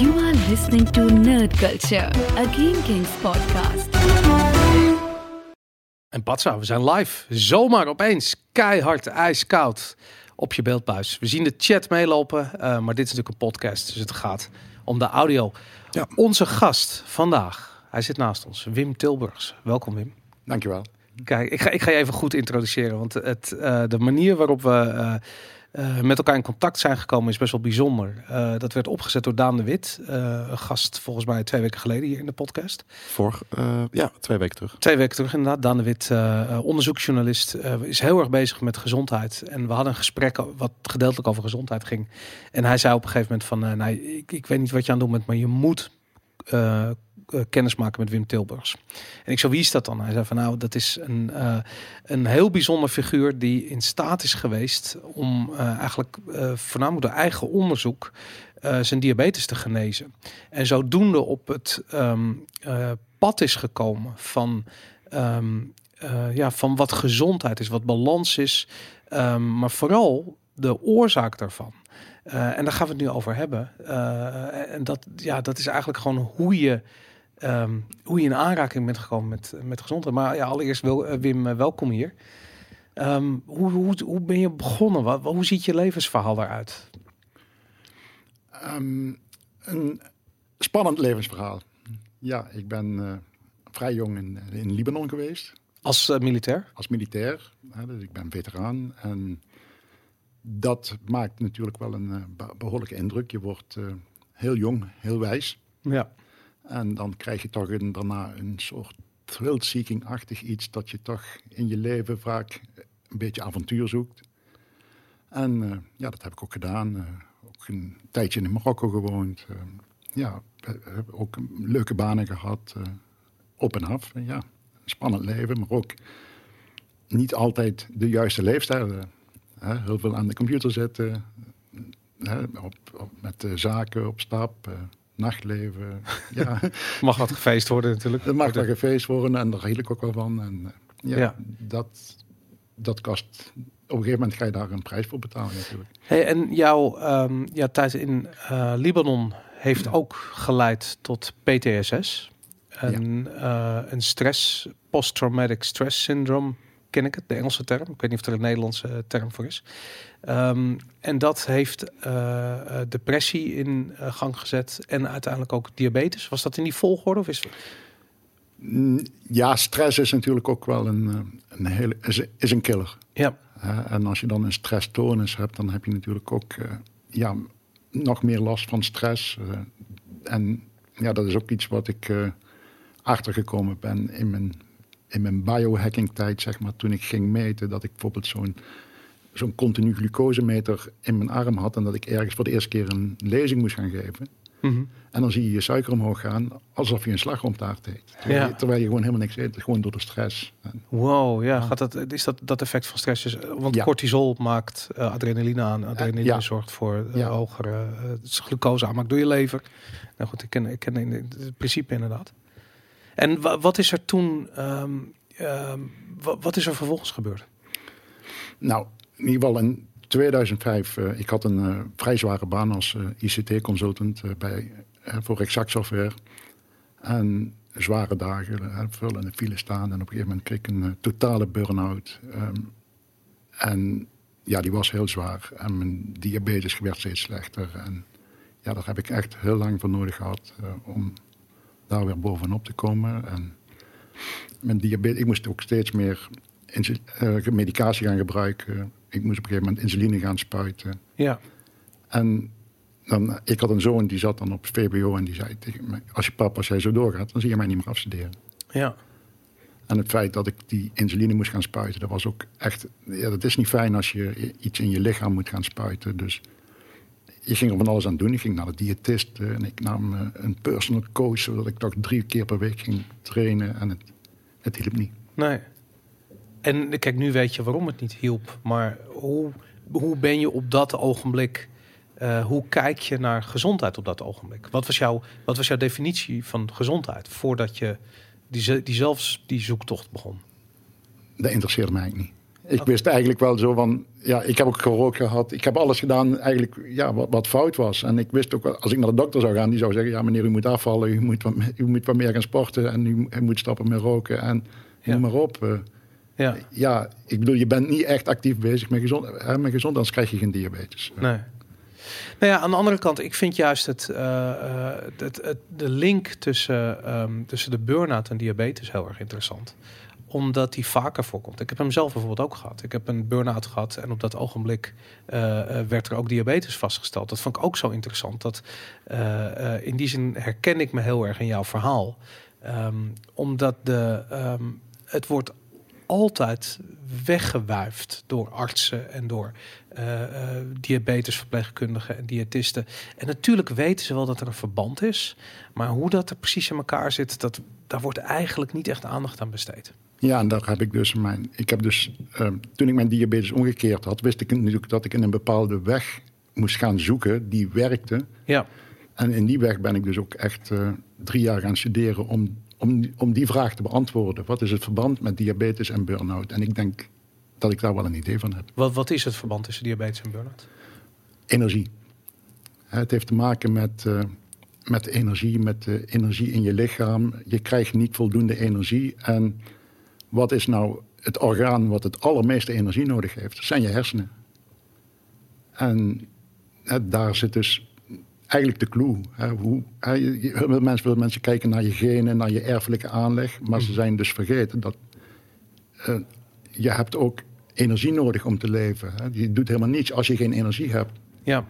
You are listening to Nerd Culture, a Game Kings podcast. En Patsa, we zijn live. Zomaar opeens keihard ijskoud op je beeldbuis. We zien de chat meelopen, eh, maar dit is natuurlijk een podcast, dus het gaat om de audio. Ja. Onze gast vandaag, hij zit naast ons, Wim Tilburgs. Welkom Wim. Dankjewel. Kijk, ik ga, ik ga je even goed introduceren, want het, eh, de manier waarop we eh, eh, met elkaar in contact zijn gekomen is best wel bijzonder. Eh, dat werd opgezet door Daan de Wit, eh, een gast volgens mij twee weken geleden hier in de podcast. Vorig, ja, twee weken terug. Twee weken terug inderdaad. Daan de Wit, onderzoeksjournalist, is heel erg bezig met gezondheid. En we hadden een gesprek wat gedeeltelijk over gezondheid ging. En hij zei op een gegeven moment van, nou, ik, ik weet niet wat je aan het doen bent, maar je moet kennis maken met Wim Tilburgs. En ik zei, wie is dat dan? Hij zei van, nou, dat is een, eh, een heel bijzonder figuur die in staat is geweest om eh, eigenlijk eh, voornamelijk door eigen onderzoek eh, zijn diabetes te genezen. En zodoende op het ehm, eh, pad is gekomen van, ehm, eh, ja, van wat gezondheid is, wat balans is, ehm, maar vooral de oorzaak daarvan. Eh, en daar gaan we het nu over hebben. Eh, en dat, ja, dat is eigenlijk gewoon hoe je, ehm, hoe je in aanraking bent gekomen met, met gezondheid. Maar ja, allereerst wil, eh, Wim, eh, welkom hier. Ehm, hoe, hoe, hoe ben je begonnen? Wat, hoe ziet je levensverhaal eruit? Ehm, een spannend levensverhaal. Ja, ik ben eh, vrij jong in, in Libanon geweest Als militair? als militair. Dus ik ben veteraan. En dat maakt natuurlijk wel een eh, be- behoorlijke indruk. Je wordt heel jong, heel wijs. Ja. En dan krijg je toch daarna een soort thrill-seeking-achtig iets... dat je toch in je leven vaak een beetje avontuur zoekt. En eh, ja, dat heb ik ook gedaan. Eh, ook een tijdje in Marokko gewoond. Eh, ja, hebben ook leuke banen gehad. eh, op en af. Ja, spannend leven, maar ook niet altijd de juiste leefstijl. heel veel aan de computer zitten. op, met zaken op stap. Nachtleven. ja, Mag wat gefeest worden natuurlijk. er mag wel gefeest worden en daar hield ik ook wel van. En eh, ja, Ja. Dat, dat kost... Op een gegeven moment ga je daar een prijs voor betalen natuurlijk. Hey, en jouw ehm, ja, tijd in eh, Libanon heeft ook geleid tot PTSS. Een, eh, een stress, post-traumatic stress syndrome, ken ik het, de Engelse term. Ik weet niet of er een Nederlandse term voor is. Ehm, en dat heeft eh, eh, depressie in eh, gang gezet en uiteindelijk ook diabetes. Was dat in die volgorde of is Mm, Ja, stress is natuurlijk ook wel een, eh, een hele, is, is een killer. Ja, en als je dan een stressstoornis hebt, dan heb je natuurlijk ook eh, ja, nog meer last van stress. eh, en ja, dat is ook iets wat ik eh, achtergekomen ben in mijn, in mijn biohacking tijd, zeg maar. Toen ik ging meten dat ik bijvoorbeeld zo'n zo'n continu glucosemeter in mijn arm had. En dat ik ergens voor de eerste keer een lezing moest gaan geven. Mhm. En dan zie je je suiker omhoog gaan, alsof je een slagroomtaart eet. Terwijl, Ja. je, terwijl je gewoon helemaal niks eet, gewoon door de stress. Wow, ja, gaat dat, is dat dat effect van stress? Dus, eh, want Ja. cortisol maakt eh, adrenaline aan. Adrenaline ja. zorgt voor eh, hogere eh, is glucose aanmaak door je lever. Nou goed, ik ken, ik ken in het principe inderdaad. En wa- wat is er toen, ehm, ehm, wa- wat is er vervolgens gebeurd? Nou, in ieder geval in 2005, eh, ik had een eh, vrij zware baan als eh, ICT-consultant bij voor Exact Software. En zware dagen, veel in de file staan. En op een gegeven moment kreeg ik een totale burn-out. Ehm, en ja, die was heel zwaar. En mijn diabetes werd steeds slechter. En ja, daar heb ik echt heel lang voor nodig gehad eh, om daar weer bovenop te komen. En mijn diabetes, ik moest ook steeds meer eh, medicatie gaan gebruiken. Ik moest op een gegeven moment insuline gaan spuiten. Ja, En dan, ik had een zoon die zat dan op VBO en die zei tegen mij... als je papa, zo doorgaat, dan zie je mij niet meer afstuderen. ja, En het feit dat ik die insuline moest gaan spuiten, dat was ook echt... Ja, dat is niet fijn als je iets in je lichaam moet gaan spuiten. Dus ik ging er van alles aan doen. Ik ging naar de diëtist eh, en ik nam eh, een personal coach... zodat ik toch drie keer per week ging trainen en het, het hielp niet. nee. En kijk, nu weet je waarom het niet hielp. Maar hoe, hoe ben je op dat ogenblik... eh, hoe kijk je naar gezondheid op dat ogenblik? Wat was, jouw, wat was jouw definitie van gezondheid voordat je die, die zelfs die zoektocht begon? Dat interesseerde mij eigenlijk niet. Ik wist eigenlijk wel zo van, ja, ik heb ook gerookt gehad. Ik heb alles gedaan eigenlijk, ja, wat, wat fout was. En ik wist ook, als ik naar de dokter zou gaan, die zou zeggen, ja meneer, u moet afvallen, u moet wat, u moet wat meer gaan sporten en u, u moet stoppen met roken en Ja. noem maar op. Eh, Ja, ja, ik bedoel, je bent niet echt actief bezig met gezond, hè, met gezond, anders krijg je geen diabetes. nee. Nou ja, aan de andere kant, ik vind juist het, eh, eh, het, het, de link tussen, ehm, tussen de burn-out en diabetes heel erg interessant. Omdat die vaker voorkomt. Ik heb hem zelf bijvoorbeeld ook gehad. Ik heb een burn-out gehad en op dat ogenblik eh, eh, werd er ook diabetes vastgesteld. Dat vond ik ook zo interessant. Dat, eh, in die zin herken ik me heel erg in jouw verhaal. Ehm, omdat de, ehm, het wordt altijd weggewuifd door artsen en door eh, diabetesverpleegkundigen en diëtisten. En natuurlijk weten ze wel dat er een verband is, maar hoe dat er precies in elkaar zit, dat, daar wordt eigenlijk niet echt aandacht aan besteed. Ja, en daar heb ik dus mijn. Ik heb dus. eh, toen ik mijn diabetes omgekeerd had, wist ik natuurlijk dat ik in een bepaalde weg moest gaan zoeken die werkte. Ja, En in die weg ben ik dus ook echt eh, drie jaar gaan studeren om, om, om die vraag te beantwoorden. Wat is het verband met diabetes en burn-out? En ik denk dat ik daar wel een idee van heb. wat, wat is het verband tussen diabetes en burn-out? Energie. Het heeft te maken met, eh, met energie, met de energie in je lichaam. Je krijgt niet voldoende energie. En wat is nou het orgaan wat het allermeeste energie nodig heeft? Dat zijn je hersenen. En hè, daar zit dus eigenlijk de clue. Hè, hoe, hè, je- mensen, veel mensen kijken naar je genen, naar je erfelijke aanleg. Maar ze zijn dus vergeten dat eh, je hebt ook energie nodig om te leven. Hè. Je doet helemaal niets als je geen energie hebt. Ja.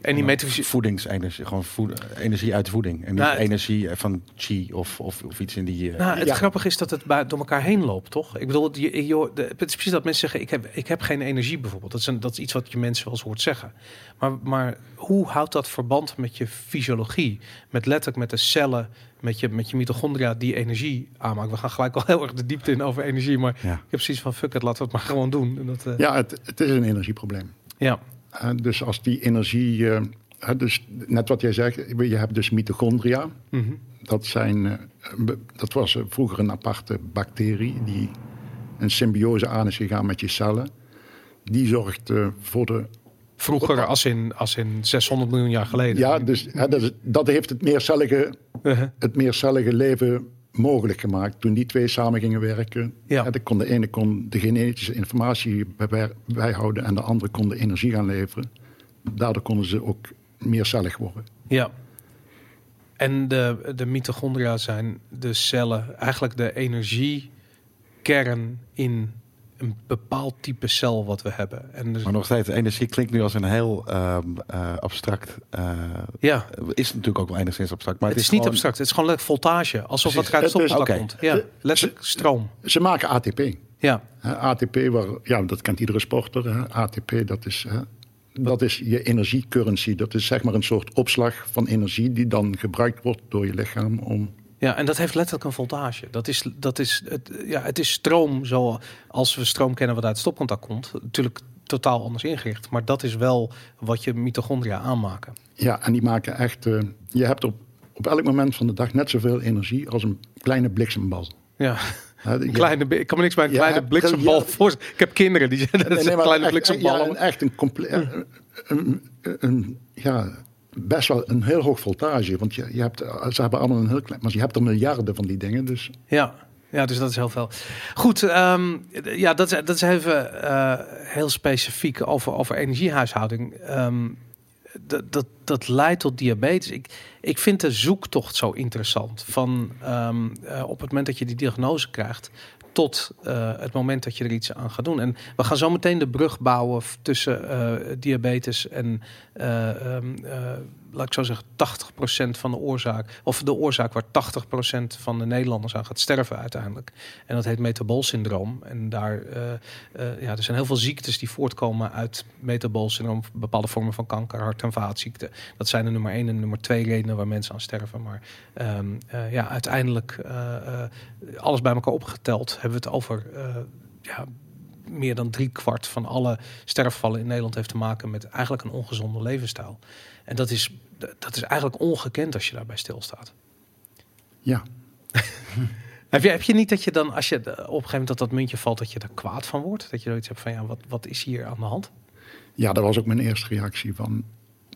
En die metafysiek. Voedingsenergie, gewoon voed- energie uit de voeding. En niet Nou, het- energie van chi of, of, of iets in die... eh, Nou, het Ja. grappige is dat het bij, door elkaar heen loopt, toch? Ik bedoel, je, je, de, het is precies dat mensen zeggen: ik heb, ik heb geen energie, bijvoorbeeld. Dat is, een, dat is iets wat je mensen wel eens hoort zeggen. Maar, maar hoe houdt dat verband met je fysiologie? Met letterlijk met de cellen, met je, met je mitochondria die energie aanmaken. We gaan gelijk al heel erg de diepte in over energie. Maar ja. ik heb precies van: fuck het, laten we het maar gewoon doen. En dat, eh, Ja, het, het is een energieprobleem. ja. Dus als die energie, eh, dus net wat jij zegt, je hebt dus mitochondria. Mhm. Dat, zijn, eh, dat was eh, vroeger een aparte bacterie die een symbiose aan is gegaan met je cellen. Die zorgt voor de. Vroeger, als in, als in 600 miljoen jaar geleden. Ja, dus hè, dat, is- dat heeft het meercellige, Uh-huh. het meercellige leven mogelijk gemaakt. Toen die twee samen gingen werken. Ja. De, kon, de ene kon de genetische informatie bij- bijhouden en de andere kon de energie gaan leveren. Daardoor konden ze ook meercellig worden. Ja. En de, de mitochondria zijn de cellen, eigenlijk de energiekern in een bepaald type cel wat we hebben. En dus, Maar nog steeds, energie klinkt nu als een heel ehm, eh, abstract... eh, ja, is natuurlijk ook wel enigszins abstract. Maar het, is niet gewoon- abstract. Het is gewoon voltage. Alsof Precies. wat uit Het komt. Ja, letterlijk stroom. Ze maken ATP. Ja, ATP, waar, ja, dat kent iedere sporter. Hè. ATP, dat is, hè, dat is je energiecurrency. Dat is zeg maar een soort opslag van energie die dan gebruikt wordt door je lichaam om... ja, en dat heeft letterlijk een voltage. Dat is, dat is, het, ja, het is stroom zoals we stroom kennen wat uit stopcontact komt. Natuurlijk totaal anders ingericht. Maar dat is wel wat je mitochondria aanmaken. Ja, en die maken echt... eh, je hebt op, op elk moment van de dag net zoveel energie als een kleine bliksembal. Ja. Een kleine, ik kan me niks bij een kleine bliksembal voorstellen. Ik heb kinderen die Nee, nee, een kleine echt- bliksembal. Ja, een, echt een compleet... Een, een, een- ja, best wel een heel hoog voltage. Want je, je hebt, ze hebben allemaal een heel klein... Maar je hebt er miljarden van die dingen, dus... Ja. ja, dus dat is heel veel. Goed, ehm, ja, dat, dat is even eh, heel specifiek over, over energiehuishouding. Ehm, dat, dat, dat leidt tot diabetes. Ik, ik vind de zoektocht zo interessant. Van ehm, eh, op het moment dat je die diagnose krijgt, tot eh, het moment dat je er iets aan gaat doen. En we gaan zo meteen de brug bouwen tussen eh, diabetes en, eh, ehm, eh, laat ik zo zeggen, 80% van de oorzaak, of de oorzaak waar 80% van de Nederlanders aan gaat sterven uiteindelijk. En dat heet metaboolsyndroom. En daar, eh, eh, ja, er zijn heel veel ziektes die voortkomen uit metaboolsyndroom, bepaalde vormen van kanker, hart- en vaatziekten. Dat zijn de nummer één en nummer twee redenen waar mensen aan sterven. Maar ehm, eh, ja, uiteindelijk alles bij elkaar opgeteld hebben we het over ja, meer dan drie kwart van alle sterfvallen in Nederland heeft te maken met eigenlijk een ongezonde levensstijl. En dat is, dat is eigenlijk ongekend als je daarbij stilstaat. Ja, Heb je, heb je niet dat je dan, als je op een gegeven moment dat dat muntje valt, dat je er kwaad van wordt? Dat je zoiets hebt van, ja, wat, wat is hier aan de hand? Ja, dat was ook mijn eerste reactie van.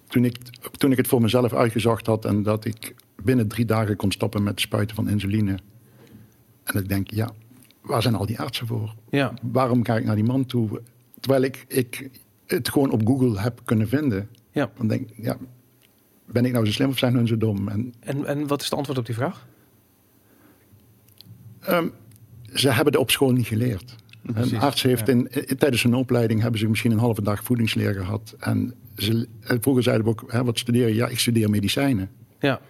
Toen ik, toen ik het voor mezelf uitgezocht had en dat ik binnen drie dagen kon stoppen met spuiten van insuline. En ik denk, ja, waar zijn al die artsen voor? Ja, Waarom ga ik naar die man toe? Terwijl ik, ik het gewoon op Google heb kunnen vinden. ja. Dan denk ik, ja, ben ik nou zo slim of zijn hun zo dom? En En, en wat is het antwoord op die vraag? ehm, ze hebben het op school niet geleerd. Precies, Een arts heeft ja. in, in- tijdens hun opleiding hebben ze misschien een halve dag voedingsleer gehad. En ze, eh, vroeger zeiden we ook, hè, wat studeer je? Ja, ik studeer medicijnen. Ja,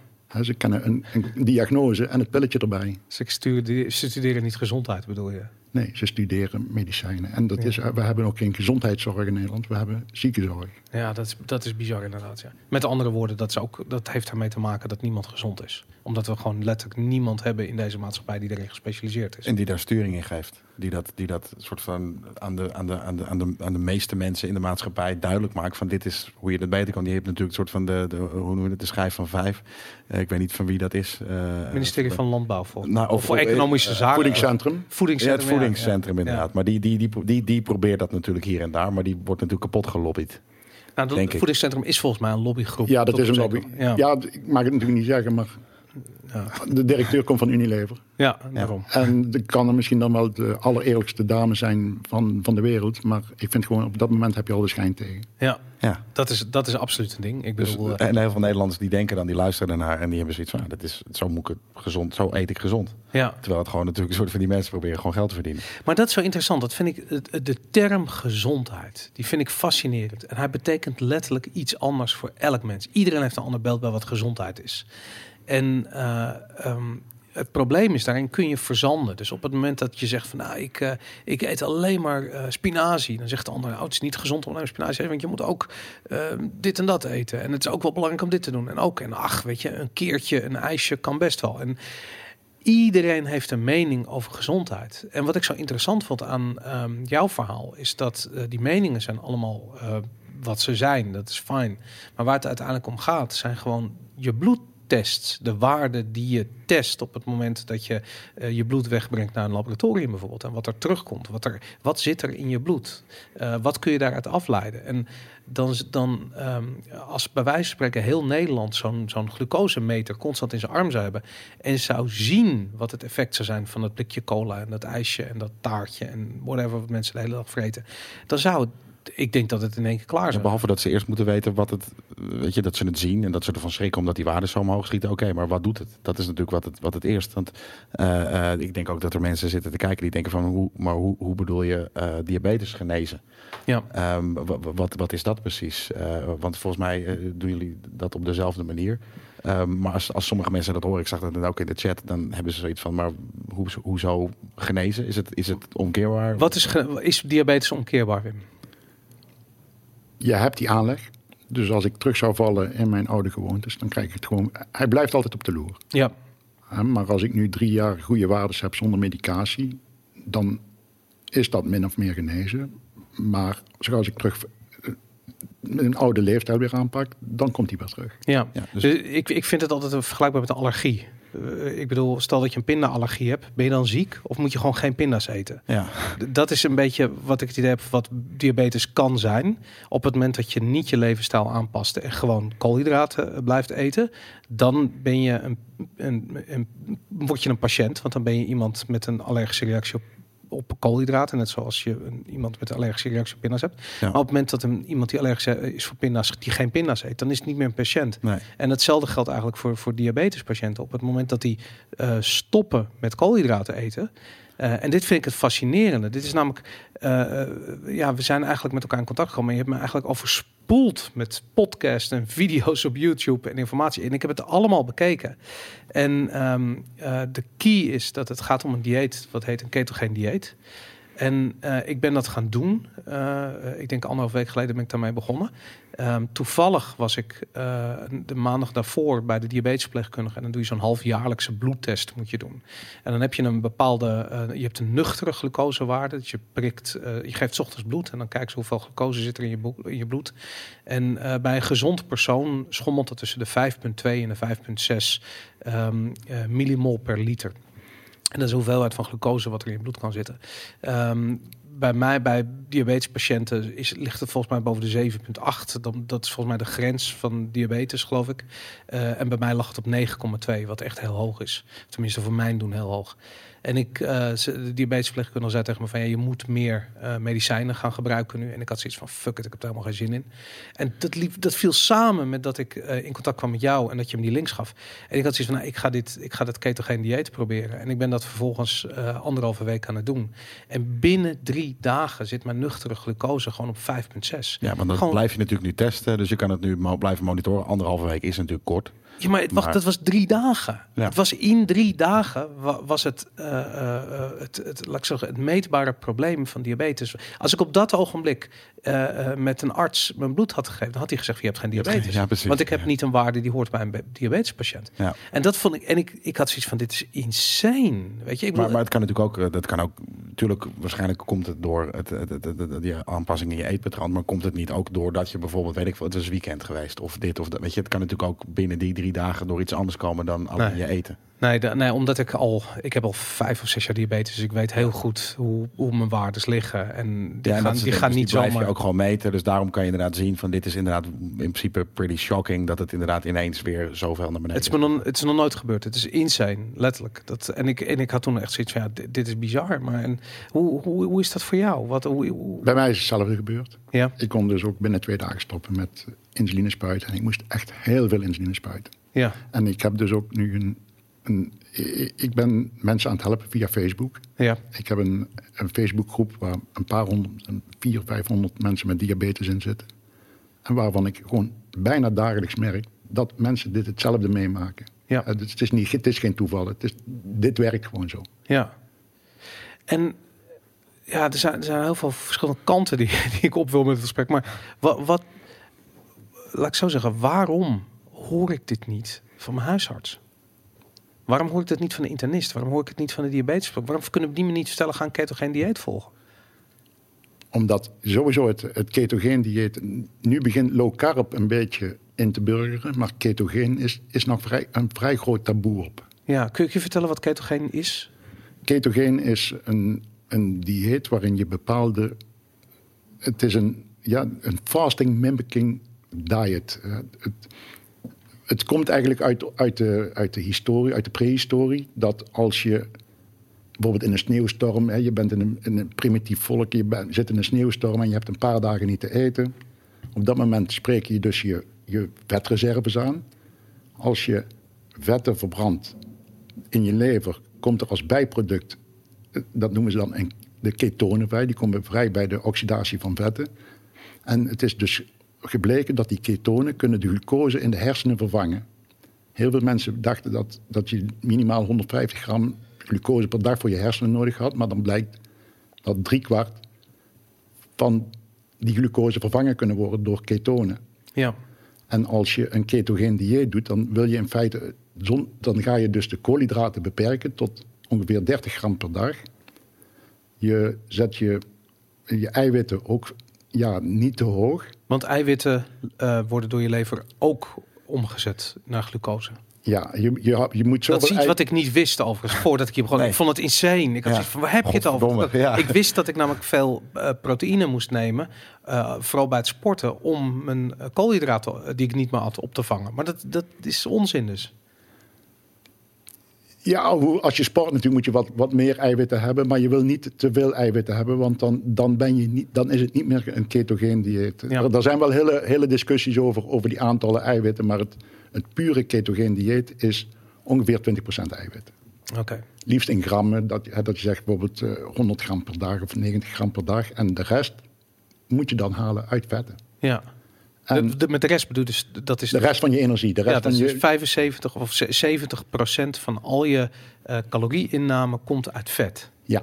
ze kennen een, een diagnose en het pilletje erbij. ze studeren, ze studeren niet gezondheid, bedoel je? Nee, ze studeren medicijnen. En dat is, we hebben ook geen gezondheidszorg in Nederland, we hebben ziekenzorg. Ja, dat is, dat is bizar inderdaad. Ja. Met andere woorden, dat, is ook, dat heeft ermee te maken dat niemand gezond is. Omdat we gewoon letterlijk niemand hebben in deze maatschappij die erin gespecialiseerd is. En die daar sturing in geeft. Die dat, die dat soort van aan de, aan, de, aan, de, aan, de, aan de meeste mensen in de maatschappij duidelijk maakt van dit is hoe je het beter kan. Die heeft natuurlijk een soort van de, de hoe noem je het, de schijf van vijf. Eh, ik weet niet van wie dat is. Eh, Het ministerie van Landbouw volgens Nou, of- voor economische eh, zaken. Voedingscentrum. Ja, het Voedingscentrum. ja, voedingscentrum ja. inderdaad. Maar die, die, die, die, die probeert dat natuurlijk hier en daar. Maar die wordt natuurlijk kapot gelobbyd. Nou, het voedingscentrum is volgens mij een lobbygroep. Ja, dat is een lobby. Ja. Ja, ik mag het natuurlijk niet zeggen, maar. De directeur komt van Unilever. ja, daarom. En dat kan er misschien dan wel de allereerlijkste dame zijn van, van de wereld. Maar ik vind gewoon, op dat moment heb je al de schijn tegen. Ja, Ja. dat is, dat is absoluut een ding. Ik Dus, bedoel, eh, en heel veel Nederlanders die denken dan, die luisteren naar en die hebben zoiets van, dat is, zo moet ik het gezond, zo eet ik gezond. ja. Terwijl het gewoon natuurlijk een soort van die mensen proberen gewoon geld te verdienen. Maar dat is wel interessant. Dat vind ik, de term gezondheid, die vind ik fascinerend. En hij betekent letterlijk iets anders voor elk mens. Iedereen heeft een ander beeld bij wat gezondheid is. En eh, ehm, het probleem is, daarin kun je verzanden. Dus op het moment dat je zegt van, nou, ik, eh, ik eet alleen maar eh, spinazie. Dan zegt de ander, nou, het is niet gezond om alleen spinazie te eten. Want je moet ook eh, dit en dat eten. En het is ook wel belangrijk om dit te doen. En ook, en ach, weet je, een keertje, een ijsje kan best wel. En Iedereen heeft een mening over gezondheid. En wat ik zo interessant vond aan ehm, jouw verhaal, is dat die meningen zijn allemaal wat ze zijn. Dat is fijn. Maar waar het uiteindelijk om gaat, zijn gewoon je De waarden die je test op het moment dat je eh, je bloed wegbrengt naar een laboratorium bijvoorbeeld. En wat er terugkomt. Wat, er, wat zit er in je bloed? Eh, wat kun je daaruit afleiden? En dan, dan ehm, als bij wijze van spreken heel Nederland zo'n zo'n glucosemeter constant in zijn arm zou hebben en zou zien wat het effect zou zijn van dat blikje cola en dat ijsje en dat taartje en whatever wat mensen de hele dag vreten, dan zou het, ik denk dat het in één keer klaar Ja, zou. behalve dat ze eerst moeten weten wat het, weet je, dat ze het zien en dat ze ervan schrikken omdat die waarden zo omhoog schieten. Oké, maar wat doet het? Dat is natuurlijk wat het, wat het eerst. Want eh, eh, ik denk ook dat er mensen zitten te kijken die denken van, hoe, maar hoe, hoe bedoel je eh, diabetes genezen? Ja. Ehm, wa- wa- wat, wat is dat precies? Want volgens mij doen jullie dat op dezelfde manier. Ehm, maar als, als sommige mensen dat horen, ik zag dat dan ook in de chat, dan hebben ze zoiets van, maar hoe, hoezo genezen? Is het, is het omkeerbaar? Wat is, is diabetes omkeerbaar, Wim? Je hebt die aanleg. Dus als ik terug zou vallen in mijn oude gewoontes, dan krijg ik het gewoon. Hij blijft altijd op de loer. Ja, Maar als ik nu drie jaar goede waardes heb zonder medicatie, dan is dat min of meer genezen. Maar zoals ik terug eh, een oude leeftijd weer aanpak, dan komt hij weer terug. ja. Ja, dus- Dus ik, ik vind het altijd vergelijkbaar met een allergie. Eh, ik bedoel, stel dat je een pindaallergie hebt, ben je dan ziek of moet je gewoon geen pinda's eten? Ja. Dat is een beetje wat ik het idee heb wat diabetes kan zijn. Op het moment dat je niet je levensstijl aanpast en gewoon koolhydraten eh, blijft eten, dan ben je een, een, een, word je een patiënt. Want dan ben je iemand met een allergische reactie op, op koolhydraten. Net zoals je een, iemand met een allergische reactie op pinda's hebt. Maar op het moment dat een, iemand die allergisch is voor pinda's, die geen pinda's eet, dan is het niet meer een patiënt. Nee. En hetzelfde geldt eigenlijk voor, voor diabetespatiënten. Op het moment dat die eh, stoppen met koolhydraten eten. Eh, en dit vind ik het fascinerende. Dit is namelijk, eh, eh, ja, we zijn eigenlijk met elkaar in contact gekomen. En je hebt me eigenlijk overspoeld met podcasts en video's op YouTube en informatie. En ik heb het allemaal bekeken. En ehm, eh, de key is dat het gaat om een dieet, wat heet een ketogeen dieet. En eh, ik ben dat gaan doen. Eh, ik denk anderhalf week geleden ben ik daarmee begonnen. Ehm, toevallig was ik eh, de maandag daarvoor bij de diabetesverpleegkundige. En dan doe je zo'n halfjaarlijkse bloedtest moet je doen. En dan heb je een bepaalde, je hebt een nuchtere glucosewaarde. Dat je prikt, je geeft ochtends bloed en dan kijken ze hoeveel glucose zit er in je, in je bloed. En bij een gezond persoon schommelt dat tussen de 5,2 en de 5,6 ehm, eh, millimol per liter. En dat is de hoeveelheid van glucose wat er in je bloed kan zitten. Ehm, bij mij, bij diabetespatiënten, is, ligt het volgens mij boven de 7,8. Dan- Dat is volgens mij de grens van diabetes, geloof ik. Eh, en bij mij lag het op 9,2, wat echt heel hoog is. Tenminste, voor mijn doen heel hoog. En ik, ze- de diabetesverpleegkundige zei tegen me van... Ja, je moet meer eh, medicijnen gaan gebruiken nu. En ik had zoiets van, fuck it, ik heb er helemaal geen zin in. En dat, liep, dat viel samen met dat ik eh, in contact kwam met jou... en dat je me die links gaf. En ik had zoiets van, nou, ik ga dit, ik ga dit ketogeen dieet proberen. En ik ben dat vervolgens anderhalve week aan het doen. En binnen drie dagen zit mijn nuchtere glucose gewoon op 5,6. Ja, want dat Gewoon- blijf je natuurlijk nu testen. Dus je kan het nu blijven monitoren. Anderhalve week is natuurlijk kort. Ja, maar het, wacht, Maar- dat was drie dagen. Ja. Het was in drie dagen wa- was het, eh, eh, eh, het, het, laat ik zeggen, het meetbare probleem van diabetes. Als ik op dat ogenblik met een arts mijn bloed had gegeven, dan had hij gezegd: je hebt geen diabetes. Ja, precies. Want ik heb Ja. niet een waarde die hoort bij een be- diabetespatiënt. Ja. En dat vond ik. En ik, ik had zoiets van: dit is insane. Weet je, ik Maar, bedoel, maar het kan natuurlijk ook, dat kan ook, natuurlijk, waarschijnlijk komt het door het, het, het, het- die aanpassing in je eetpatroon, maar komt het niet ook doordat je bijvoorbeeld, weet ik veel, het is weekend geweest of dit of dat. Weet je, het kan natuurlijk ook binnen die drie dagen door iets anders komen dan alleen Nee. je eten. Nee, da- nee, omdat ik al, ik heb al vijf of zes jaar diabetes, dus ik weet heel goed hoe, hoe mijn waardes liggen. En die Ja, gaan, die gaan Dus niet zomaar. je ook gewoon meten. Dus daarom kan je inderdaad zien van dit is inderdaad in principe pretty shocking dat het inderdaad ineens weer zoveel naar beneden Het is, me nog, het is nog nooit gebeurd. Het is insane, letterlijk. Dat, en, ik, en ik had toen echt zoiets van, ja, dit, dit is bizar. Maar en, hoe, hoe, hoe is dat voor jou? Wat, hoe, hoe- Bij mij is hetzelfde gebeurd. ja, Ik kon dus ook binnen twee dagen stoppen met insuline spuiten. En ik moest echt heel veel insuline spuiten. Ja, En ik heb dus ook nu een... een ik ben mensen aan het helpen via Facebook. ja, Ik heb een, een Facebookgroep waar een paar honderd, een vier, vijfhonderd mensen met diabetes in zitten. En waarvan ik gewoon bijna dagelijks merk dat mensen dit hetzelfde meemaken. Ja. Het is, niet, het is geen toeval. Het is, dit werkt gewoon zo. ja. En ja, er zijn, er zijn heel veel verschillende kanten die, die ik op wil met het gesprek. Maar wat, wat, laat ik zo zeggen, waarom hoor ik dit niet van mijn huisarts? Waarom hoor ik dat niet van de internist? Waarom hoor ik het niet van de diabetes? Waarom kunnen we die me niet vertellen, gaan ketogeen dieet volgen? Omdat sowieso het, het ketogeen dieet... Nu begint low carb een beetje in te burgeren. Maar ketogeen is, is nog vrij, een vrij groot taboe op. Ja, kun je je vertellen wat ketogeen is? Ketogeen is een, een dieet waarin je bepaalde. Het is een, ja, een fasting mimicking diet. Het, het komt eigenlijk uit, uit, de, uit de historie, uit de prehistorie. Dat als je bijvoorbeeld in een sneeuwstorm, hè, je bent in een, een primitief volk, je zit in een sneeuwstorm en je hebt een paar dagen niet te eten. Op dat moment spreek je dus je, vetreserves aan. Als je vetten verbrandt in je lever komt er als bijproduct, dat noemen ze dan een, de ketonen vrij. Die komen vrij bij de oxidatie van vetten. En het is dus gebleken dat die ketonen kunnen de glucose in de hersenen vervangen. Heel veel mensen dachten dat, dat je minimaal 150 gram glucose per dag voor je hersenen nodig had. Maar dan blijkt dat driekwart van die glucose vervangen kunnen worden door ketonen. Ja, En als je een ketogeen dieet doet, dan wil je in feite, dan ga je dus de koolhydraten beperken tot ongeveer 30 gram per dag. Je zet je, je eiwitten ook ja, niet te hoog. Want eiwitten eh, worden door je lever ook omgezet naar glucose. Ja, je, je, je moet Dat is iets ei- wat ik niet wist overigens, voordat ik hier begon. Nee. Ik vond het insane. Ik had Ja. zoiets van, waar heb je het over? Ja. Ik wist dat ik namelijk veel eh, proteïne moest nemen, eh, vooral bij het sporten, om mijn koolhydraten die ik niet meer had op te vangen. Maar dat, dat is onzin dus. Ja, als je sport natuurlijk moet je wat, wat meer eiwitten hebben, maar je wil niet te veel eiwitten hebben, want dan, dan, ben je niet, dan is het niet meer een ketogeen dieet. Ja. Er, er zijn wel hele, hele discussies over, over die aantallen eiwitten, maar het, het pure ketogeen dieet is ongeveer 20% eiwitten. Oké. Liefst in grammen, dat, dat je zegt bijvoorbeeld eh, 100 gram per dag of 90 gram per dag. En de rest moet je dan halen uit vetten. Ja. En De, de- met de rest bedoel dus, dat is de rest van je energie, de ja, rest dat van dus je... 75 of ze- 70 procent van al je eh calorieinname komt uit vet. Ja,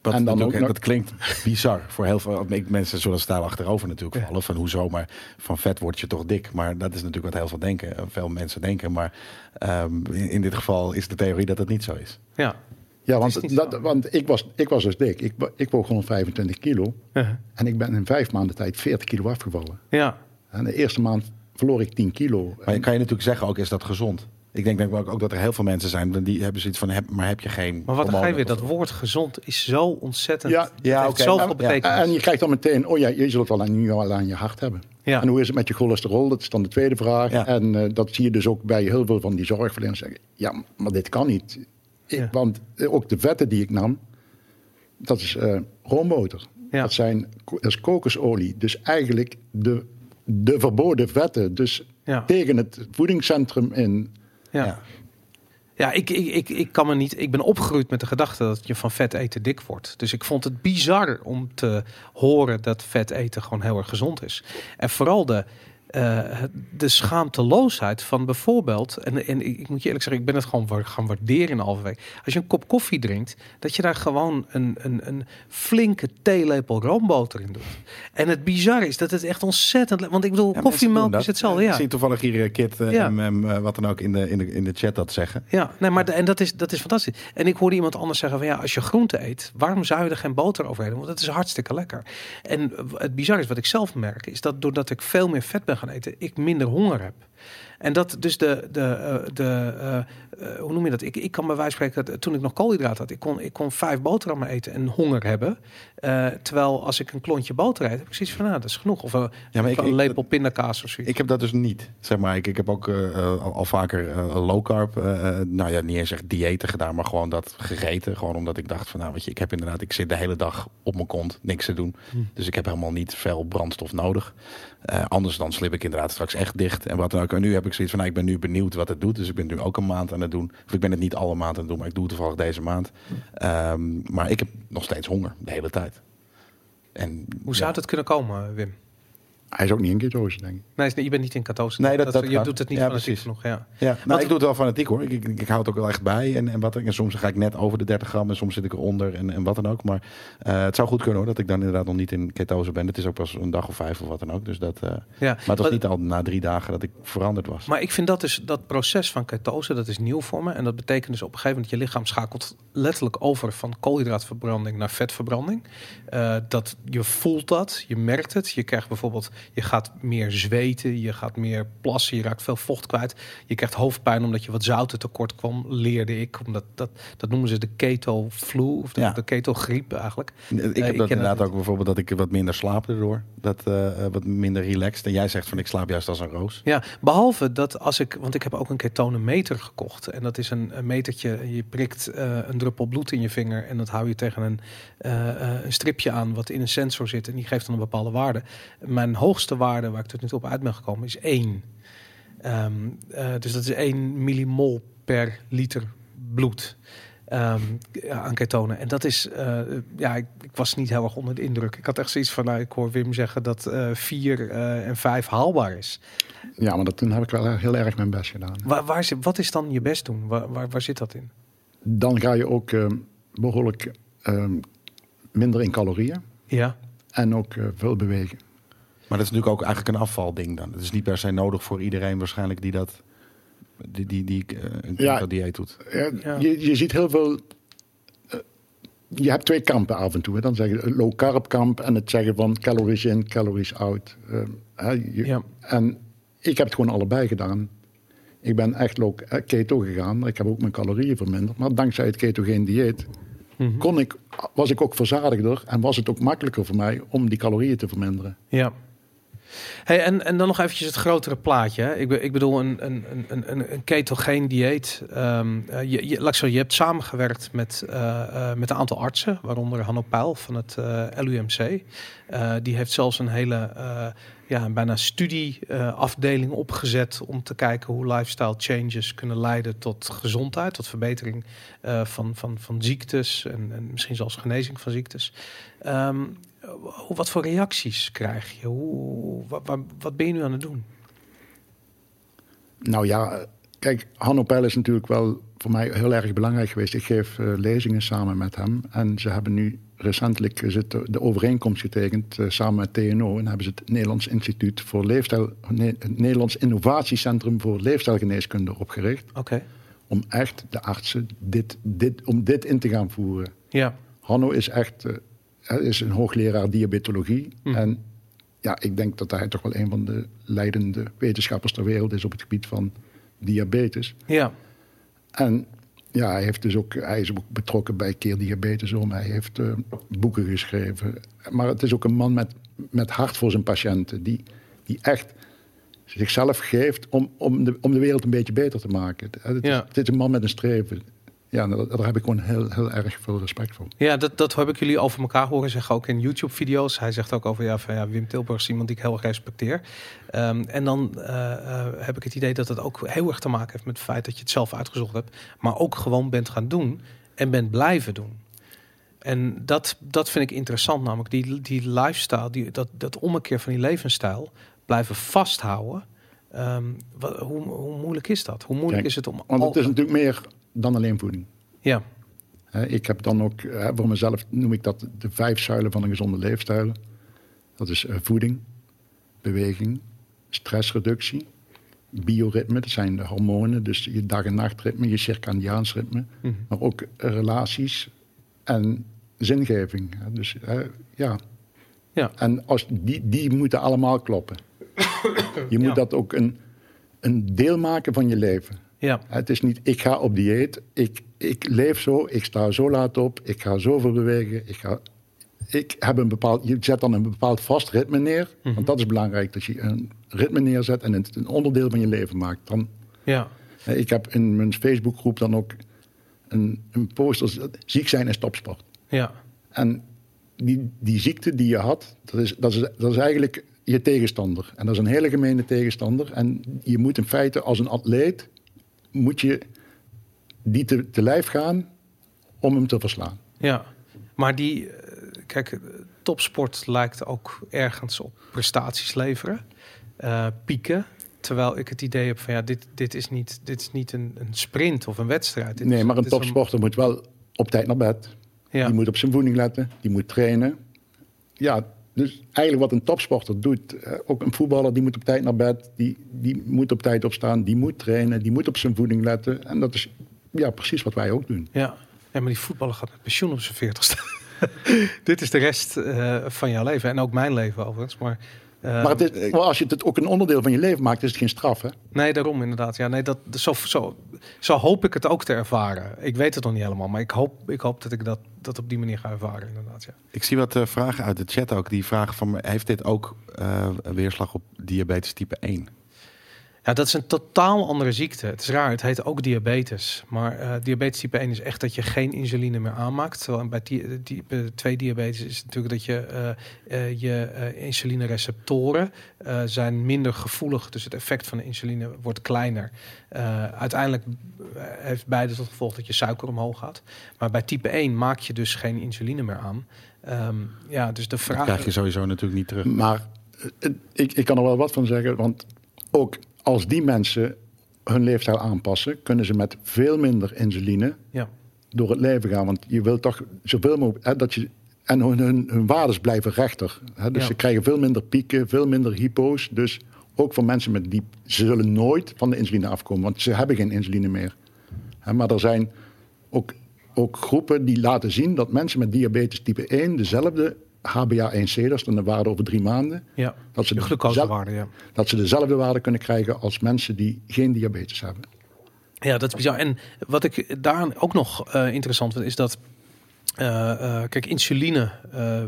Dat, En dan ook nog- dat klinkt bizar voor heel veel mensen zullen stijl achterover natuurlijk Ja. vallen. Van hoezo, maar van vet word je toch dik. Maar dat is natuurlijk wat heel veel denken, eh, veel mensen denken. Maar ehm, in, in dit geval is de theorie dat het niet zo is. Ja. ja want, dat, want ik, was, ik was dus dik. Ik, ik woog 125 kilo. En ik ben in vijf maanden tijd 40 kilo afgevallen. Ja. En de eerste maand verloor ik 10 kilo. Maar je kan je natuurlijk zeggen ook, is dat gezond? Ik denk, denk ook, ook dat er heel veel mensen zijn die hebben zoiets van, heb, maar heb je geen. Maar wat ga je weer? Dat woord gezond is zo ontzettend. Ja, ja, zoveel Ja, betekenis. En je krijgt dan meteen, oh ja, je zult wel aan, nu al aan je hart hebben. Ja. En hoe is het met je cholesterol? Dat is dan de tweede vraag. Ja. En eh, dat zie je dus ook bij heel veel van die zorgverleners zeggen. Ja, maar dit kan niet. Ik- Ja. Want eh, ook de vetten die ik nam, dat is eh roomboter. Ja. Dat, zijn, dat is kokosolie. Dus eigenlijk de, de verboden vetten. Dus Ja. tegen het voedingscentrum in. ja. Ja. Ja, ik, ik, ik, ik kan me niet. Ik ben opgegroeid met de gedachte dat je van vet eten dik wordt. Dus ik vond het bizar om te horen dat vet eten gewoon heel erg gezond is. En vooral de, eh, de schaamteloosheid van bijvoorbeeld. En, en ik ik moet je eerlijk zeggen, ik ben het gewoon gaan waarderen in de halve week. Als je een kop koffie drinkt, dat je daar gewoon een, een, een flinke theelepel roomboter in doet. En het bizar is dat het echt ontzettend. Want ik bedoel, Ja, koffiemelk dat. is hetzelfde. Ik Ja. zie toevallig hier eh, Kit eh, Ja. en wat dan ook in de, in, de, in de chat dat zeggen. Ja, nee, maar de- en dat is, dat is fantastisch. En ik hoorde iemand anders zeggen van ja, als je groente eet, waarom zou je er geen boter overheen? Want het is hartstikke lekker. En het bizar is wat ik zelf merk, is dat doordat ik veel meer vet ben gaan eten, ik minder honger heb. En dat dus de, de, eh, de eh, eh, hoe noem je dat? Ik, ik kan bij wijze van spreken, toen ik nog koolhydraten had, ik kon, ik kon vijf boterhammen eten en honger hebben. Terwijl als ik een klontje boter eet, heb ik zoiets van, nou, dat is genoeg. Of, een Ja, maar ik- een ik- lepel pindakaas of zoiets. Ik heb dat dus niet. Zeg maar, ik, ik heb ook al, al vaker low carb, nou ja, niet eens echt diëten gedaan, maar gewoon dat gegeten. Gewoon omdat ik dacht van, nou weet je, ik heb inderdaad, ik zit de hele dag op mijn kont, niks te doen. Dus ik heb helemaal niet veel brandstof nodig. Anders dan slip ik inderdaad straks echt dicht en wat dan ook. En nu heb ik zoiets van, nou, ik ben nu benieuwd wat het doet. Dus ik ben nu ook een maand aan het doen. Of ik ben het niet alle maand aan het doen, maar ik doe het toevallig deze maand. Ehm, maar ik heb nog steeds honger de hele tijd. En, Hoe zou ja. het kunnen komen, Wim? Hij is ook niet in ketose, denk ik. Nee, je bent niet in katose. Nee, dat- dat je doet het niet Ja, fanatiek precies. genoeg. Ja. Ja, nou, ik doe het wel fanatiek hoor. Ik, ik, ik hou het ook wel echt bij. En, en, wat, en soms ga ik net over de 30 gram en soms zit ik eronder en, en wat dan ook. Maar eh, het zou goed kunnen hoor, dat ik dan inderdaad nog niet in ketose ben. Het is ook pas een dag of vijf of wat dan ook. Dus dat, eh, Ja. maar het was niet al na drie dagen dat ik veranderd was. Maar ik vind dat dus dat proces van ketose, dat is nieuw voor me. En dat betekent dus op een gegeven moment je lichaam schakelt letterlijk over van koolhydraatverbranding naar vetverbranding. Eh, dat je voelt dat, je merkt het. Je krijgt bijvoorbeeld, je gaat meer zweten, je gaat meer plassen, je raakt veel vocht kwijt. Je krijgt hoofdpijn omdat je wat zouten tekort kwam, leerde ik. Omdat dat, dat noemen ze de keto flu of de, Ja. de keto griep eigenlijk. ik eh, heb ik dat inderdaad ook bijvoorbeeld dat ik wat minder slaap erdoor. Dat eh, eh, wat minder relaxed. En jij zegt van ik slaap juist als een roos. Ja, behalve dat als ik, want ik heb ook een ketonemeter gekocht. En dat is een, een metertje, je prikt eh, een druppel bloed in je vinger en dat hou je tegen een, eh, eh, een stripje aan wat in een sensor zit en die geeft dan een bepaalde waarde. Mijn hoogste waarde waar ik tot nu toe op uit ben gekomen is 1. Ehm, eh, dus dat is 1 millimol per liter bloed. ehm, ja, aan ketonen. En dat is, eh, ja, ik, ik was niet heel erg onder de indruk. Ik had echt zoiets van, nou, ik hoor Wim zeggen dat eh 4 en 5 haalbaar is. Ja, maar dat, toen heb ik wel heel erg mijn best gedaan. Waar, waar zit, wat is dan je best doen? Waar, waar, waar zit dat in? Dan ga je ook eh, behoorlijk eh, minder in calorieën Ja, en ook eh, veel bewegen. Maar dat is natuurlijk ook eigenlijk een afvalding dan. Het is niet per se nodig voor iedereen waarschijnlijk die dat... Die, die, die eh, een Ja. dieet doet. Ja, Ja. Je, je ziet heel veel. eh, je hebt twee kampen af en toe. Hè. Dan zeg je een low carb kamp en het zeggen van calories in, calories out. Eh, hè, je- Ja. En ik heb het gewoon allebei gedaan. Ik ben echt low eh, keto gegaan. Ik heb ook mijn calorieën verminderd. Maar dankzij het ketogeen dieet Mhm. kon ik, was ik ook verzadigder en was het ook makkelijker voor mij om die calorieën te verminderen. ja. Hey, en, en dan nog eventjes het grotere plaatje. Ik, ik bedoel, een, een, een, een, een ketogeen dieet. eh, je, je, zo, je hebt samengewerkt met, eh, eh, met een aantal artsen, waaronder Hanno Pijl van het LUMC. Die heeft zelfs een hele ja, bijna studieafdeling opgezet om te kijken hoe lifestyle changes kunnen leiden tot gezondheid, tot verbetering van, van, van ziektes en, en misschien zelfs genezing van ziektes. Hoe- wat voor reacties krijg je? Hoe, wat, wat, wat ben je nu aan het doen? Nou ja, kijk, Hanno Peil is natuurlijk wel voor mij heel erg belangrijk geweest. Ik geef eh, lezingen samen met hem. En ze hebben nu recentelijk de, overeenkomst getekend eh, samen met TNO. En hebben ze het Nederlands Instituut voor Leefstijl, nee, het Nederlands Innovatiecentrum voor Leefstijlgeneeskunde opgericht. Oké. Om echt de artsen dit, dit, om dit in te gaan voeren. Ja. Hanno is echt eh, hij is een hoogleraar diabetologie. Mhm. En ja, ik denk dat hij toch wel een van de leidende wetenschappers ter wereld is op het gebied van diabetes. Ja, En ja, hij, heeft dus ook, hij is ook betrokken bij Keer Diabetes om. Hij heeft eh, boeken geschreven. Maar het is ook een man met, met hart voor zijn patiënten. Die, die echt zichzelf geeft om, om, de, om de wereld een beetje beter te maken. Het, is, Ja. het is een man met een streven. Ja, daar, daar heb ik gewoon heel, heel erg veel respect voor. ja dat, dat heb ik jullie over elkaar horen zeggen, ook in YouTube-video's. Hij zegt ook over, ja, van, ja, Wim Tilburg is iemand die ik heel erg respecteer. Ehm, en dan eh, eh, heb ik het idee dat het ook heel erg te maken heeft met het feit dat je het zelf uitgezocht hebt. Maar ook gewoon bent gaan doen en bent blijven doen. En dat, dat vind ik interessant, namelijk die, die lifestyle, die, dat, dat ommekeer van die levensstijl, blijven vasthouden. Ehm, wat, hoe, hoe moeilijk is dat? Hoe moeilijk Kijk, is het om... Want al- het is natuurlijk meer dan alleen voeding. Ja, Ik heb dan ook, voor mezelf noem ik dat de vijf zuilen van een gezonde leefstijl. Dat is eh, voeding, beweging, stressreductie, bioritme, dat zijn de hormonen, dus je dag- en nachtritme, je circadiaans ritme, Mhm. maar ook relaties en zingeving. Dus ja. Ja. En als die, die moeten allemaal kloppen. Je moet Ja. dat ook een, een deel maken van je leven. Ja, Het is niet, ik ga op dieet, ik, ik leef zo, ik sta zo laat op, ik ga zoveel bewegen. Ik, ga, ik heb een bepaald, je zet dan een bepaald vast ritme neer. Mhm. Want dat is belangrijk, dat je een ritme neerzet en het een onderdeel van je leven maakt. Dan, ja, eh, ik heb in mijn Facebookgroep dan ook een, een poster, ziek zijn is topsport. ja, En die, die ziekte die je had, dat is, dat, is, dat is eigenlijk je tegenstander. En dat is een hele gemene tegenstander. En je moet in feite als een atleet, moet je die te, te lijf gaan om hem te verslaan. ja. Maar die, eh, kijk, topsport lijkt ook ergens op prestaties leveren, eh, pieken. Terwijl ik het idee heb van ja, dit, dit is niet, dit is niet een, een sprint of een wedstrijd. Dit Nee, is- maar een topsporter moet wel op tijd naar bed. Ja, Die moet op zijn voeding letten, die moet trainen. Ja, dus eigenlijk wat een topsporter doet, eh, ook een voetballer die moet op tijd naar bed, die, die moet op tijd opstaan, die moet trainen, die moet op zijn voeding letten. En dat is ja, precies wat wij ook doen. ja. ja, maar die voetballer gaat met pensioen op zijn veertigste. dit is de rest eh, van jouw leven en ook mijn leven overigens. Maar, Maar, het is, maar als je het ook een onderdeel van je leven maakt, is het geen straf. Hè? Nee, daarom inderdaad. Ja, nee, dat, zo, zo, zo hoop ik het ook te ervaren. Ik weet het nog niet helemaal, maar ik hoop, ik hoop dat ik dat, dat op die manier ga ervaren inderdaad. Ja. Ik zie wat eh, vragen uit de chat ook. Die vragen van, heeft dit ook eh, een weerslag op diabetes type 1? Ja, dat is een totaal andere ziekte. Het is raar, het heet ook diabetes. Maar eh, diabetes type 1 is echt dat je geen insuline meer aanmaakt. Terwijl bij type 2 diabetes is het natuurlijk dat je eh, eh, je eh, insulinereceptoren eh, zijn minder gevoelig. Dus het effect van de insuline wordt kleiner. Eh, uiteindelijk eh, heeft beide tot gevolg dat je suiker omhoog gaat. Maar bij type 1 maak je dus geen insuline meer aan. Ehm, ja, dus de Dat vraag... krijg je sowieso natuurlijk niet terug. Maar eh, ik, ik kan er wel wat van zeggen, want ook als die mensen hun leefstijl aanpassen, kunnen ze met veel minder insuline Ja, door het leven gaan. Want je wilt toch zoveel mogelijk. Hè, dat je, en hun, hun, hun waardes blijven rechter. Hè, dus Ja. ze krijgen veel minder pieken, veel minder hypo's. Dus ook voor mensen met die. Ze zullen nooit van de insuline afkomen, want ze hebben geen insuline meer. Hè, maar er zijn ook, ook groepen die laten zien dat mensen met diabetes type 1 dezelfde HbA1c, dat is dan de waarde over drie maanden, ja. dat ze, de dezelfde, glucosewaarde, ja. dat ze dezelfde waarde kunnen krijgen als mensen die geen diabetes hebben. Ja, dat is bizar. En wat ik daar ook nog eh, interessant vind, is dat. Eh, eh, kijk, insuline eh,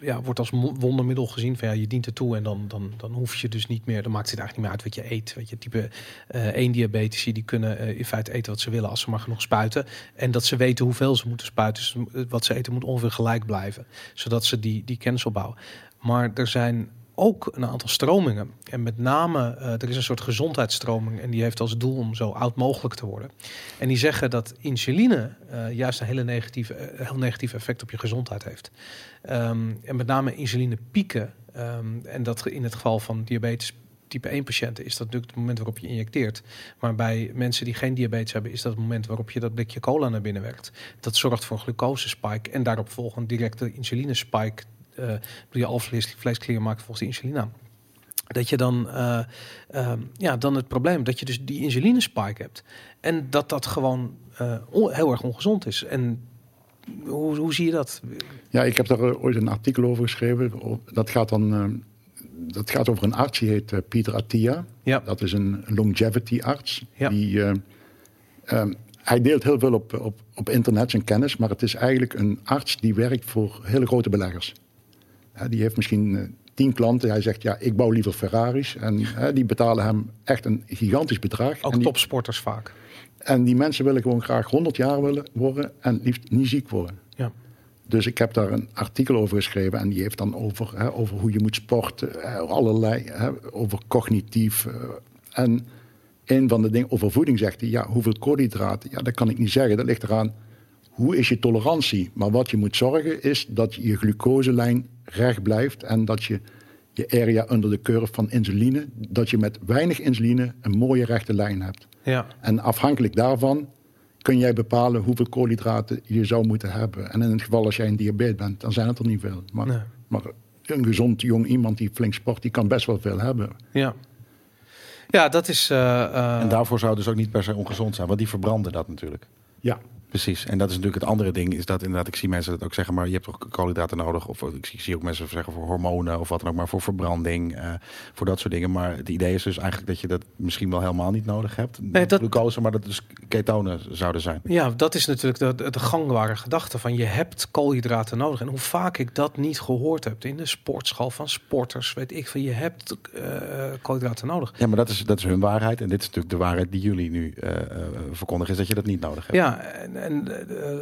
ja, wordt als wondermiddel gezien. Van ja, je dient ertoe en dan, dan, dan hoef je dus niet meer. Dan maakt het eigenlijk niet meer uit wat je eet. Weet je, type eh 1 diabetici die kunnen in feite eten wat ze willen als ze maar genoeg spuiten. En dat ze weten hoeveel ze moeten spuiten. Dus wat ze eten moet ongeveer gelijk blijven. Zodat ze die, die kennis opbouwen. Maar er zijn ook een aantal stromingen. En met name, eh, er is een soort gezondheidsstroming en die heeft als doel om zo oud mogelijk te worden. En die zeggen dat insuline eh, juist een hele negatieve, eh, heel negatief effect op je gezondheid heeft. Ehm, en met name insulinepieken, ehm, en dat in het geval van diabetes type 1 patiënten is dat natuurlijk het moment waarop je injecteert. Maar bij mensen die geen diabetes hebben, is dat het moment waarop je dat blikje cola naar binnen werkt. Dat zorgt voor een glucosespike en daarop volgend directe insulinespike. Eh alvleesklier maakt volgens de insuline aan. Dat je dan, eh, ehm, ja, dan het probleem dat je dus die insulinespike hebt. En dat dat gewoon eh, heel erg ongezond is. En hoe, hoe zie je dat? Ja, ik heb daar ooit een artikel over geschreven. Dat gaat dan. dat gaat over een arts, die heet Pieter Attia. Ja. Dat is een longevity arts. Ja. Die, eh, ehm, hij deelt heel veel op, op, op internet zijn kennis, maar het is eigenlijk een arts die werkt voor hele grote beleggers. Die heeft misschien eh, tien klanten. Hij zegt, ja, ik bouw liever Ferraris. En die betalen hem echt een gigantisch bedrag. Ook en, die, topsporters vaak. en die mensen willen gewoon graag 100 jaar willen worden en liefst niet ziek worden. Ja. Dus ik heb daar een artikel over geschreven en die heeft dan over, hè, over hoe je moet sporten, hè, allerlei, hè, over cognitief. eh, en een van de dingen over voeding zegt hij, ja, hoeveel koolhydraten? Ja, dat kan ik niet zeggen. Dat ligt eraan, hoe is je tolerantie? Maar wat je moet zorgen is dat je glucoselijn recht blijft en dat je je area under de curve van insuline, dat je met weinig insuline een mooie rechte lijn hebt. Ja. En afhankelijk daarvan kun jij bepalen hoeveel koolhydraten je zou moeten hebben. En in het geval als jij een diabetes bent, dan zijn het er niet veel. Maar, Nee. maar een gezond jong iemand die flink sport, die kan best wel veel hebben. Ja. Ja, dat is... eh, eh, En daarvoor zou het dus ook niet per se ongezond zijn, want die verbranden dat natuurlijk. Ja. Precies. En dat is natuurlijk het andere ding, is dat inderdaad, ik zie mensen dat ook zeggen, maar je hebt toch koolhydraten nodig, of ik zie, ook mensen zeggen voor hormonen of wat dan ook, maar voor verbranding, eh, voor dat soort dingen. Maar het idee is dus eigenlijk dat je dat misschien wel helemaal niet nodig hebt. Nee, dat- Glucose, maar dat dus ketonen zouden zijn. Ja, dat is natuurlijk de, de gangbare gedachte van je hebt koolhydraten nodig. En hoe vaak ik dat niet gehoord heb in de sportschool van sporters, weet ik van je hebt eh, koolhydraten nodig. Ja, maar dat is, dat is hun waarheid. En dit is natuurlijk de waarheid die jullie nu eh, verkondigen, is dat je dat niet nodig hebt. Ja, en, eh,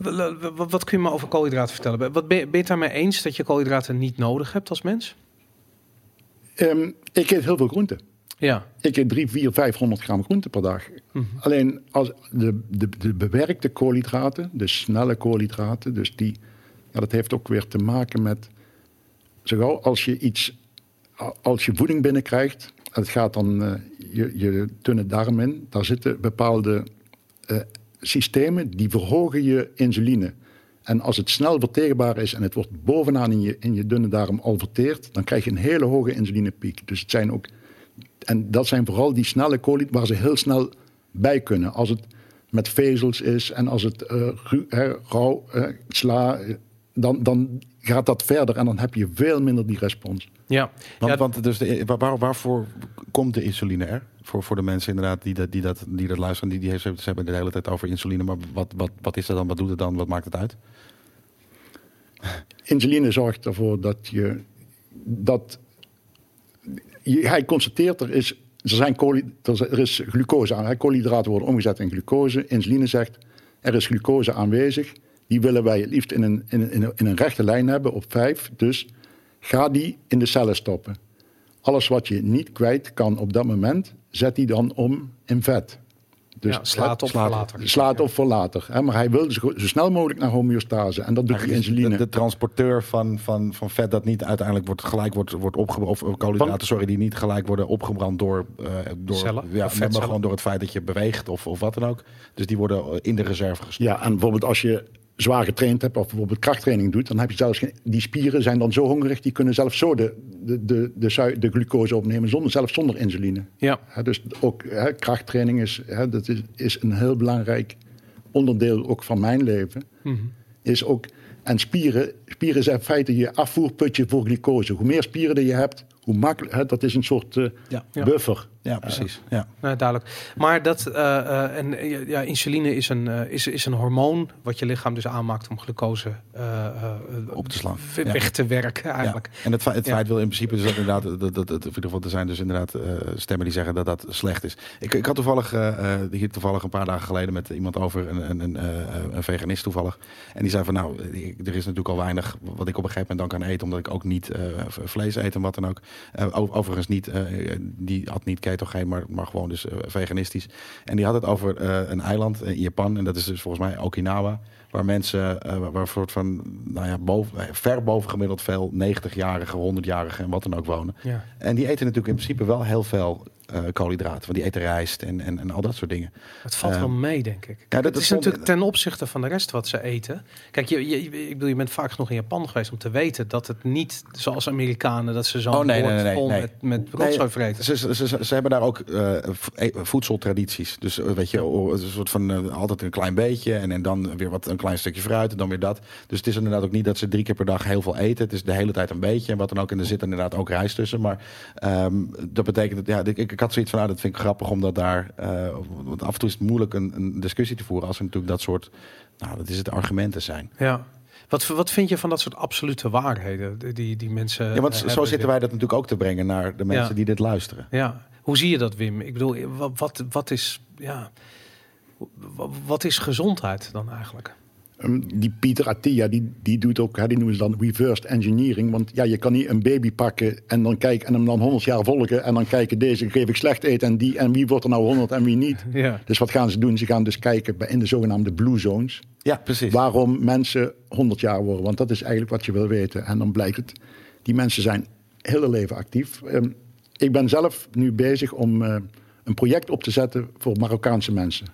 w- w- wat kun je me over koolhydraten vertellen? Wat ben, je- ben je het daarmee eens dat je koolhydraten niet nodig hebt als mens? Ehm, ik eet heel veel groenten. Ja. Ik eet 3, 4, 500 gram groente per dag. Mhm. Alleen als de, de, de bewerkte koolhydraten, de snelle koolhydraten, dus die, ja, dat heeft ook weer te maken met, zo gauw als je iets, als je voeding binnenkrijgt, het gaat dan eh, je, je dunne darm in, daar zitten bepaalde eh, systemen die verhogen je insuline. En als het snel verteerbaar is en het wordt bovenaan in je, in je dunne darm al verteerd, dan krijg je een hele hoge insulinepiek. Dus het zijn ook en dat zijn vooral die snelle koolhydraten waar ze heel snel bij kunnen. Als het met vezels is en als het eh, ru- hè, rauw, sla, dan, dan gaat dat verder en dan heb je veel minder die respons. Ja. Want, ja, want dus de, waar- waarvoor komt de insuline er? Voor, voor de mensen inderdaad die dat, die dat, die dat luisteren, die, die heeft, ze hebben de hele tijd over insuline. Maar wat, wat, wat is dat dan? Wat doet het dan? Wat maakt het uit? Insuline zorgt ervoor dat je dat hij constateert er is er zijn er is- glucose aan. Koolhydraten worden omgezet in glucose. Insuline zegt er is glucose aanwezig. Die willen wij het liefst in een, in in in een rechte lijn hebben op vijf. Dus ga die in de cellen stoppen. Alles wat je niet kwijt kan op dat moment, zet die dan om in vet. Dus ja, slaat op slaat- voor later. slaat op voor later. Hè? Maar hij wil zo, zo snel mogelijk naar homeostase. En dat doet die is insuline. De, de transporteur van, van, van vet dat niet uiteindelijk wordt gelijk wordt, wordt opgebrand. Of koolhydraten, sorry, die niet gelijk worden opgebrand door, eh door, Cellen, ja, of maar vetcellen. gewoon door het feit dat je beweegt of, of wat dan ook. Dus die worden eh, in de reserve gestopt. Ja, en bijvoorbeeld als je zwaar getraind hebt of bijvoorbeeld krachttraining doet, dan heb je zelfs geen, die spieren zijn dan zo hongerig, die kunnen zelfs zo de, de, de, de, de glucose opnemen, zonder, zelfs zonder insuline. Ja. Dus ook krachttraining is, dat is, is een heel belangrijk onderdeel ook van mijn leven. Mhm. Is ook, en spieren, spieren zijn in feite je afvoerputje voor glucose. Hoe meer spieren dat je hebt, hoe makkelijk, hè, dat is een soort eh, Ja. Buffer. Ja, precies. Ja. Nou, duidelijk. Maar dat eh, eh, en ja, insuline is een, is, is een hormoon wat je lichaam dus aanmaakt om glucose Op te slaan. Ja. weg te werken eigenlijk. Ja. En het, feit- het feit wil in principe dus dat inderdaad, dat, dat, dat, in ieder geval, er zijn dus inderdaad stemmen die zeggen dat dat slecht is. Ik, ik had toevallig, hier toevallig een paar dagen geleden met iemand over, een, een, een, een veganist toevallig. En die zei van nou, er is natuurlijk al weinig wat ik op een gegeven moment dan kan eten, omdat ik ook niet vlees eet en wat dan ook. Eh, overigens niet, eh, die had niet ketogeen, maar, maar gewoon dus eh, veganistisch. En die had het over eh, een eiland in Japan, en dat is dus volgens mij Okinawa. Waar mensen, eh, waar een soort van, nou ja, boven, eh, ver boven gemiddeld veel 90-jarigen, 100-jarigen en wat dan ook wonen. Ja. En die eten natuurlijk in principe wel heel veel eh, koolhydraten. Want die eten rijst en, en, en al dat soort dingen. Het valt Ehm, wel mee, denk ik. ja, dat- het is dat natuurlijk ten opzichte van de rest wat ze eten. Kijk, je, je, ik bedoel, je bent vaak genoeg in Japan geweest om te weten dat het niet zoals Amerikanen dat ze zo'n Oh, nee, bord nee, nee, vol met, met rotzooi vreten. Ze, ze, ze, ze hebben daar ook eh, eh, voedseltradities. Dus eh, weet je, een soort van altijd een klein beetje en, en dan weer wat een klein stukje fruit en dan weer dat. Dus het is inderdaad ook niet dat ze drie keer per dag heel veel eten. Het is de hele tijd een beetje en wat dan ook. En er zit inderdaad ook rijst tussen. Maar ehm, dat betekent dat ja, ik, ik had zoiets van, nou, dat vind ik grappig omdat daar, eh, want af en toe is het moeilijk een, een discussie te voeren als er natuurlijk dat soort, nou, dat is het argumenten zijn. Ja. Wat, wat vind je van dat soort absolute waarheden die- die, mensen. Ja, want eh, zo hebben? zitten wij dat natuurlijk ook te brengen naar de mensen Ja. die dit luisteren. Ja. Hoe zie je dat, Wim? Ik bedoel, wat, wat, wat is. Ja, wat is gezondheid dan eigenlijk? Ehm, die Pieter Attia, die, die doet ook, hè, die noemen ze dan reversed engineering. Want ja, je kan niet een baby pakken en dan kijken en hem dan 100 jaar volgen. En dan kijken, deze geef ik slecht eten en die. En wie wordt er nou 100 en wie niet. Ja. Dus wat gaan ze doen? Ze gaan dus kijken bij- in de zogenaamde blue zones. Ja, precies. Waarom mensen 100 jaar worden. Want dat is eigenlijk wat je wil weten. En dan blijkt het, die mensen zijn hele leven actief. Ehm, ik ben zelf nu bezig om eh, een project op te zetten voor Marokkaanse mensen.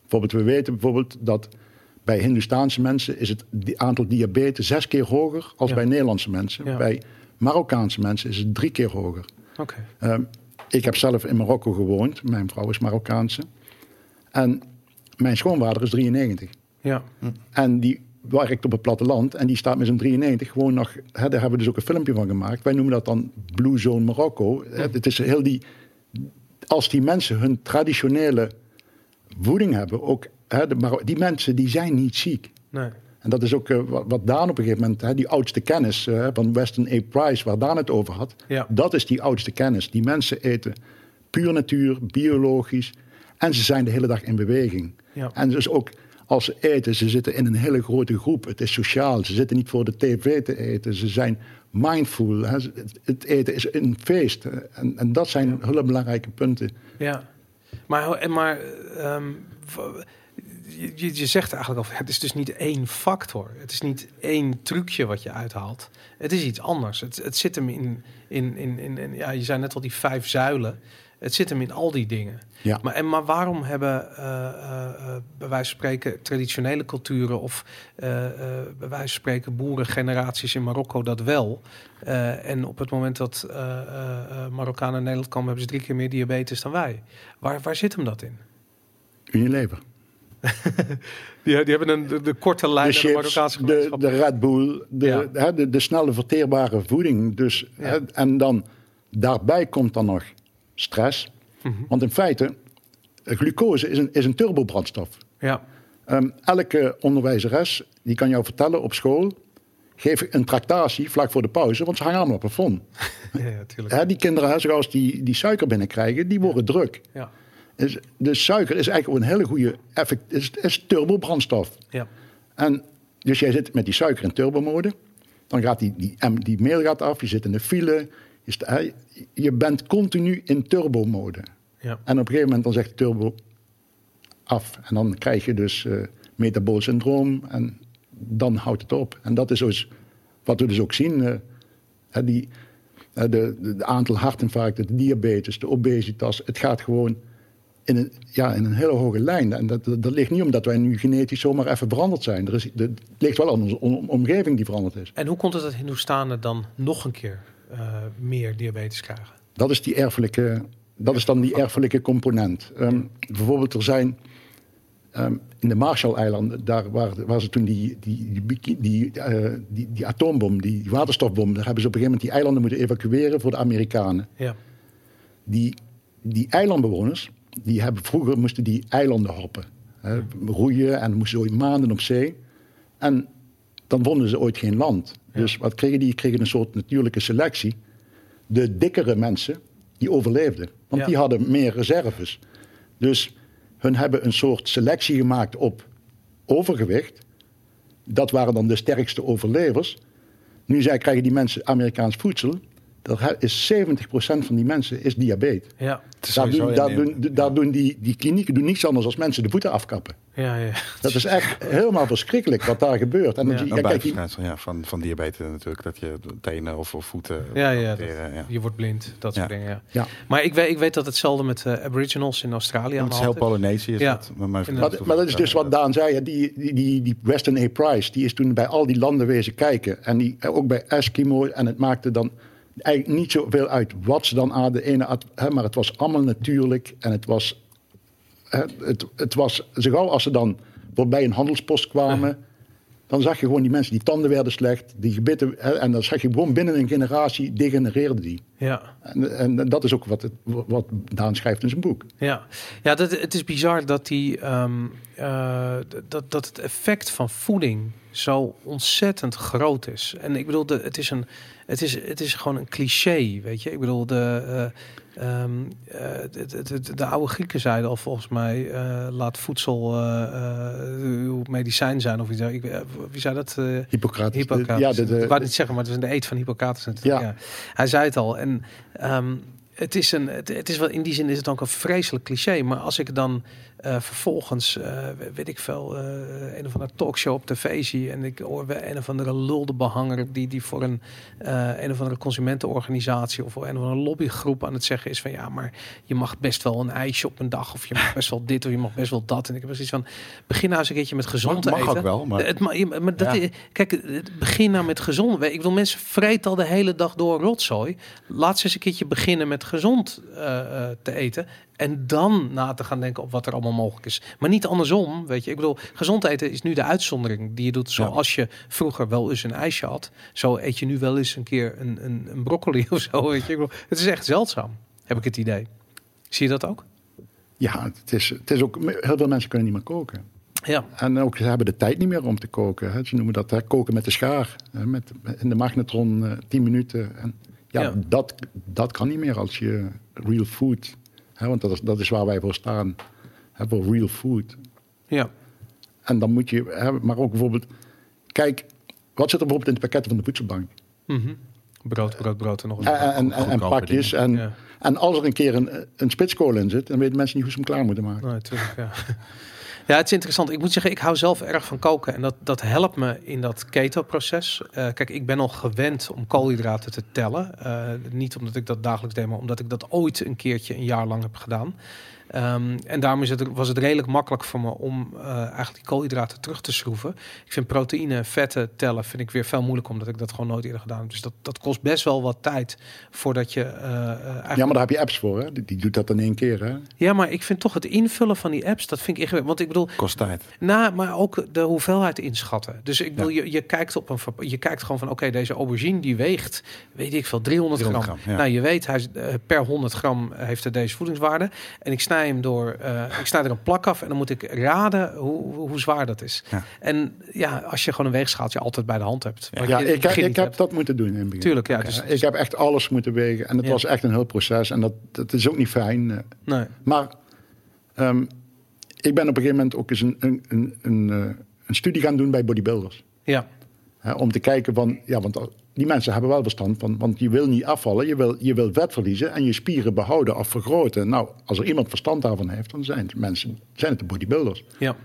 Bijvoorbeeld, we weten bijvoorbeeld dat bij Hindoestaanse mensen is het aantal diabetes zes keer hoger als Ja. bij Nederlandse mensen. Ja. Bij Marokkaanse mensen is het drie keer hoger. Oké. Ehm, ik heb zelf in Marokko gewoond. Mijn vrouw is Marokkaanse. En mijn schoonvader is 93. Ja. En die werkt op het platteland en die staat met zijn 93 gewoon nog. Hè, daar hebben we dus ook een filmpje van gemaakt. Wij noemen dat dan Blue Zone Marokko. Het is heel die. Als die mensen hun traditionele voeding hebben, ook, hè, de, Maro- die mensen die zijn niet ziek. Nee. En dat is ook eh, wat, Daan op een gegeven moment, hè, die oudste kennis eh, van Weston A. Price, waar Daan het over had. Ja. Dat is die oudste kennis. Die mensen eten puur natuur, biologisch. En ze zijn de hele dag in beweging. Ja. En dus ook als ze eten, ze zitten in een hele grote groep. Het is sociaal. Ze zitten niet voor de tv te eten. Ze zijn mindful. Hè. Het- eten is een feest. En, en dat zijn hele belangrijke punten. Ja. Maar, maar ehm, je, je- je zegt eigenlijk al, het is dus niet één factor. Het is niet één trucje wat je uithaalt. Het is iets anders. Het, het zit hem in, in, in, in, in- ja, je zei net al die vijf zuilen. Het zit hem in al die dingen. Ja. Maar, en, maar waarom hebben, eh, bij wijze van spreken, traditionele culturen of eh, bij wijze van spreken boerengeneraties in Marokko dat wel? En op het moment dat Marokkanen in Nederland komen, hebben ze drie keer meer diabetes dan wij. Waar, waar zit hem dat in? Unilever. Die, die hebben een, de, de korte lijn de de chips, Marokkaanse de, gemeenschap. de Red Bull, de, Ja. hè, de, de snelle verteerbare voeding. Dus, Ja. hè, en dan daarbij komt dan nog stress. Mhm. Want in feite, glucose is een, is een turbobrandstof. Ja, Ehm, elke onderwijzeres die kan jou vertellen op school... geef een tractatie vlak voor de pauze, want ze hangen allemaal op het plafond. ja, ja, tuurlijk. Hè, die kinderen, zoals die, die suiker binnenkrijgen, die worden druk. Ja, Dus, de suiker is eigenlijk een hele goede effect, is, is turbobrandstof. ja, En dus jij zit met die suiker in turbomode. Dan gaat die, die, die mail gaat af, je zit in de file. Je, sta- je bent continu in turbomode. ja. En op een gegeven moment dan zegt de turbo af. En dan krijg je dus eh metabool syndroom en dan houdt het op. En dat is dus wat we dus ook zien. eh, die, de, de, de aantal hartinfarcten, de diabetes, de obesitas. Het gaat gewoon in een, ja, in een hele hoge lijn. En dat, dat, dat ligt niet omdat wij nu genetisch zomaar even veranderd zijn. Er is, het ligt wel aan onze om- omgeving die veranderd is. En hoe komt het dat Hindoestanen dan nog een keer eh, meer diabetes krijgen? Dat is, die erfelijke, dat is dan die erfelijke component. Ehm, bijvoorbeeld, er zijn ehm, in de Marshall-eilanden, daar waar, waar ze toen die, die, die, die, eh, die, die atoombom, die, die waterstofbom, daar hebben ze op een gegeven moment die eilanden moeten evacueren voor de Amerikanen. Ja, Die, die eilandbewoners, die hebben vroeger moesten die eilanden hoppen. Hè, roeien en moesten zo maanden op zee. En dan vonden ze ooit geen land. Dus wat kregen die? Die kregen een soort natuurlijke selectie. De dikkere mensen, die overleefden. Want Ja. die hadden meer reserves. Dus hun hebben een soort selectie gemaakt op overgewicht. Dat waren dan de sterkste overlevers. Nu zij krijgen die mensen Amerikaans voedsel. Is 70% van die mensen is diabetes. Ja, Daar, doen, daar, doen, daar doen die, die klinieken doen niets anders dan mensen de voeten afkappen. ja, ja. Dat is echt helemaal verschrikkelijk wat daar gebeurt. En Ja. zie je, ja, kijk, die- bijverschijnsel ja, van, van diabetes natuurlijk. Dat je tenen of, of voeten... Ja, ja, dat- amputeren, ja. Je wordt blind, dat soort Ja. dingen. Ja. ja. Maar ik weet, ik weet dat hetzelfde met eh, Aboriginals in Australië aan Het de is heel hand is. Polynesië. Is dat, maar, maar, dat is dus wat Daan zei. Die, die, die, die Weston A. Price, die is toen bij al die landen wezen kijken. En die, ook bij Eskimo. En het maakte dan eigenlijk niet zoveel uit wat ze dan aan de ene. Hè, maar het was allemaal natuurlijk. En het was, hè, het, het was zo gauw als ze dan voorbij een handelspost kwamen. Dan zag je gewoon die mensen, die tanden werden slecht. Die gebitten, hè, en dan zag je gewoon binnen een generatie degenereerde die. Ja. En, en dat is ook wat, het, wat Daan schrijft in zijn boek. Ja, ja dat, het is bizar dat, die, ehm, eh, dat, dat het effect van voeding zo ontzettend groot is. En ik bedoel, het, is een, het, is, het is gewoon een cliché, weet je. Ik bedoel, de, eh, ehm, eh, de, de, de, de oude Grieken zeiden al volgens mij... eh, laat voedsel uw medicijn zijn of iets. Ik, wie zei dat? Hippocrates. Hippocrates. Ja, de, ik wou niet zeggen, maar het in de eet van Hippocrates natuurlijk. Ja. Ja. Hij zei het al. En ehm, het is een, het, het is wel in die zin is het ook een vreselijk cliché. Maar als ik dan eh, vervolgens, eh, weet ik veel, eh, een of andere talkshow op tv zie en ik hoor een of andere lulde behanger die, die voor een, een of andere consumentenorganisatie of een of andere lobbygroep aan het zeggen is van ja, maar je mag best wel een ijsje op een dag of je mag best wel dit of je mag best wel dat. En ik heb precies van begin nou eens een keertje met gezond Mag- mag eten. ook wel, maar- Het, maar dat, Ja. kijk, begin nou met gezond. Ik wil mensen vreten al de hele dag door rotzooi. Laat ze eens een keertje beginnen met gezond te eten. En dan na te gaan denken op wat er allemaal mogelijk is. Maar niet andersom, weet je. Ik bedoel, gezond eten is nu de uitzondering die je doet. Zoals je vroeger wel eens een ijsje had. Zo eet je nu wel eens een keer een, een, een broccoli of zo, weet je. Ik bedoel, het is echt zeldzaam, heb ik het idee. Zie je dat ook? Ja, het is, het is ook, heel veel mensen kunnen niet meer koken. Ja. En ook ze hebben de tijd niet meer om te koken. Hè. Ze noemen dat hè, koken met de schaar. Hè, met, in de magnetron eh 10 minuten. En ja, Ja. Dat, dat kan niet meer als je real food. Want dat is, dat is waar wij voor staan. Voor real food. Ja. En dan moet je, hè, maar ook bijvoorbeeld, kijk, wat zit er bijvoorbeeld in de pakketten van de voedselbank? Mhm. Brood, brood, brood en nog En, een. en, en, en pakjes. En, Ja. en als er een keer een, een spitskool in zit, dan weten mensen niet hoe ze hem klaar moeten maken. Nee, natuurlijk, ja. Ja, het is interessant. Ik moet zeggen, ik hou zelf erg van koken. En dat, dat helpt me in dat keto-proces. Eh, kijk, ik ben al gewend om koolhydraten te tellen. Eh, niet omdat ik dat dagelijks deed, maar omdat ik dat ooit een keertje een jaar lang heb gedaan. Ehm, en daarom is het, was het redelijk makkelijk voor me om eh, eigenlijk die koolhydraten terug te schroeven. Ik vind proteïne, vetten tellen vind ik weer veel moeilijker, omdat ik dat gewoon nooit eerder gedaan heb. Dus dat, dat kost best wel wat tijd voordat je eh, eh, eigenlijk Ja, maar daar heb je apps voor. Hè? Die, die doet dat in één keer. Hè? ja, maar ik vind toch het invullen van die apps, dat vind ik ingewikkeld. Want ik bedoel, Kost tijd. nou, maar ook de hoeveelheid inschatten. Dus ik bedoel, je, je kijkt op een je kijkt gewoon van oké, deze aubergine die weegt, weet ik veel, 300, 300 gram. gram, ja. Nou, je weet, hij per 100 gram heeft hij deze voedingswaarde. En ik snij hem door, eh, ik snij er een plak af en dan moet ik raden hoe, hoe, zwaar dat is. Ja. En ja, als je gewoon een weegschaaltje altijd bij de hand hebt. Ja, ik, heb- ik heb dat moeten doen in het begin. Tuurlijk, ja. Dus, ik heb echt alles moeten wegen. En het Ja. was echt een heel proces. En dat, dat is ook niet fijn. eh. nee. Maar ehm, ik ben op een gegeven moment ook eens een, een, een, een, eh, een studie gaan doen bij bodybuilders. Ja, Hè, om te kijken van, ja, want die mensen hebben wel verstand van, want je wil niet afvallen, je wil, je wil vet verliezen en je spieren behouden of vergroten. Nou, als er iemand verstand daarvan heeft, dan zijn het mensen, zijn het de bodybuilders. ja,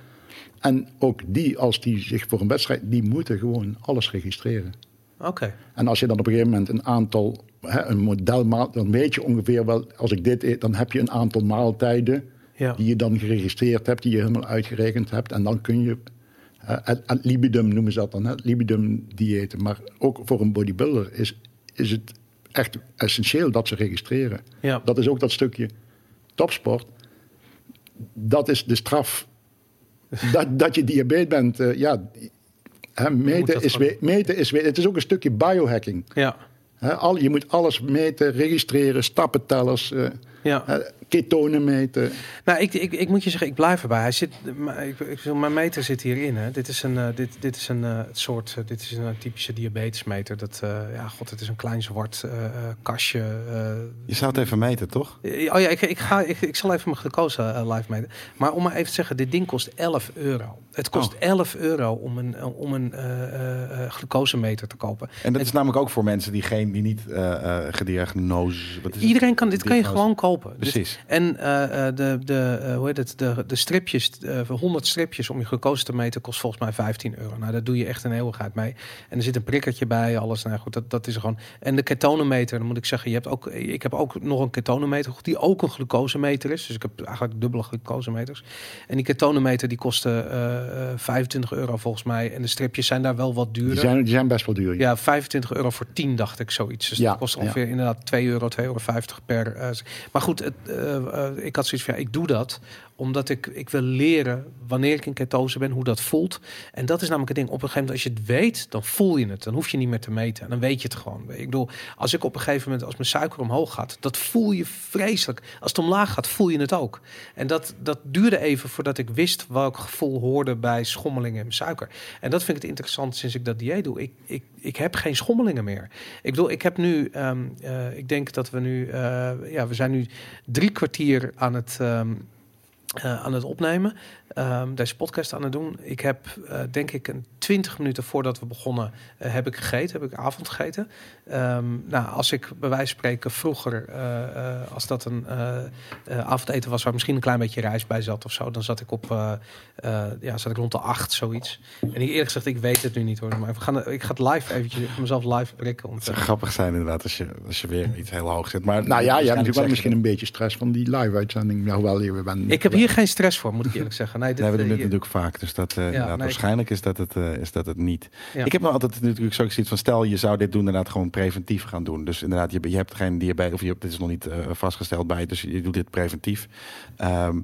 En ook die, als die zich voor een wedstrijd, die moeten gewoon alles registreren. oké. En als je dan op een gegeven moment een aantal, hè, een modelmaal, dan weet je ongeveer wel, als ik dit eet, dan heb je een aantal maaltijden Ja. die je dan geregistreerd hebt, die je helemaal uitgerekend hebt. En dan kun je, eh, het, het libidum noemen ze dat dan, libidum diëten. Maar ook voor een bodybuilder is, is het echt essentieel dat ze registreren. Ja. Dat is ook dat stukje topsport. Dat is de straf. dat, dat je diabetes bent, eh, ja, hè, meten is, we- meten is, we- het is ook een stukje biohacking. Ja, Hè, al, je moet alles meten, registreren, stappentellers. eh, ja. Ketonen meten. Nou, ik, ik, ik moet je zeggen, ik blijf erbij. Hij zit, maar ik, ik, mijn meter zit hierin. Hè. Dit is een, eh, dit, dit is een eh, soort, eh, dit is een typische diabetesmeter. Dat, eh, ja, god, het is een klein zwart eh, eh, kastje. eh. Je zou het even meten, toch? oh ja, ik, ik, ga, ik, ik zal even mijn glucose live meten. Maar om maar even te zeggen, dit ding kost 11 euro. Het kost Oh. 11 euro om een, om een eh, eh, eh, glucosemeter te kopen. En dat is namelijk ook voor mensen die, geen, die niet eh eh gediagnose... Wat is het? Iedereen kan, dit kan je gewoon kopen. Precies. En eh, eh, de, de, eh, hoe heet het, de, de stripjes, voor 100 stripjes om je glucose te meten, kost volgens mij 15 euro. Nou, daar doe je echt een eeuwigheid mee. En er zit een prikkertje bij, alles. Nou goed, dat, dat is er gewoon. En de ketonemeter, dan moet ik zeggen, je hebt ook, ik heb ook nog een ketonemeter, die ook een glucosemeter is. Dus ik heb eigenlijk dubbele glucosemeters. En die ketonemeter, die kosten eh, 25 euro volgens mij. En de stripjes zijn daar wel wat Die duurder. zijn, die zijn best wel duur. Ja, 25 euro voor 10 dacht ik zoiets. Dus Ja, dat kost ongeveer inderdaad 2 euro, 2,50 euro per. maar goed, het, ik had zoiets van ja, ik doe dat omdat ik, ik wil leren wanneer ik in ketose ben, hoe dat voelt. En dat is namelijk het ding. Op een gegeven moment, als je het weet, dan voel je het. Dan hoef je niet meer te meten. En dan weet je het gewoon. Ik bedoel, als ik op een gegeven moment, als mijn suiker omhoog gaat, dat voel je vreselijk. Als het omlaag gaat, voel je het ook. En dat, dat duurde even voordat ik wist welk gevoel hoorde bij schommelingen in suiker. En dat vind ik het interessant sinds ik dat dieet doe. Ik, ik, ik heb geen schommelingen meer. Ik bedoel, ik heb nu, ehm, eh, ik denk dat we nu, eh, ja, we zijn nu drie kwartier aan het, ehm, eh, aan het opnemen. Ehm, deze podcast aan het doen. Ik heb, eh, denk ik, een 20 minuten voordat we begonnen, eh, heb ik gegeten, heb ik avond gegeten. Ehm, nou, als ik bij wijze van spreken vroeger, eh, eh, als dat een eh, eh, avondeten was waar misschien een klein beetje rijst bij zat of zo, dan zat ik op, eh, eh, ja, zat ik rond de acht, zoiets. En ik, eerlijk gezegd, ik weet het nu niet hoor, maar we gaan, ik ga het live eventjes, ik ga mezelf live prikken. Om Het te, zou grappig zijn inderdaad als je, als je weer iets heel hoog zet. Maar Nou ja, je hebt natuurlijk wel misschien een beetje stress van die live-uitzending. Ja, hoewel je weer bent. ik heb hier geen stress voor, moet ik eerlijk zeggen. Nee, dit, we doen eh, dit hier- natuurlijk vaak, dus dat, eh, nee, waarschijnlijk is dat, het, eh, is dat het niet. Ja. Ik heb nou altijd natuurlijk zo zoiets van, stel je zou dit doen inderdaad gewoon preventief gaan doen. Dus inderdaad, je, je hebt geen diabetes, of je, dit is nog niet eh, vastgesteld bij dus je doet dit preventief. Ehm,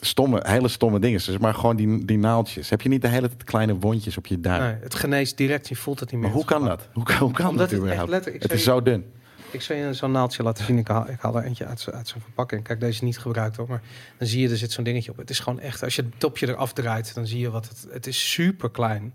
stomme, hele stomme dingen, dus maar gewoon die, die naaldjes. Heb je niet de hele tijd kleine wondjes op je duim? nee, het geneest direct, je voelt het niet meer. Maar hoe kan dat? Hoe, kan- hoe kan Omdat dat het überhaupt? Het is zo dun. Ik zal je zo'n naaldje laten zien. Ik haal, ik er eentje uit, uit zijn verpakking. Kijk, deze is niet gebruikt hoor. Maar dan zie je, er zit zo'n dingetje op. Het is gewoon echt, als je het topje eraf draait, dan zie je wat het... Het is super klein.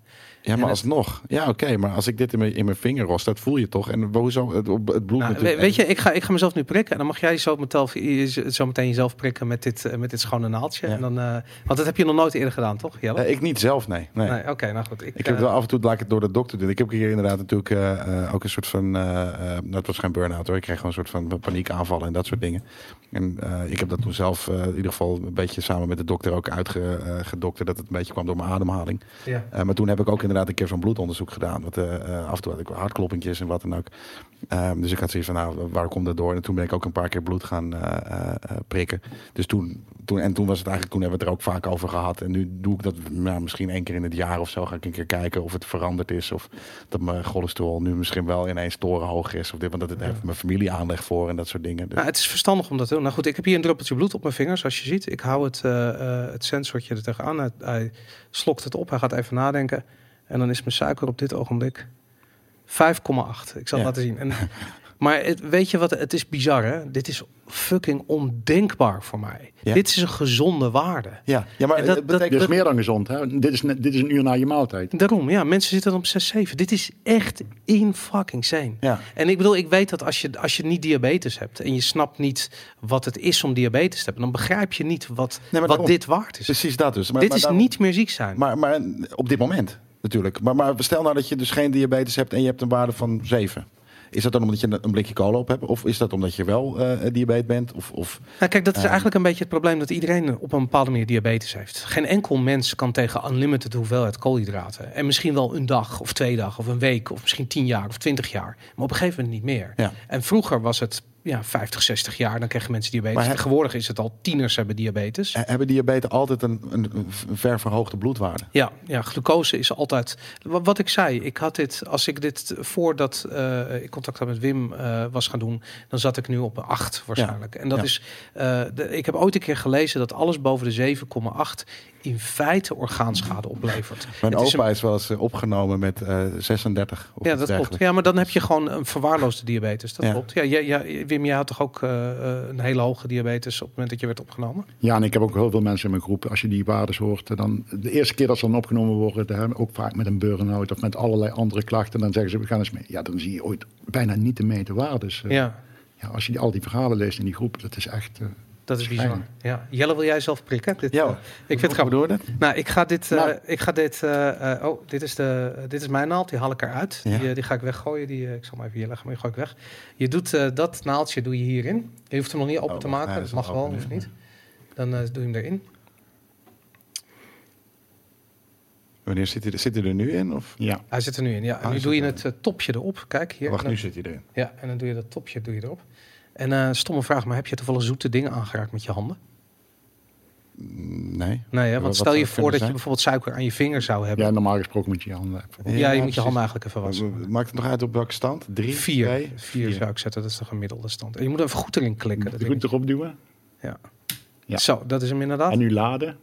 Ja, maar alsnog. Ja, oké, maar als ik dit in mijn, in mijn vinger ros, dat voel je toch? En hoezo? Het, het bloed Nou, natuurlijk. weet je, ik ga, ik ga mezelf nu prikken. En dan mag jij zo meteen, zo meteen jezelf prikken met dit, eh, met dit schone naaldje. Ja. En dan, eh, want dat heb je nog nooit eerder gedaan, toch? Jelle? Eh, ik niet zelf, nee. nee. nee, oké, nou goed. Ik, Ik heb wel af en toe, laat ik het door de dokter doen. Ik heb hier inderdaad natuurlijk ook een soort van, eh, nou, het was geen burn-out hoor. Ik kreeg gewoon een soort van paniekaanvallen en dat soort dingen. En ik heb dat toen zelf in ieder geval een beetje samen met de dokter ook uitgedokterd. dat het een beetje kwam door mijn ademhaling. ja. Maar toen heb ik ook inderdaad een keer zo'n bloedonderzoek gedaan. Wat, eh, eh, af en toe had ik hartkloppingjes en wat dan ook. Ehm, dus ik had zoiets van, nou, waar komt dat door? En toen ben ik ook een paar keer bloed gaan eh, prikken. Dus toen, toen, en toen was het eigenlijk, toen hebben we het er ook vaak over gehad. En nu doe ik dat nou, misschien één keer in het jaar of zo. Ga ik een keer kijken of het veranderd is. Of dat mijn cholesterol nu misschien wel ineens torenhoog is. Of dit, want dat het heeft mijn familie aanleg voor en dat soort dingen. Dus, Nou, het is verstandig om dat te doen. Nou goed, ik heb hier een druppeltje bloed op mijn vingers, zoals je ziet. Ik hou het, het sensortje er tegenaan. Hij, hij slokt het op, hij gaat even nadenken. En dan is mijn suiker op dit ogenblik 5,8. Ik zal Ja. het laten zien. En, maar het, weet je wat, het is bizar hè? Dit is fucking ondenkbaar voor mij. Ja. Dit is een gezonde waarde. ja, ja, maar En dat- het dat- betekent... Is meer dan gezond. Hè? Dit, is dit is een uur na je maaltijd. Daarom, ja, mensen zitten op 6, 7. Dit is echt in fucking sane. ja. En ik bedoel, ik weet dat als je, als je niet diabetes hebt en je snapt niet wat het is om diabetes te hebben, dan begrijp je niet wat, wat daarom. dit waard is. Precies dat dus. Maar, dit maar is daarom- niet meer ziek zijn. Maar, maar op dit moment natuurlijk. Maar, maar stel nou dat je dus geen diabetes hebt en je hebt een waarde van 7. Is dat dan omdat je een- blikje cola op hebt? Of is dat omdat je wel eh diabetes bent? Of, of... nou, kijk, dat is Eh. eigenlijk een beetje het probleem dat iedereen op een bepaalde manier diabetes heeft. Geen enkel mens kan tegen unlimited hoeveelheid koolhydraten. En misschien wel een dag of twee dagen of een week of misschien tien jaar of twintig jaar. Maar op een gegeven moment niet meer. Ja. En vroeger was het ja, 50, 60 jaar, dan kregen mensen diabetes. Maar Tegenwoordig is het al tieners hebben diabetes. Hebben diabetes altijd een, een, ver verhoogde bloedwaarde? Ja, ja, glucose is altijd. Wat, wat ik zei, ik had dit, als ik dit voordat eh, ik contact had met Wim eh, was gaan doen, dan zat ik nu op een 8 waarschijnlijk. En dat ja. is, eh, de, ik heb ooit een keer gelezen dat alles boven de 7,8 in feite orgaanschade oplevert. Mijn Het is opa is wel eens eh, opgenomen met eh 36. Of Ja, dat klopt. Ja, maar dan heb je gewoon een verwaarloosde diabetes. Dat Ja. klopt. Ja, ja, ja, Wim, jij had toch ook eh, eh, een hele hoge diabetes op het moment dat je werd opgenomen? Ja, en ik heb ook heel veel mensen in mijn groep. Als je die waardes hoort, dan de eerste keer dat ze dan opgenomen worden, dan hebben we ook vaak met een burn-out of met allerlei andere klachten, dan zeggen ze we gaan eens mee. Ja, dan zie je ooit bijna niet te meten waardes. Eh, Ja, ja, als je die, al die verhalen leest in die groep, dat is echt. eh, dat is bizar. Ja. Jelle, wil jij zelf prikken? Dit, Ja, eh, ik vind het grappig. door. Nou, ik ga dit. eh, Nou. ik ga dit. eh, eh, oh, dit is, de, dit is mijn naald. Die haal ik eruit. Ja. Die, die ga ik weggooien. Die, eh, ik zal hem even hier leggen, maar die gooi ik weg. Je doet eh, dat naaldje doe je hierin. Je hoeft hem nog niet open Oh, te wacht, maken. nee, dat mag wel, hoeft nu. niet. Dan eh, doe je hem erin. Wanneer zit hij, er- zit hij er nu in? Of? ja. Hij zit er nu in. Ja, en Ah, nu doe je het topje erop. Kijk hier. Wacht, En dan- nu zit hij erin. Ja, en dan doe je dat topje doe je erop. En eh stomme vraag, maar heb je toevallig zoete dingen aangeraakt met je handen? Nee. Nee, hè? Want wat stel je voor dat je bijvoorbeeld suiker aan je vinger zou hebben. ja, normaal gesproken moet je je handen even. Ja, Ja, je moet je handen eigenlijk even wassen. Maakt het nog uit op welke stand? Drie? Vier. twee, Vier zou ik zetten, dat is de gemiddelde stand. En je moet even goed erin klikken. Dat Goed erop duwen. Ja. Zo, dat is hem inderdaad. En nu laden.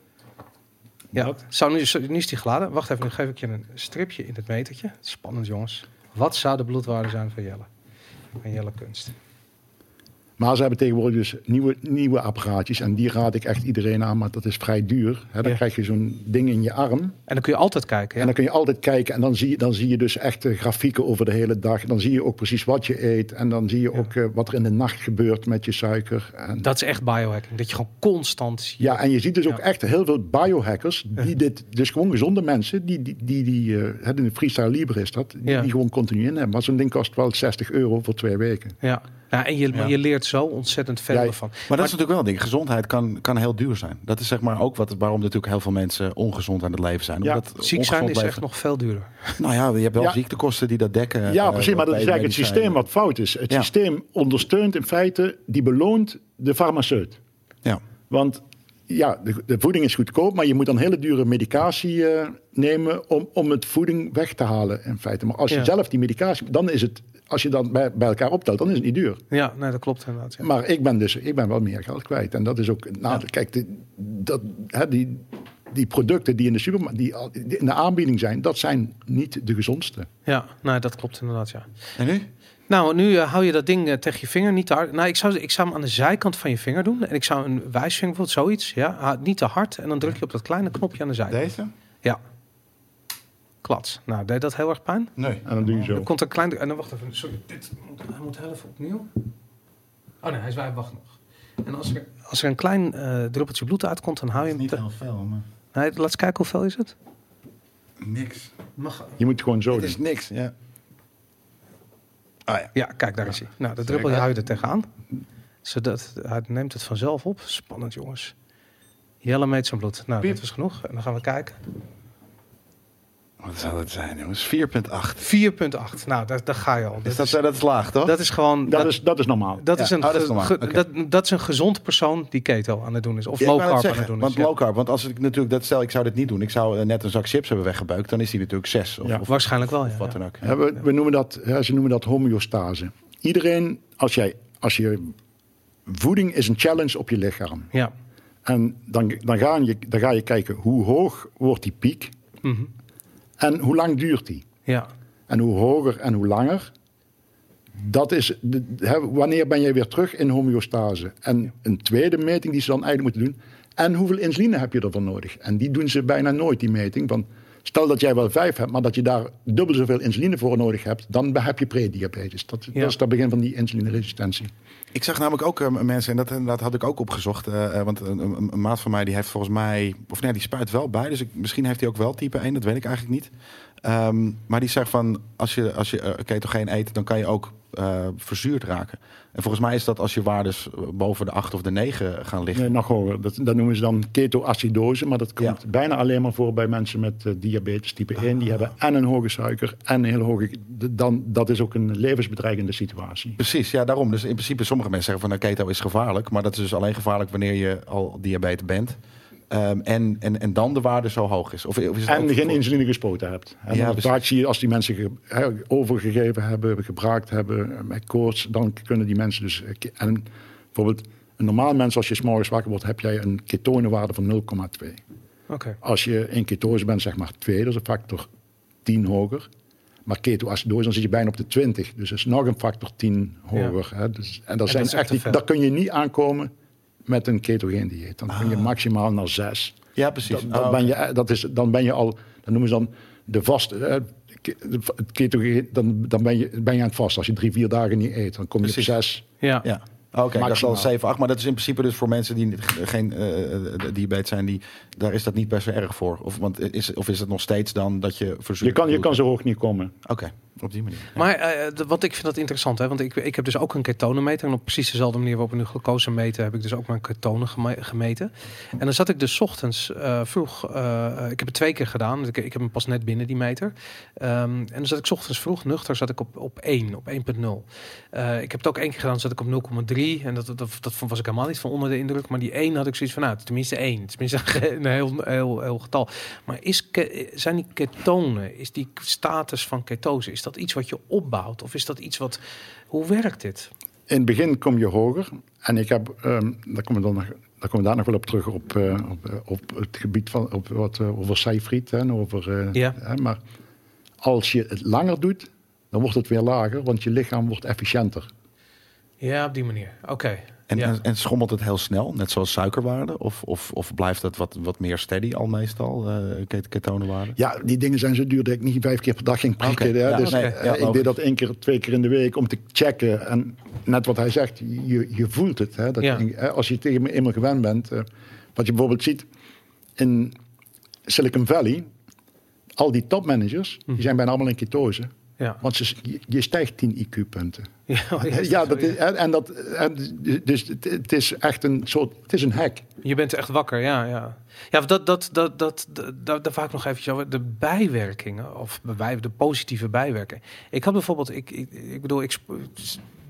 ja. dat. Zo, nu, is- nu is die geladen. Wacht even, nu geef ik je een stripje in het metertje. Spannend jongens. Wat zou de bloedwaarde zijn van Jelle? Van Jelle Kunst. Maar ze hebben tegenwoordig dus nieuwe, nieuwe apparaatjes. En die raad ik echt iedereen aan, maar dat is vrij duur. Hè, dan Ja. krijg je zo'n ding in je arm. En dan kun je altijd kijken. En Ja? dan kun je altijd kijken en dan zie je, dan zie je dus echt grafieken over de hele dag. Dan zie je ook precies wat je eet. En dan zie je Ja. ook eh, wat er in de nacht gebeurt met je suiker. En, Dat is echt biohacking. Dat je gewoon constant ziet. ja, en je ziet dus ook echt heel veel biohackers. Die dit, dus gewoon gezonde mensen. Die, die, die, die eh, in de freestyle libre is dat. Die, gewoon continu in hebben. Maar zo'n ding kost wel 60 euro voor twee weken. Ja. Ja, en je, je leert zo ontzettend veel Ja, ervan. Maar dat is natuurlijk wel een ding. Gezondheid kan, kan heel duur zijn. Dat is zeg maar ook wat, waarom natuurlijk heel veel mensen ongezond aan het leven zijn. Ja, Omdat Ziek zijn is leven- echt nog veel duurder. Nou ja, je hebt wel Ja. ziektekosten die dat dekken. Ja, eh, precies. Maar dat is eigenlijk het systeem wat fout is. Het Ja. systeem ondersteunt in feite, die beloont de farmaceut. Ja. Want ja, de, de voeding is goedkoop, maar je moet dan hele dure medicatie eh, nemen om, om het voeding weg te halen in feite. Maar als je Ja. zelf die medicatie, dan is het, als je dan bij, bij elkaar optelt, dan is het niet duur. Ja, nee, dat klopt inderdaad. Ja. Maar ik ben dus, ik ben wel meer geld kwijt. En dat is ook, nou, kijk, de- dat, hè, die, die producten die in de supermarkt, die, al- die in de aanbieding zijn, dat zijn niet de gezondste. Ja, nee, dat klopt inderdaad, ja. En nu? Nou, nu eh, hou je dat ding eh, tegen je vinger niet te hard. Nou, ik zou, ik zou hem aan de zijkant van je vinger doen. En ik zou een wijsvinger, bijvoorbeeld zoiets. Ja, Ah, niet te hard. En dan druk je op dat kleine knopje aan de zijkant. Deze? Ja. Klats. Nou, deed dat heel erg pijn? Nee. En dan doe je zo. Er komt een klein... En dan wacht even. Sorry, dit moet, hij moet heel even opnieuw. Oh nee, hij is wij wacht nog. En als er, als er een klein eh, druppeltje bloed uitkomt, dan hou je hem... te- heel veel, maar Nee, laat eens kijken hoeveel is het. niks. Mag... Je moet gewoon zo Het doen. is niks, ja. Ah ja. Ja, kijk, daar is hij. Nou, de druppel hou je er tegenaan. Zodat hij neemt het vanzelf op. Spannend, jongens. Jelle meet zijn bloed. Nou, Piep. dat is genoeg. En dan gaan we kijken. Wat zou het zijn, jongens? 4,8. 4,8. Nou, daar, daar ga je al. Dat Is dat, is, eh, dat is laag, toch? dat is gewoon... Dat, is, dat is normaal. dat Ja, is een, oh, dat is normaal. dat, dat is een gezond persoon die keto aan het doen is. Of Ja, low carb aan het doen is. Want ja. low carb, want als ik natuurlijk, dat stel ik zou dit niet doen, ik zou eh, net een zak chips hebben weggebeukt, dan is die natuurlijk 6 of, Ja. of, Waarschijnlijk wel, ja. of wat dan ook. Ja, we, we noemen dat, ja, ze noemen dat homeostase. Iedereen, als, jij, als je voeding is een challenge op je lichaam. Ja. En dan, dan, ga je, dan ga je kijken hoe hoog wordt die piek Mhm. En hoe lang duurt die. ja. En hoe hoger en hoe langer. Dat is de, wanneer ben je weer terug in homeostase. En een tweede meting die ze dan eigenlijk moeten doen. En hoeveel insuline heb je ervoor nodig? En die doen ze bijna nooit, die meting. Want stel dat jij wel vijf hebt, maar dat je daar dubbel zoveel insuline voor nodig hebt. Dan heb je prediabetes. Dat, Ja. dat is het begin van die insulineresistentie. Ik zag namelijk ook eh, mensen, en dat inderdaad had ik ook opgezocht, eh, eh, want een, een, een maat van mij die heeft volgens mij, of nee, die spuit wel bij, dus ik, misschien heeft hij ook wel type 1, dat weet ik eigenlijk niet. Ehm, maar die zegt van, als je, als je ketogeen eet, dan kan je ook eh, verzuurd raken. En volgens mij is dat als je waardes eh, boven de 8 of de 9 gaan liggen. Nee, nog hoger. Dat, dat noemen ze dan ketoacidose. Maar dat komt Ja. bijna alleen maar voor bij mensen met eh, diabetes type 1. Die hebben en een hoge suiker en een hele hoge... Dan, dat is ook een levensbedreigende situatie. Precies, ja, daarom. Dus in principe, sommige mensen zeggen van, nou, keto is gevaarlijk, maar dat is dus alleen gevaarlijk wanneer je al diabetes bent. Ehm, en, en, en dan de waarde zo hoog is. Of, of is het En geen voor- insuline gespoten hebt. En Ja, vaak zie je als die mensen ge- overgegeven hebben, gebraakt hebben eh, met koorts, dan kunnen die mensen dus. eh, En bijvoorbeeld, een normaal mens, als je 's morgens wakker wordt, heb jij een ketonenwaarde van 0,2. Oké. Als je in ketose bent, zeg maar 2, dat is een factor 10 hoger. Maar ketoacidose, dan zit je bijna op de 20. Dus dat is nog een factor 10 hoger. Hè? Dus, en dat dat zijn is echt die- daar kun je niet aankomen met een ketogeen dieet. Dan kun je maximaal naar 6. Ja, precies. Dat, dat Oh, ben je, dat is, dan ben je al, dan noemen ze dan de vaste. ke- Het ketogeen, dan, dan ben, je, ben je aan het vast. Als je drie, vier dagen niet eet, dan kom je Precies. op 6. Ja. Ja. Oké, dat is al Maximaal. 7, 8. Maar dat is in principe dus voor mensen die geen eh eh, diabetes zijn, die, daar is dat niet best zo erg voor. Of, want is, of is het nog steeds dan dat je Je kan, je kan zo hoog niet komen. Oké, op die manier. Maar eh, de- wat ik vind dat interessant, hè, want ik, ik heb dus ook een ketonemeter. En op precies dezelfde manier waarop we nu glucose meten, heb ik dus ook mijn ketonen geme- gemeten. En dan zat ik dus ochtends eh, vroeg, eh, ik heb het twee keer gedaan. Ik, ik heb hem pas net binnen, die meter. Ehm, en dan zat ik 's ochtends vroeg nuchter, zat ik op, op 1, op 1.0. Eh, ik heb het ook één keer gedaan, zat ik op 0,3. En dat, dat, dat, dat was ik helemaal niet van onder de indruk. Maar die 1 had ik zoiets van, nou, tenminste 1. Tenminste een heel, heel, heel getal. Maar is, zijn die ketonen, is die status van ketose, is dat iets wat je opbouwt? Of is dat iets wat, hoe werkt dit? In het begin kom je hoger. En ik heb, ehm, daar komen we dan nog, daar komen we daar nog wel op terug op, eh, op, op het gebied van op wat eh, over Seyfried en over. eh, Ja. hè, maar als je het langer doet, dan wordt het weer lager, want je lichaam wordt efficiënter. Ja, op die manier. Oké. En, ja. en, en schommelt het heel snel, net zoals suikerwaarde? Of, of, of blijft het wat, wat meer steady al meestal, eh ket- ketonenwaarde? Ja, die dingen zijn zo duur dat ik niet vijf keer per dag ging prikken. Ja, dus nee, eh, ja, ik deed dat één keer, twee keer in de week om te checken. En net wat hij zegt, je, je voelt het. Hè, dat Ja. je- als je tegen me eenmaal gewend bent. eh, wat je bijvoorbeeld ziet in Silicon Valley. Al die topmanagers, Mhm. die zijn bijna allemaal in ketose. Ja. Want ze, je, stijgt 10 IQ-punten. Ja, oh, ja, zo, dat is, en, dat, en dus het, het is echt een soort, het is een hack. Je bent echt wakker, ja. Ja, ja dat, dat, dat, dat, dat, daar, vaak nog eventjes over. De bijwerkingen, of bij, de positieve bijwerking. Ik had bijvoorbeeld, ik, ik, ik bedoel, ik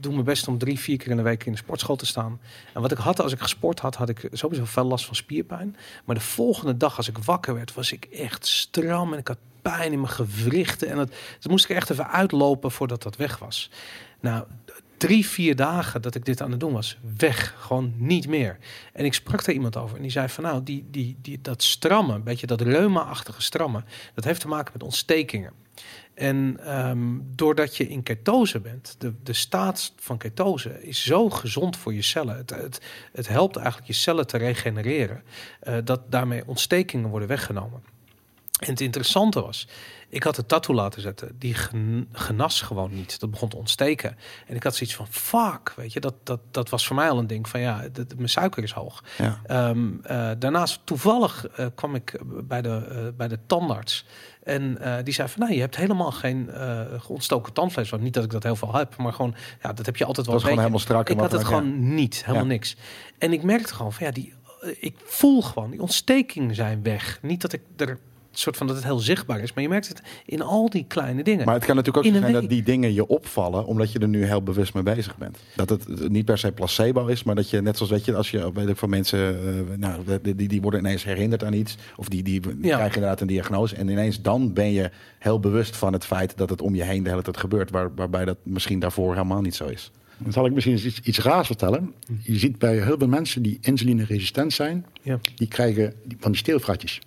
doe mijn best om drie, vier keer in de week in de sportschool te staan. En wat ik had, als ik gesport had, had ik sowieso veel last van spierpijn. Maar de volgende dag, als ik wakker werd, was ik echt stram en ik had pijn in mijn gewrichten. En dat, dat moest ik echt even uitlopen voordat dat weg was. Nou, drie, vier dagen dat ik dit aan het doen was, weg. Gewoon niet meer. En ik sprak daar iemand over en die zei van nou, die, die, die, dat strammen, beetje dat reuma-achtige strammen, dat heeft te maken met ontstekingen. En ehm, doordat je in ketose bent, de, de staat van ketose is zo gezond voor je cellen. Het, het, het helpt eigenlijk je cellen te regenereren, eh, dat daarmee ontstekingen worden weggenomen. En het interessante was, ik had de tattoo laten zetten. Die gen- genas gewoon niet. Dat begon te ontsteken. En ik had zoiets van, fuck, weet je. Dat, dat, dat was voor mij al een ding van, ja, dat, mijn suiker is hoog. Ja. Ehm, eh, daarnaast, toevallig eh, kwam ik bij de, eh, bij de tandarts. En eh, die zei van, nou, je hebt helemaal geen eh, ontstoken tandvlees. Want niet dat ik dat heel veel heb, maar gewoon, ja, dat heb je altijd wel Dat was gewoon helemaal strak. Ik had het gewoon niet, helemaal Ja. niks. En ik merkte gewoon van, ja, die, eh, ik voel gewoon, die ontstekingen zijn weg. Niet dat ik er soort van dat het heel zichtbaar is, maar je merkt het in al die kleine dingen. Maar het kan natuurlijk ook zijn dat die dingen je opvallen, omdat je er nu heel bewust mee bezig bent. Dat het niet per se placebo is, maar dat je net zoals weet je, als je weet ik van mensen, eh, nou, die, die, worden ineens herinnerd aan iets, of die, die Ja. krijgen inderdaad een diagnose, en ineens dan ben je heel bewust van het feit dat het om je heen de hele tijd gebeurt, waar, waarbij dat misschien daarvoor helemaal niet zo is. Dan zal ik misschien eens iets, iets raars vertellen. Je ziet bij heel veel mensen die insulineresistent zijn, ja. die krijgen van die steelfratjes.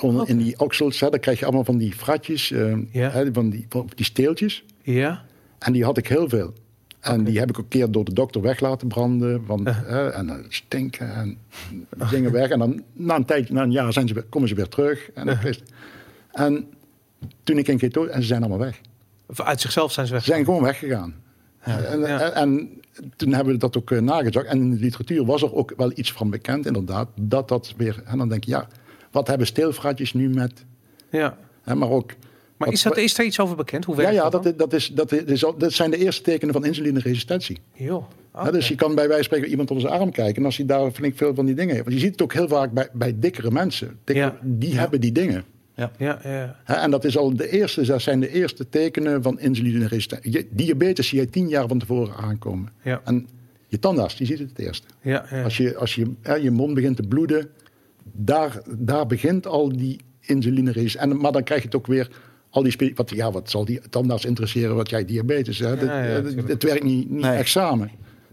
Onder, In die oksels, hè, dan krijg je allemaal van die fratjes, eh, Ja. hè, van, die, van die steeltjes. ja, En die had ik heel veel. En die heb ik ook een keer door de dokter weg laten branden. Want, hè, en dan stinken en dingen weg. En dan na een tijdje, na een jaar zijn ze weer, komen ze weer terug. En, en toen ik in keto en ze zijn allemaal weg. Of uit zichzelf zijn ze weg. Ze zijn gewoon weggegaan. En, Ja. en, en toen hebben we dat ook uh, nagezocht. En in de literatuur was er ook wel iets van bekend, inderdaad. Dat dat weer. En dan denk je, ja, wat hebben steelfratjes nu met. Ja. Hè, maar ook. Maar wat- is, dat, is er iets over bekend? Hoe ja, werkt ja dat, dat, dat, is, dat, is, dat zijn de eerste tekenen van insulineresistentie. Joh, Hè, dus je kan bij wijze van spreken iemand onder zijn arm kijken. En als hij daar flink veel van die dingen heeft. Want je ziet het ook heel vaak bij, bij dikkere mensen. Dikkere- Ja. Die hebben die dingen. Ja, ja. Hè, en dat, is al de eerste, dat zijn de eerste tekenen van insulineresistentie. Diabetes zie je tien jaar van tevoren aankomen. Ja. En je tandarts, die ziet het het eerste. ja, ja. Als je, als je, hè, je mond begint te bloeden, daar, daar begint al die insulineresistentie. En Maar dan krijg je het ook weer, al die wat, ja, wat zal die tandarts interesseren wat jij diabetes hebt? Ja, ja, het, werkt niet, niet Nee. echt samen.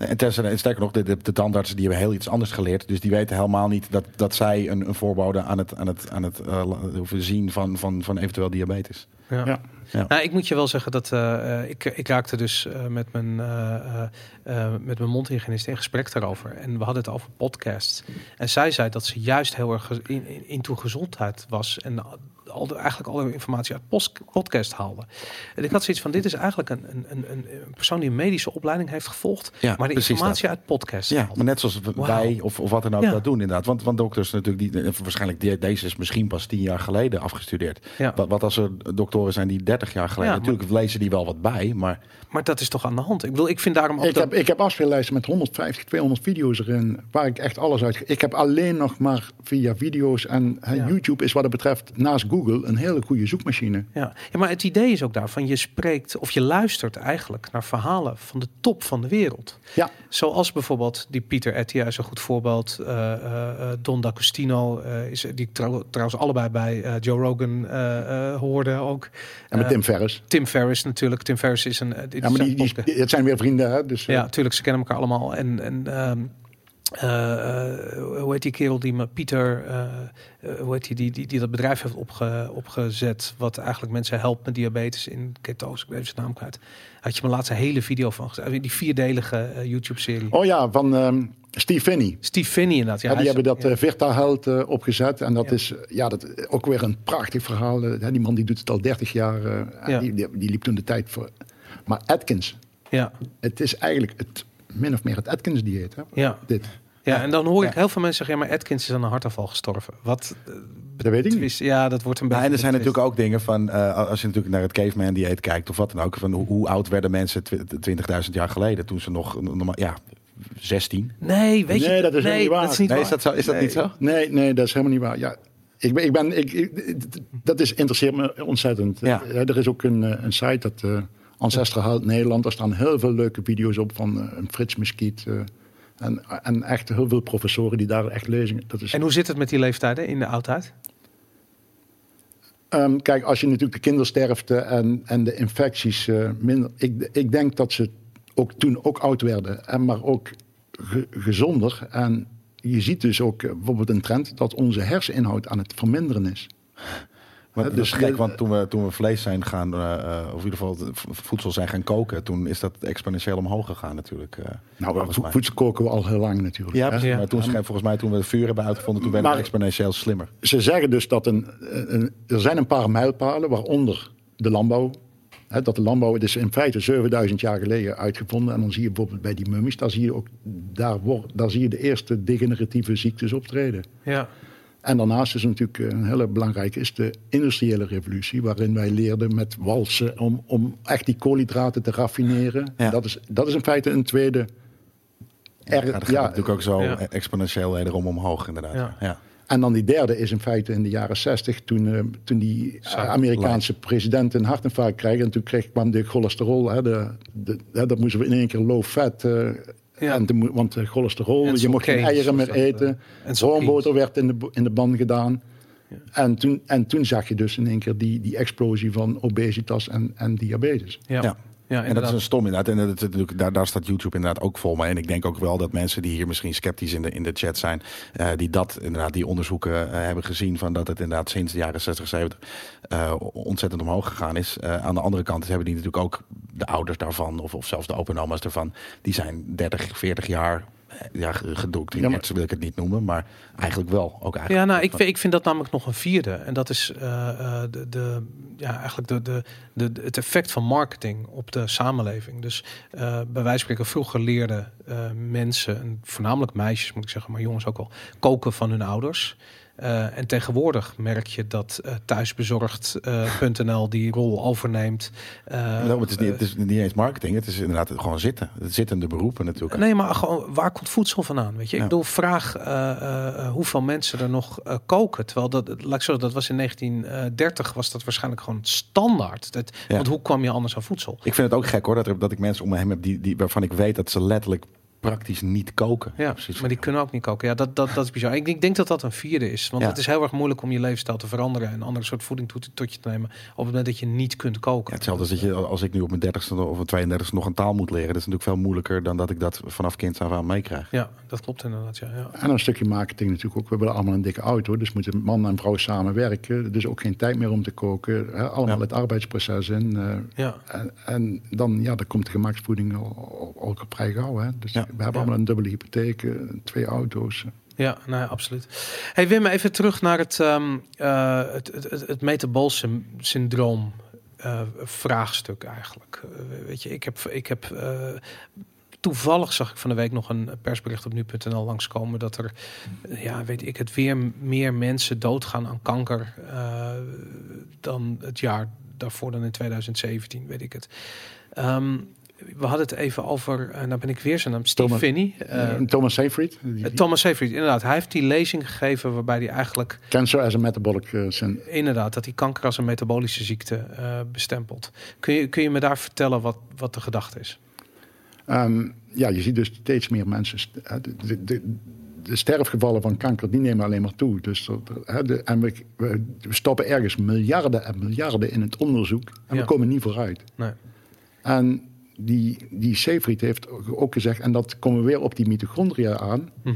En tenzij- en sterker nog, de, de, de tandartsen die hebben heel iets anders geleerd. Dus die weten helemaal niet dat, dat zij een, een voorbode aan het, aan het, aan het eh, hoeven zien van, van, van eventueel diabetes. Ja. Ja. Ja. Nou, ik moet je wel zeggen dat eh, eh, ik, ik raakte dus eh, met, mijn, eh, eh, eh, met mijn mondhygiënist in gesprek daarover. En we hadden het over podcasts. En zij zei dat ze juist heel erg in, in, into gezondheid was. En al de, eigenlijk alle informatie uit post, podcast haalde. En ik had zoiets van, dit is eigenlijk een, een, een, een persoon die een medische opleiding heeft gevolgd. Ja, maar de informatie uit podcast Ja, maar net zoals wij of, of wat dan ook Ja. dat doen inderdaad. Want, want dokters natuurlijk, die, eh, waarschijnlijk die- deze is misschien pas tien jaar geleden afgestudeerd. Ja. Wat, wat als er doktoren zijn die 30 jaar geleden, Ja, maar- natuurlijk lezen die wel wat bij, maar Maar dat is toch aan de hand? Ik bedoel, ik vind daarom ook Ik dat... heb, ik heb afspeellijsten met 150, 200 video's erin, waar ik echt alles uit... Ik heb alleen nog maar via video's en. YouTube is wat dat betreft naast Google een hele goede zoekmachine. Ja. ja, maar het idee is ook daarvan, je spreekt of je luistert eigenlijk naar verhalen van de top van de wereld. Ja, Zoals bijvoorbeeld die Pieter Ettia is een goed voorbeeld. eh, eh, eh, Don D'Agostino, eh is die trouw- trouwens allebei bij Joe Rogan hoorde ook. en met Tim Ferriss. Tim Ferriss natuurlijk. Tim Ferriss is een... Ja, maar die, het zijn weer vrienden, hè? Dus, Ja, tuurlijk, ze kennen elkaar allemaal. En, en ehm, eh, eh, hoe heet die kerel die me, Pieter, eh, hoe heet die, die, die, die dat bedrijf heeft opge, opgezet, wat eigenlijk mensen helpt met diabetes in ketose, ik weet zijn naam kwijt. Had je me laatst een hele video van gezien, die vierdelige YouTube-serie. Oh ja, van ehm, Steve Finney. Steve Finney inderdaad. Ja, Ja, die hebben dat ja. Health eh, opgezet. En dat Ja. is ja, dat, ook weer een prachtig verhaal. Die man die doet het al 30 jaar. Ja. die, die, die liep toen de tijd voor. Maar Atkins, ja, het is eigenlijk het, min of meer het Atkins-dieet. hè? ja, Dit. ja, en dan hoor ik Ja. heel veel mensen zeggen, ja, maar Atkins is aan een hartaanval gestorven. Wat? eh, Dat weet ik niet. Ja, dat wordt een Ja, beetje... en er zijn natuurlijk ook dingen van, eh, als je natuurlijk naar het caveman dieet kijkt of wat dan ook, van hoe, hoe oud werden mensen twi- 20.000 jaar geleden toen ze nog, normaal, ja, 16? Nee, weet je... Nee, dat is nee, helemaal niet waar. dat is niet Nee, waar. is dat, zo, is dat Nee. niet zo? Nee, nee, dat is helemaal niet waar. Ja, ik ben, ik ben, ik, ik- dat is, interesseert me ontzettend. Ja. Er is ook een, eh, een site, dat eh Ancestral Nederland. Daar staan heel veel leuke video's op van eh, een Frits Muskiet. eh, en, en echt heel veel professoren die daar echt lezingen. Dat is, En hoe zit het met die leeftijden in de oudheid? Ehm, kijk, als je natuurlijk de kindersterfte en, en de infecties eh, minder. Ik, ik denk dat ze ook toen ook oud werden, en maar ook ge- gezonder. En je ziet dus ook eh, bijvoorbeeld een trend dat onze herseninhoud aan het verminderen is. Maar dat is dus gek, de- want toen we, toen we vlees zijn gaan, eh, eh, of in ieder geval voedsel zijn gaan koken, toen is dat exponentieel omhoog gegaan natuurlijk. eh, Nou, volgens vo- mij. voedsel koken we al heel lang natuurlijk. Ja, hè. Ja. maar toen schijnt volgens mij toen we het vuur hebben uitgevonden, toen werden we exponentieel slimmer. Ze zeggen dus dat een, een, er zijn een paar mijlpalen, waaronder de landbouw. Hè, dat de landbouw, het is in feite 7000 jaar geleden uitgevonden. En dan zie je bijvoorbeeld bij die mummies, daar zie je ook daar, wordt, daar zie je de eerste degeneratieve ziektes optreden. Ja. En daarnaast is natuurlijk eh, een hele belangrijke is de industriële revolutie, waarin wij leerden met walsen om, om echt die koolhydraten te raffineren. Ja. Dat, is, dat is in feite een tweede. Ja, dat gaat ja, natuurlijk ook zo Ja. exponentieel wederom omhoog inderdaad. Ja. Ja. En dan die derde is in feite in de jaren 60, toen, eh, toen die Amerikaanse president een hartinfarct kreeg. En toen kreeg, kwam de cholesterol, hè, de, de, hè, dat moesten we in één keer low fat. eh, Ja. en want cholesterol, En je mocht geen eieren meer eten. en. Roomboter werd in de, in de ban gedaan. En, toen, en toen zag je dus in één keer die, die explosie van obesitas en, en diabetes. Ja. Ja. Ja, En dat is een stom inderdaad. En dat natuurlijk, daar, daar staat YouTube inderdaad ook vol mee. En ik denk ook wel dat mensen die hier misschien sceptisch in de, in de chat zijn, eh, die dat inderdaad, die onderzoeken eh, hebben gezien van dat het inderdaad sinds de jaren 60, 70 eh, ontzettend omhoog gegaan is. Aan de andere kant hebben die natuurlijk ook de ouders daarvan, of, of zelfs de opa en oma's daarvan, die zijn 30, 40 jaar ja, gedoctrineerd, Ja, maar- wil ik het niet noemen, maar eigenlijk wel. Ook eigenlijk Ja, nou, ik, vind- ik vind dat namelijk nog een vierde. En dat is eh, eh, de, de, ja, eigenlijk de, de, de, het effect van marketing op de samenleving. Dus eh, bij wijze van spreken, vroeger leerden eh, mensen, en voornamelijk meisjes moet ik zeggen, maar jongens ook wel, koken van hun ouders. Eh, en tegenwoordig merk je dat eh, thuisbezorgd.nl die rol overneemt. Eh, Nou, het, is niet, het is niet eens marketing, het is inderdaad gewoon zitten. Het zittende beroepen natuurlijk. Nee, maar gewoon, waar komt voedsel vandaan? Weet je, Ja. ik bedoel, vraag eh, eh, hoeveel mensen er nog eh, koken. Terwijl dat, laat ik zo, dat was in 1930 was dat waarschijnlijk gewoon standaard. Dat, Ja. Want hoe kwam je anders aan voedsel? Ik vind het ook gek hoor, dat, er, dat ik mensen om me heen heb die, die, waarvan ik weet dat ze letterlijk praktisch niet koken. Ja, Precies. maar die kunnen ook niet koken. Ja, dat, dat, dat is bizar. Ik, ik denk dat dat een vierde is. Want Ja. het is heel erg moeilijk om je levensstijl te veranderen... en een andere soort voeding tot, tot je te nemen... op het moment dat je niet kunt koken. Ja, hetzelfde als dat je, als ik nu op mijn dertigste of mijn 32ste nog een taal moet leren. Dat is natuurlijk veel moeilijker dan dat ik dat vanaf kind af aan meekrijg. Ja, dat klopt inderdaad. Ja, ja. En een stukje marketing natuurlijk ook. We willen allemaal een dikke auto, dus moeten man en vrouw samenwerken. Dus ook geen tijd meer om te koken. Hè, allemaal Ja. het arbeidsproces in. eh, ja. en, en dan, ja, dan komt de gemaksvoeding al, al, al vrij gauw. Hè. Dus Ja. We hebben allemaal een dubbele hypotheek, eh, twee auto's. Ja, nou ja, absoluut. Hey Wim, even terug naar het, ehm eh het, het, het, het metabool syn- syndroom eh, vraagstuk eigenlijk. Weet je, ik heb, ik heb toevallig zag ik van de week nog een persbericht op nu.nl langskomen dat er, ja, weet ik het, weer meer mensen doodgaan aan kanker dan het jaar daarvoor dan in 2017, weet ik het. Ehm, we hadden het even over, en nou ben ik weer zijn naam, Steve Thomas- Finney. eh, Eh, Thomas Seyfried, eh, Thomas Seyfried, inderdaad. Hij heeft die lezing gegeven waarbij hij eigenlijk Cancer as a Metabolic eh, Syndrome. inderdaad dat hij kanker als een metabolische ziekte eh, bestempelt. Kun je, kun je me daar vertellen wat, wat de gedachte is? Ehm, ja, je ziet dus steeds meer mensen. De, de, de, de sterfgevallen van kanker die nemen alleen maar toe. Dus dat, hè, de, en we, we we stoppen ergens miljarden en miljarden in het onderzoek. En Ja. we komen niet vooruit. Nee. En die, die Seyfried heeft ook gezegd, en dat komen we weer op die mitochondria aan. Mhm.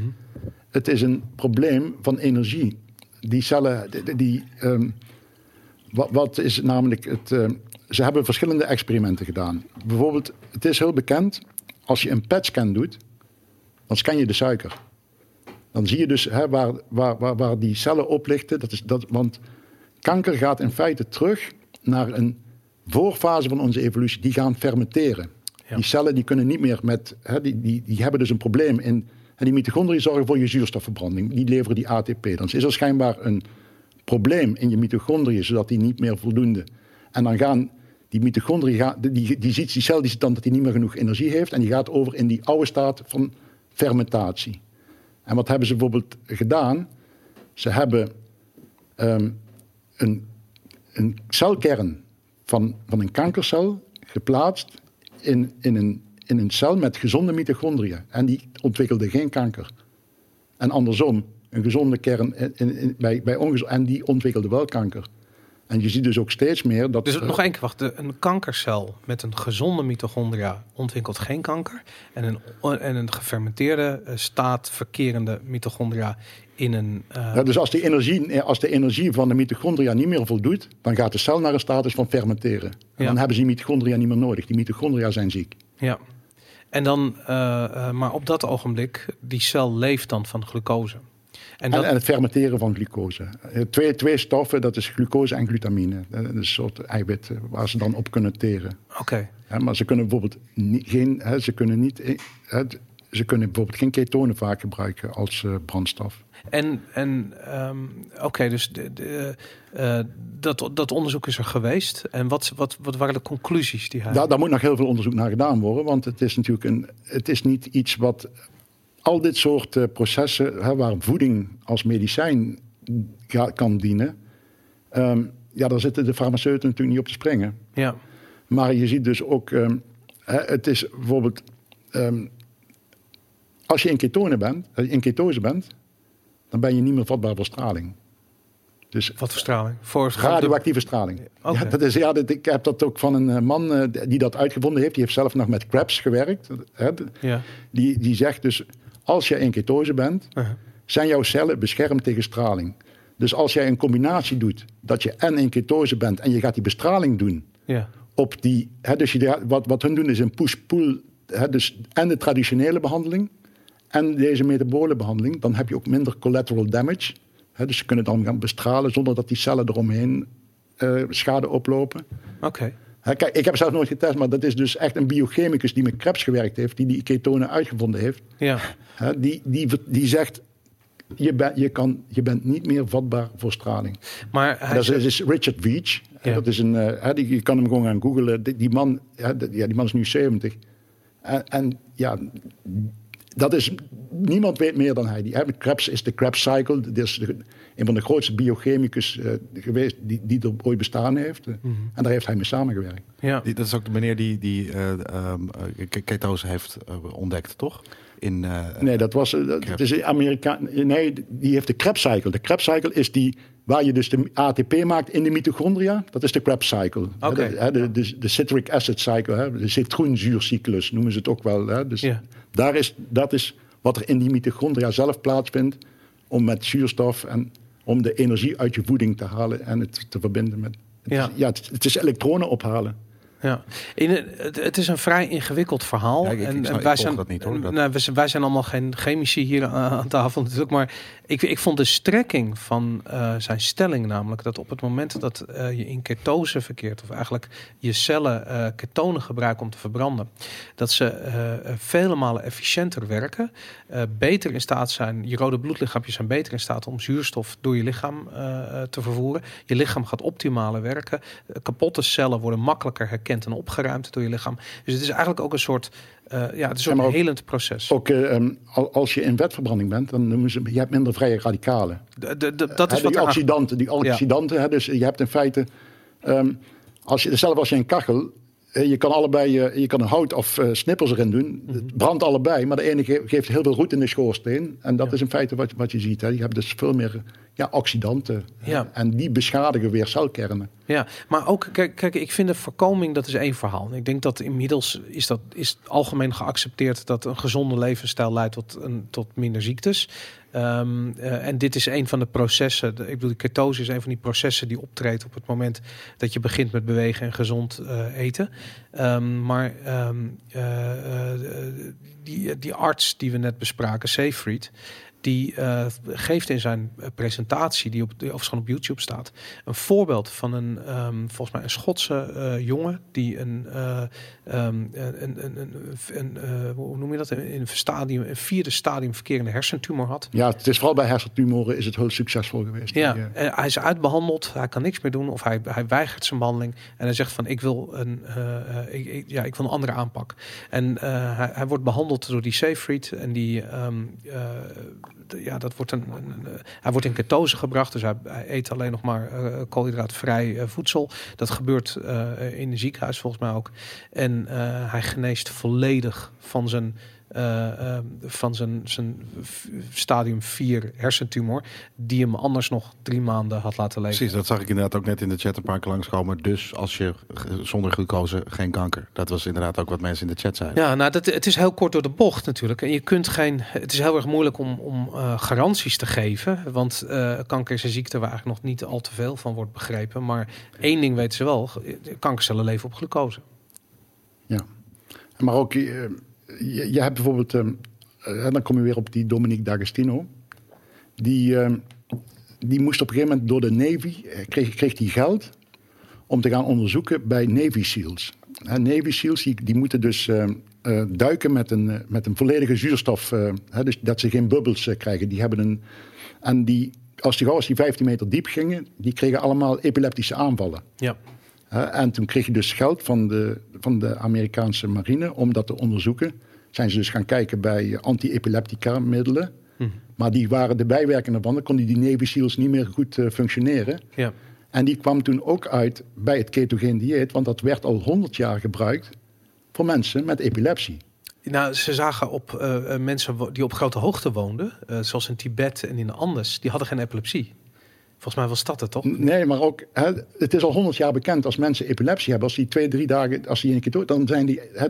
Het is een probleem van energie. Die cellen, die, die, ehm, wat, wat is namelijk het. ehm, ze hebben verschillende experimenten gedaan. Bijvoorbeeld, het is heel bekend, als je een PET-scan doet, dan scan je de suiker. Dan zie je dus hè, waar, waar, waar, waar die cellen oplichten. Dat is dat, want kanker gaat in feite terug naar een voorfase van onze evolutie. Die gaan fermenteren. Ja. Die cellen die kunnen niet meer met. Hè, die, die, die hebben dus een probleem in. En die mitochondriën zorgen voor je zuurstofverbranding. Die leveren die ATP. Dan is er schijnbaar een probleem in je mitochondriën, zodat die niet meer voldoende. En dan gaan die mitochondriën, gaan- die, die, die, ziet, die cel die ziet dan dat die niet meer genoeg energie heeft. En die gaat over in die oude staat van fermentatie. En wat hebben ze bijvoorbeeld gedaan? Ze hebben ehm, een, een celkern van, van een kankercel geplaatst in, in, een, in een cel met gezonde mitochondriën. En die ontwikkelde geen kanker. En andersom, een gezonde kern in, in- bij, bij ongezond, en die ontwikkelde wel kanker. En je ziet dus ook steeds meer dat... Dus eh, nog één keer, wacht. Een kankercel met een gezonde mitochondria ontwikkelt geen kanker. En een, en een gefermenteerde eh, staat verkerende mitochondria in een... eh, Ja, dus als, die energie, als de energie van de mitochondria niet meer voldoet, dan gaat de cel naar een status van fermenteren. En Ja. dan hebben ze die mitochondria niet meer nodig. Die mitochondria zijn ziek. Ja. En dan, maar op dat ogenblik, die cel leeft dan van glucose. En En, dat, en het fermenteren van glucose. Eh, Twee, twee stoffen, dat is glucose en glutamine. Eh, Dat is een soort eiwit eh, waar ze dan op kunnen teren. Oké, maar ze kunnen bijvoorbeeld niet, geen, hè, ze kunnen niet, hè, ze kunnen bijvoorbeeld geen ketonen vaak gebruiken als brandstof. en, en ehm, oké, dus de, de, dat, dat onderzoek is er geweest. En wat, wat, wat waren de conclusies die hij... Daar, daar moet nog heel veel onderzoek naar gedaan worden, want het is natuurlijk een, het is niet iets wat al dit soort eh, processen, hè, waar voeding als medicijn ga- kan dienen, ehm, ja, daar zitten de farmaceuten natuurlijk niet op te springen. Ja, Maar je ziet dus ook, ehm, hè, het is bijvoorbeeld, ehm, als je in ketone bent, eh, in ketose bent, dan ben je niet meer vatbaar voor straling. Dus wat voor straling? Voor radioactieve straling. Ja, dat is, ja, dat, ik heb dat ook van een eh, man die dat uitgevonden heeft. Die heeft zelf nog met Krebs gewerkt. Hè, Ja. die, die zegt dus, als je in ketose bent, Uh-huh. zijn jouw cellen beschermd tegen straling. Dus als jij een combinatie doet, dat je en in ketose bent en je gaat die bestraling doen Ja. op die. Hè, dus je, wat, wat hun doen is een push-pull. Dus en de traditionele behandeling en deze metabole behandeling. Dan heb je ook minder collateral damage. Hè, dus ze kunnen dan gaan bestralen zonder dat die cellen eromheen eh, schade oplopen. Oké. Kijk, ik heb zelf nooit getest, maar dat is dus echt een biochemicus die met Krebs gewerkt heeft, die die ketonen uitgevonden heeft. Ja. Die, die, die zegt. Je, ben, je, kan, je bent niet meer vatbaar voor straling. Maar hij Dat is, Richard Veach. Ja. Dat is een, eh, die, je kan hem gewoon gaan googlen. Die, die man, ja, die, ja, die man is nu 70. En, en ja, dat is, niemand weet meer dan hij. Die, met Krebs is de Krebs cycle. Is de- een van de grootste biochemicus eh, geweest die, die er ooit bestaan heeft. Eh, En daar heeft hij mee samengewerkt. ja. Die, dat is ook de meneer die, die eh, ehm, eh, ketose heeft ontdekt, toch? in... eh, Nee, dat was. dat Krebs. is Amerika. Nee, die heeft de Krebs cycle. De Krebs cycle is die waar je dus de ATP maakt in de mitochondria. Dat is de Krebs cycle. De, hè, de, de, de citric acid cycle, hè, de citroenzuurcyclus noemen ze het ook wel. Hè. Dus Ja. daar is, dat is wat er in die mitochondria zelf plaatsvindt om met zuurstof en om de energie uit je voeding te halen en het te verbinden met. Het Ja. is, ja, het, het is elektronen ophalen. Ja, in, het, het is een vrij ingewikkeld verhaal. Ja, ik- ik wij, zijn, dat niet, hoor. Dat- Nou, wij, zijn, allemaal geen chemici hier aan, tafel natuurlijk. Maar ik, ik vond de strekking van eh, zijn stelling namelijk... dat op het moment dat eh, je in ketose verkeert... of eigenlijk je cellen eh ketonen gebruiken om te verbranden... dat ze vele malen efficiënter werken. beter in staat zijn... je rode bloedlichaampjes zijn beter in staat om zuurstof door je lichaam te vervoeren. Je lichaam gaat optimaler werken. Kapotte cellen worden makkelijker herkend en opgeruimd door je lichaam. Dus het is eigenlijk ook een soort, eh, ja, het is Ja, een helend proces. Ook eh, ehm, al- als je in vetverbranding bent, dan noemen ze je hebt minder vrije radicalen. De- de- de- dat Hè, is wat die oxidanten, die oxidanten. Hè, dus je hebt in feite, ehm, als je, zelf als je een kachel, eh, je kan allebei, eh, je kan een hout of eh, snippers erin doen. Mhm. Het brandt allebei, maar de ene ge- geeft heel veel roet in de schoorsteen. En dat is in feite wat, wat je ziet. Hè. Je hebt dus veel meer ja, oxidanten. Ja. En die beschadigen weer celkernen. Ja, maar ook, kijk, kijk, ik vind de voorkoming, dat is één verhaal. Ik denk dat inmiddels is dat is algemeen geaccepteerd dat een gezonde levensstijl leidt tot, een, tot minder ziektes. Ehm, eh, en dit is een van de processen. de- ik bedoel, ketose is een van die processen die optreedt op het moment dat je begint met bewegen en gezond eh, eten. Ehm, maar ehm, eh, eh, die, die arts die we net bespraken, Seyfried, die eh, geeft in zijn eh, presentatie, die op, die overigens op YouTube staat, een voorbeeld van een, ehm, volgens mij een Schotse eh, jongen die een, een, een, een, een, een, eh, hoe noem je dat, in een stadium, een vierde stadium verkerende hersentumor had. Ja, het is vooral bij hersentumoren is het heel succesvol geweest. Ja, Die, en hij is uitbehandeld, hij kan niks meer doen of hij, hij weigert zijn behandeling en hij zegt van ik wil een, ik, ik- ja, ik wil een andere aanpak. En hij, hij wordt behandeld door die Seyfried en die, ehm, eh, ja, dat wordt een, eh, hij wordt in ketose gebracht, dus hij, eet alleen nog maar eh, koolhydraatvrij eh, voedsel. Dat gebeurt eh, in een ziekenhuis volgens mij ook. En eh, hij geneest volledig van zijn eh, eh, van zijn, zijn stadium 4 hersentumor, die hem anders nog drie maanden had laten leven. Precies, dat zag ik inderdaad ook net in de chat een paar keer langskomen. Dus als je zonder glucose geen kanker. Dat was inderdaad ook wat mensen in de chat zeiden. Ja, nou, dat, het is heel kort door de bocht natuurlijk. En je kunt geen. Het is heel erg moeilijk om, om eh, garanties te geven. Want eh, kanker is een ziekte waar eigenlijk nog niet al te veel van wordt begrepen. Maar één ding weten ze wel: kankercellen leven op glucose. Ja. Maar ook, eh, je, je hebt bijvoorbeeld, eh, eh, dan kom je weer op die Dominique D'Agostino. Die, eh, die moest op een gegeven moment door de Navy, eh, kreeg, kreeg die geld om te gaan onderzoeken bij Navy SEALs. Navy SEALs die, die moeten dus eh, eh, duiken met een, met een volledige zuurstof. hè, dus dat ze geen bubbels krijgen. Die hebben een, en die, als die, als die 15 meter diep gingen, die kregen allemaal epileptische aanvallen. Ja. En toen kreeg je dus geld van de, van de Amerikaanse marine om dat te onderzoeken. Zijn ze dus gaan kijken bij anti-epileptica middelen. Maar die waren de bijwerkingen van. Dan konden die SEALs niet meer goed eh, functioneren. ja. En die kwam toen ook uit bij het ketogeen dieet. Want dat werd al 100 jaar gebruikt voor mensen met epilepsie. Nou, ze zagen op eh, eh, mensen die op grote hoogte woonden, eh, zoals in Tibet en in de Andes, die hadden geen epilepsie. Volgens mij was dat het toch? Nee, maar ook, hè, het is al 100 jaar bekend als mensen epilepsie hebben. Als die twee, drie dagen, als die een keer dood, dan zijn die. Hè,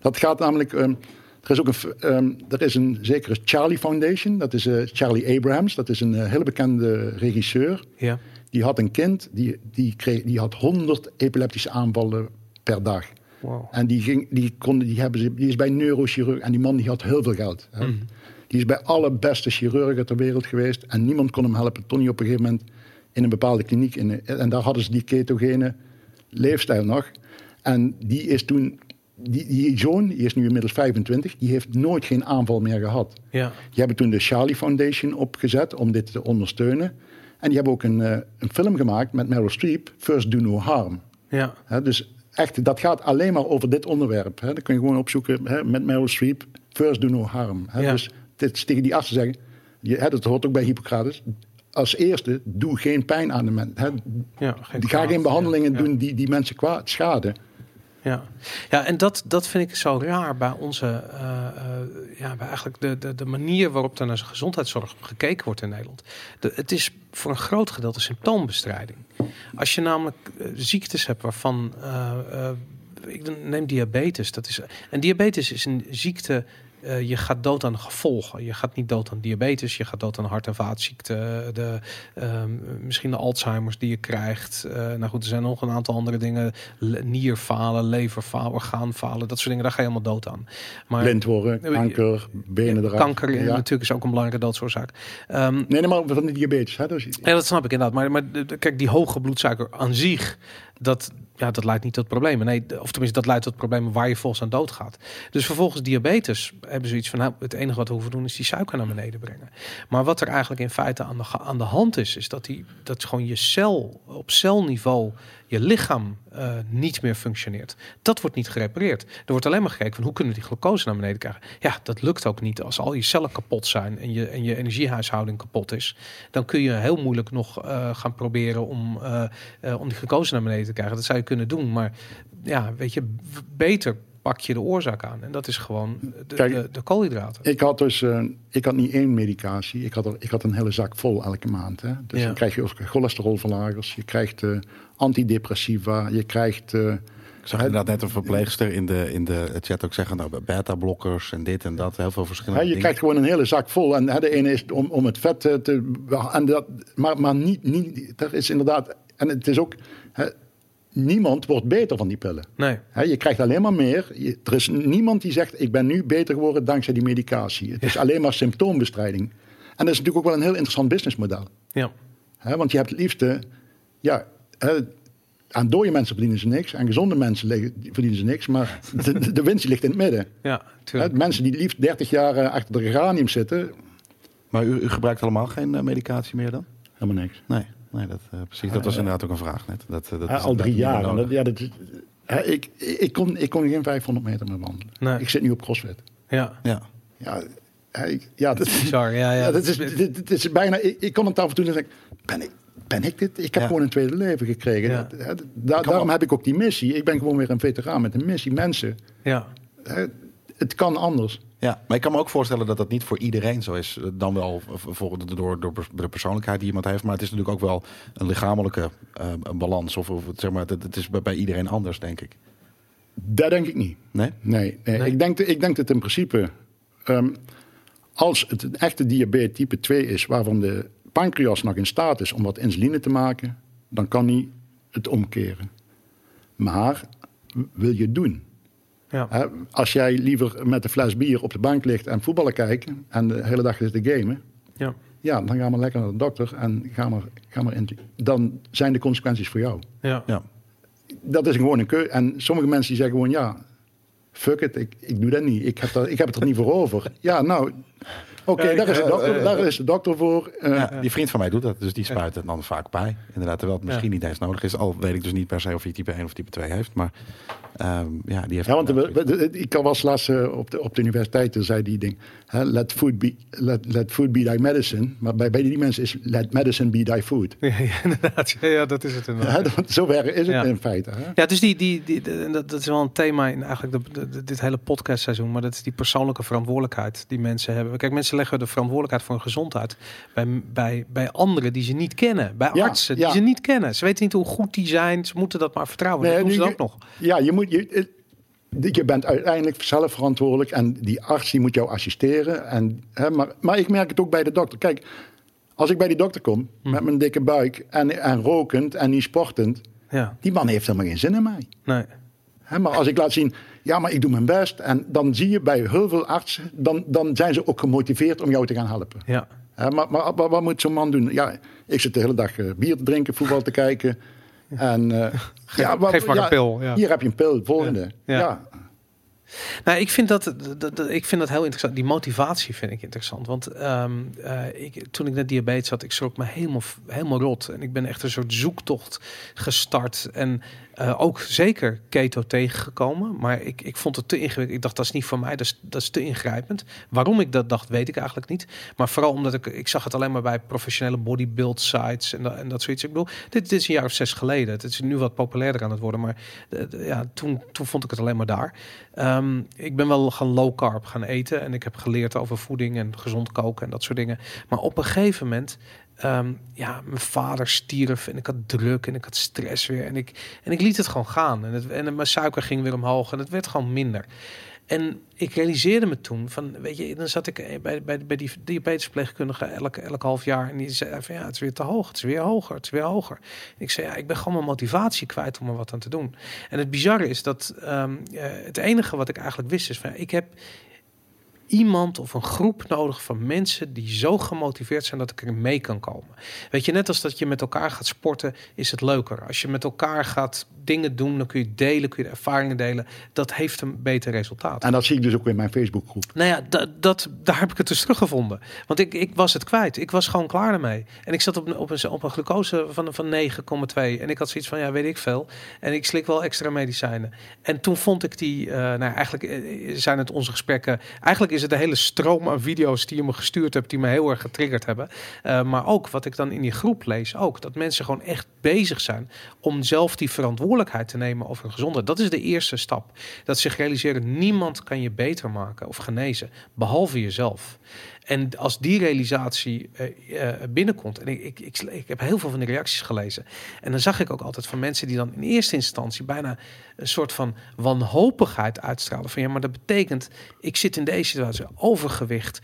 dat gaat namelijk. ehm, er is ook een, ehm, er is een zekere Charlie Foundation. Dat is eh, Charlie Abrams. Dat is een eh, hele bekende regisseur. Ja. Die had een kind, die, die, kreeg, die had 100 epileptische aanvallen per dag. Wow. En die, ging, die, kon, die, hebben ze, die is bij neurochirurg. En die man die had heel veel geld. Hè. Die is bij alle beste chirurgen ter wereld geweest. En niemand kon hem helpen. Tony op een gegeven moment in een bepaalde kliniek. In, en daar hadden ze die ketogene leefstijl nog. En die is toen... Die, die zoon, die is nu inmiddels 25, die heeft nooit geen aanval meer gehad. Ja. Die hebben toen de Charlie Foundation opgezet om dit te ondersteunen. En die hebben ook een, eh, een film gemaakt met Meryl Streep, First Do No Harm. Ja. Dus echt, dat gaat alleen maar over dit onderwerp. Hè. Dan kun je gewoon opzoeken met Meryl Streep, First Do No Harm. Ja. Dus dit tegen die artsen zeggen, je, hè, dat hoort ook bij Hippocrates. Als eerste, doe geen pijn aan de mensen. Ja, ga geen behandelingen Ja. doen die, die mensen kwaad schaden. Ja, ja en dat, dat vind ik zo raar bij onze, eh, eh, ja, bij eigenlijk de, de, de manier waarop er naar zijn gezondheidszorg gekeken wordt in Nederland. De, het is voor een groot gedeelte symptoombestrijding. Als je namelijk eh, ziektes hebt waarvan, ik neem diabetes, dat is, en diabetes is een ziekte eh, je gaat dood aan gevolgen. Je gaat niet dood aan diabetes, je gaat dood aan hart- en vaatziekten, de, ehm, misschien de Alzheimer's die je krijgt. Eh, nou goed, er zijn nog een aantal andere dingen. Le- Nierfalen, leverfalen, orgaanfalen, dat soort dingen, daar ga je helemaal dood aan. Maar Blind worden, kanker, benen eraf. kanker Ja. natuurlijk is ook een belangrijke doodsoorzaak. Ehm, Nee, nee, maar van de diabetes. Hè? Dus, ja, dat snap ik inderdaad. Maar, maar kijk, die hoge bloedsuiker aan zich, dat, ja, dat leidt niet tot problemen. Nee, of tenminste, dat leidt tot problemen waar je volgens aan doodgaat. Dus vervolgens diabetes hebben ze iets van, nou, het enige wat we hoeven doen is die suiker naar beneden brengen. Maar wat er eigenlijk in feite aan de, aan de hand is, is dat, die, dat gewoon je cel op celniveau, je lichaam eh, niet meer functioneert. Dat wordt niet gerepareerd. Er wordt alleen maar gekeken van hoe kunnen we die glucose naar beneden krijgen. Ja, dat lukt ook niet. Als al je cellen kapot zijn en je, en je energiehuishouding kapot is, dan kun je heel moeilijk nog eh, gaan proberen om, eh, om die glucose naar beneden te krijgen. Dat zou je kunnen doen, maar ja, weet je, beter pak je de oorzaak aan. En dat is gewoon de, Kijk, de, de koolhydraten. Ik had dus, eh, ik had niet één medicatie. Ik had, er, ik had een hele zak vol elke maand. Hè. Dus Ja. dan krijg je ook cholesterolverlagers. Je krijgt eh, antidepressiva. Je krijgt... eh, Ik zag inderdaad net een verpleegster in de, in de chat ook zeggen, nou, beta-blokkers en dit en dat, heel veel verschillende je dingen. krijgt gewoon een hele zak vol. En hè, de ene is om, om het vet te... En dat, maar maar niet, niet... Er is inderdaad... En het is ook... Niemand wordt beter van die pillen. Nee, Hè, je krijgt alleen maar meer. Je- er is niemand die zegt, ik ben nu beter geworden dankzij die medicatie. Het is alleen maar symptoombestrijding. En dat is natuurlijk ook wel een heel interessant businessmodel. ja. Hè, want je hebt het liefste, ja, hè, aan dode mensen verdienen ze niks, aan gezonde mensen liggen- verdienen ze niks, maar de, de, winst ligt in het midden. Ja, mensen die liefst 30 jaar eh, achter de geranium zitten, Maar u, u gebruikt allemaal geen eh, medicatie meer dan? helemaal niks. Nee, nee dat, eh, precies. Dat was inderdaad ook een vraag net. Dat, eh, dat is al drie jaar. dat, ja, dat, ik, ik, kon, ik kon geen 500 meter meer wandelen. Nee. Ik zit nu op CrossFit. Ja. Ja. Ja, hè, ik- ja, dat, bizar. Ja, ja. Ja, dat is, dit, dit is bijna. Ik, ik kon het af en toe zeggen. Ben ik, ben ik dit? Ik heb Ja. gewoon een tweede leven gekregen. Ja. Dat- hè, da- daarom heb ik ook die missie. Ik ben gewoon weer een veteraan met een missie. Mensen, ja. hè, het kan anders. Ja, maar ik kan me ook voorstellen dat dat niet voor iedereen zo is. Eh, Dan wel v- volgens door, door de persoonlijkheid die iemand heeft. Maar het is natuurlijk ook wel een lichamelijke eh, een balans. Of, of het, zeg maar, het, is bij, iedereen anders, denk ik. Dat denk ik niet. Nee? Nee, nee. Nee? Ik, denk, ik denk dat in principe. ehm, als het een echte diabetes type 2 is, waarvan de pancreas nog in staat is om wat insuline te maken, dan kan hij het omkeren. Maar wil je het doen? Ja. Als jij liever met een fles bier op de bank ligt en voetballen kijken en de hele dag zit te gamen, ja. ja, dan ga maar lekker naar de dokter en ga maar, ga maar in. Dan zijn de consequenties voor jou. ja. Ja. Dat is gewoon een keuze. En sommige mensen die zeggen gewoon ja, fuck it, ik, ik doe dat niet. Ik heb, dat, ik heb het er niet voor over. Ja, nou, oké, Ja, daar, is de ik- dokter, eh, daar is de dokter voor. Eh, Ja, die vriend van mij doet dat, dus die spuit het dan vaak bij. Inderdaad, terwijl het misschien Ja. niet eens nodig is. Al weet ik dus niet per se of hij type 1 of type 2 heeft. Maar ehm, ja, die heeft... Ja, want de- ik was laatst eh, op, de, op de universiteit, toen zei die ding, hè, let, food be, let, let food be thy medicine. Maar bij, bij die mensen is let medicine be thy food. Ja, ja, inderdaad. Ja, ja, dat is het inderdaad. Dat- Zover is het Ja. in feite. Hè? Ja, dus die, die, die, dat, dat is wel een thema in eigenlijk de, de- de- dit hele podcastseizoen. Maar dat is die persoonlijke verantwoordelijkheid die mensen hebben. Kijk, mensen leggen de verantwoordelijkheid voor hun gezondheid bij, bij, bij anderen die ze niet kennen. Bij Ja, artsen die ja. ze niet kennen. Ze weten niet hoe goed die zijn. Ze moeten dat maar vertrouwen. Nee, dat doen ze ook nog. Ja, je, moet, je, eh, je bent uiteindelijk zelf verantwoordelijk en die arts die moet jou assisteren. En, hè, maar, maar ik merk het ook bij de dokter. Kijk, als ik bij die dokter kom met mijn dikke buik en, en rokend en niet sportend, Ja, die man heeft helemaal geen zin in mij. nee. Hè, maar als ik laat zien, ja, maar ik doe mijn best. En dan zie je bij heel veel artsen, dan, dan zijn ze ook gemotiveerd om jou te gaan helpen. Ja, Hè, maar, maar, maar wat moet zo'n man doen? Ja, ik zit de hele dag eh, bier te drinken, voetbal te kijken. En, eh, ja, wat- geef maar ja, een pil, ja. Hier heb je een pil, volgende. Ja. Ja. Nou, ik vind dat, dat, dat- ik vind dat heel interessant. Die motivatie vind ik interessant. Want ehm, eh, ik, toen ik net diabetes had, ik schrok me helemaal, helemaal rot. En ik ben echt een soort zoektocht gestart. En eh, ook zeker keto tegengekomen. Maar ik, ik vond het te ingewikkeld. Ik dacht, dat is niet voor mij. Dat is, dat is te ingrijpend. Waarom ik dat dacht, weet ik eigenlijk niet. Maar vooral omdat ik, ik zag het alleen maar bij professionele bodybuild sites en, dat- en dat zoiets. Ik bedoel, dit, dit is een jaar of zes geleden. Het is nu wat populairder aan het worden. Maar eh, ja, toen, toen vond ik het alleen maar daar. Ehm, ik ben wel gaan low carb gaan eten. En ik heb geleerd over voeding en gezond koken en dat soort dingen. Maar op een gegeven moment... ehm, ja, mijn vader stierf en ik had druk en ik had stress weer. En ik, en ik liet het gewoon gaan. En, het, en mijn suiker ging weer omhoog en het werd gewoon minder. En ik realiseerde me toen van, weet je, dan zat ik eh, bij, bij, bij die diabetesverpleegkundige elk, elk half jaar. En die zei van, ja, het is weer te hoog, het is weer hoger, het is weer hoger. Ik zei, ja, ik ben gewoon mijn motivatie kwijt om er wat aan te doen. En het bizarre is dat ehm, eh, het enige wat ik eigenlijk wist is van, ik heb iemand of een groep nodig van mensen die zo gemotiveerd zijn dat ik er mee kan komen. Weet je, net als dat je met elkaar gaat sporten, is het leuker. Als je met elkaar gaat dingen doen, dan kun je delen, kun je de ervaringen delen. Dat heeft een beter resultaat. En dat zie ik dus ook in mijn Facebookgroep. Nou ja, dat, dat, daar heb ik het dus teruggevonden. Want ik, ik was het kwijt. Ik was gewoon klaar ermee. En ik zat op een, op een, op een glucose van, van 9,2. En ik had zoiets van, ja, weet ik veel. En ik slik wel extra medicijnen. En toen vond ik die, eh, nou eigenlijk eh, zijn het onze gesprekken. Eigenlijk is het de hele stroom aan video's die je me gestuurd hebt, die me heel erg getriggerd hebben. Eh, maar ook wat ik dan in die groep lees, ook. Dat mensen gewoon echt bezig zijn om zelf die verantwoordelijkheid te nemen over hun gezondheid. Dat is de eerste stap. Dat zich realiseren, niemand kan je beter maken of genezen, behalve jezelf. En als die realisatie eh, eh, binnenkomt, en ik, ik, ik, ik heb heel veel van die reacties gelezen, en dan zag ik ook altijd van mensen die dan in eerste instantie bijna een soort van wanhopigheid uitstralen. Van ja, maar dat betekent, ik zit in deze situatie, overgewicht,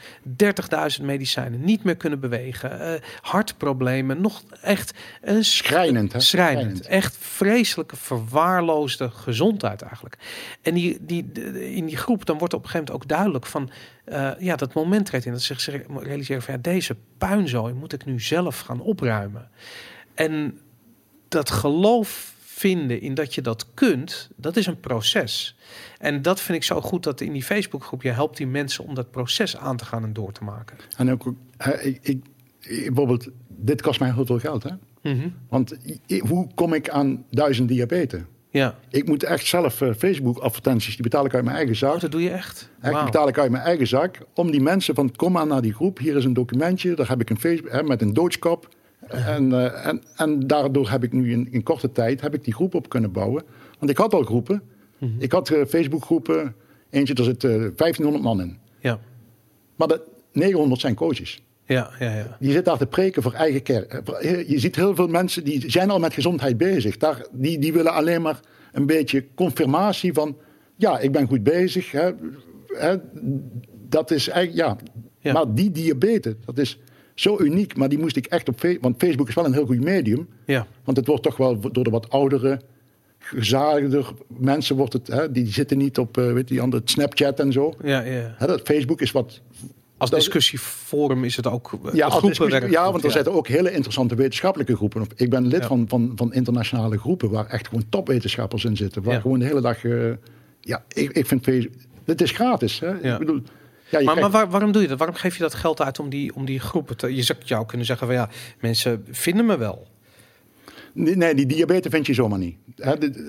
30.000 medicijnen, niet meer kunnen bewegen, eh, hartproblemen, nog echt een Schrijnend, hè? Schrijnend. Echt vreselijke, verwaarloosde gezondheid eigenlijk. En die, die, in die groep, dan wordt op een gegeven moment ook duidelijk van... eh, ja, dat moment treedt in dat ze zich realiseren van... Ja, deze puinzooi moet ik nu zelf gaan opruimen. En dat geloof vinden in dat je dat kunt, dat is een proces. En dat vind ik zo goed dat in die Facebookgroep... je helpt die mensen om dat proces aan te gaan en door te maken. En ook, ik, ik, bijvoorbeeld, dit kost mij heel veel geld. Hè? Mhm. Want i- hoe kom ik aan duizend diabetes? Ja, Ik moet echt zelf eh, Facebook-advertenties, die betaal ik uit mijn eigen zak. oh, dat doe je echt? Wauw. betaal ik uit mijn eigen zak. Om die mensen van, kom maar naar die groep. Hier is een documentje. Daar heb ik een Facebook hè, met een doodskap. En, eh, en, en daardoor heb ik nu in, in korte tijd heb ik die groep op kunnen bouwen. Want ik had al groepen. Mhm. Ik had eh, Facebook-groepen. Eentje, daar zit eh 1500 man in. Ja, Maar de 900 zijn coaches. ja, ja, ja. Die zit daar te preken voor eigen kerk. Eh, Je ziet heel veel mensen die zijn al met gezondheid bezig. Daar, die, die willen alleen maar een beetje confirmatie van... ja, ik ben goed bezig. Hè, hè, dat is eigenlijk, ja. Ja. Maar die diabetes, dat is zo uniek. Maar die moest ik echt op Facebook... Want Facebook is wel een heel goed medium. Ja, Want het wordt toch wel door de wat oudere, gezadigder mensen... Wordt het, hè, die zitten niet op eh, weet aan het Snapchat en zo. ja, ja. Hè, dat Facebook is wat Als discussieforum is het ook eh, Ja, als ja, want er zitten ook hele interessante wetenschappelijke groepen. Ik ben lid Ja. van, van, van internationale groepen waar echt gewoon topwetenschappers in zitten. Waar Ja. gewoon de hele dag. eh, ja, ik, ik vind Facebook. Het is gratis. Hè? Ja. Ik bedoel, ja, Maar, maar waar- waarom doe je dat? Waarom geef je dat geld uit om die, om die groepen te... Je zou jou kunnen zeggen van ja, mensen vinden me wel. Nee, die diabetes vind je zomaar niet.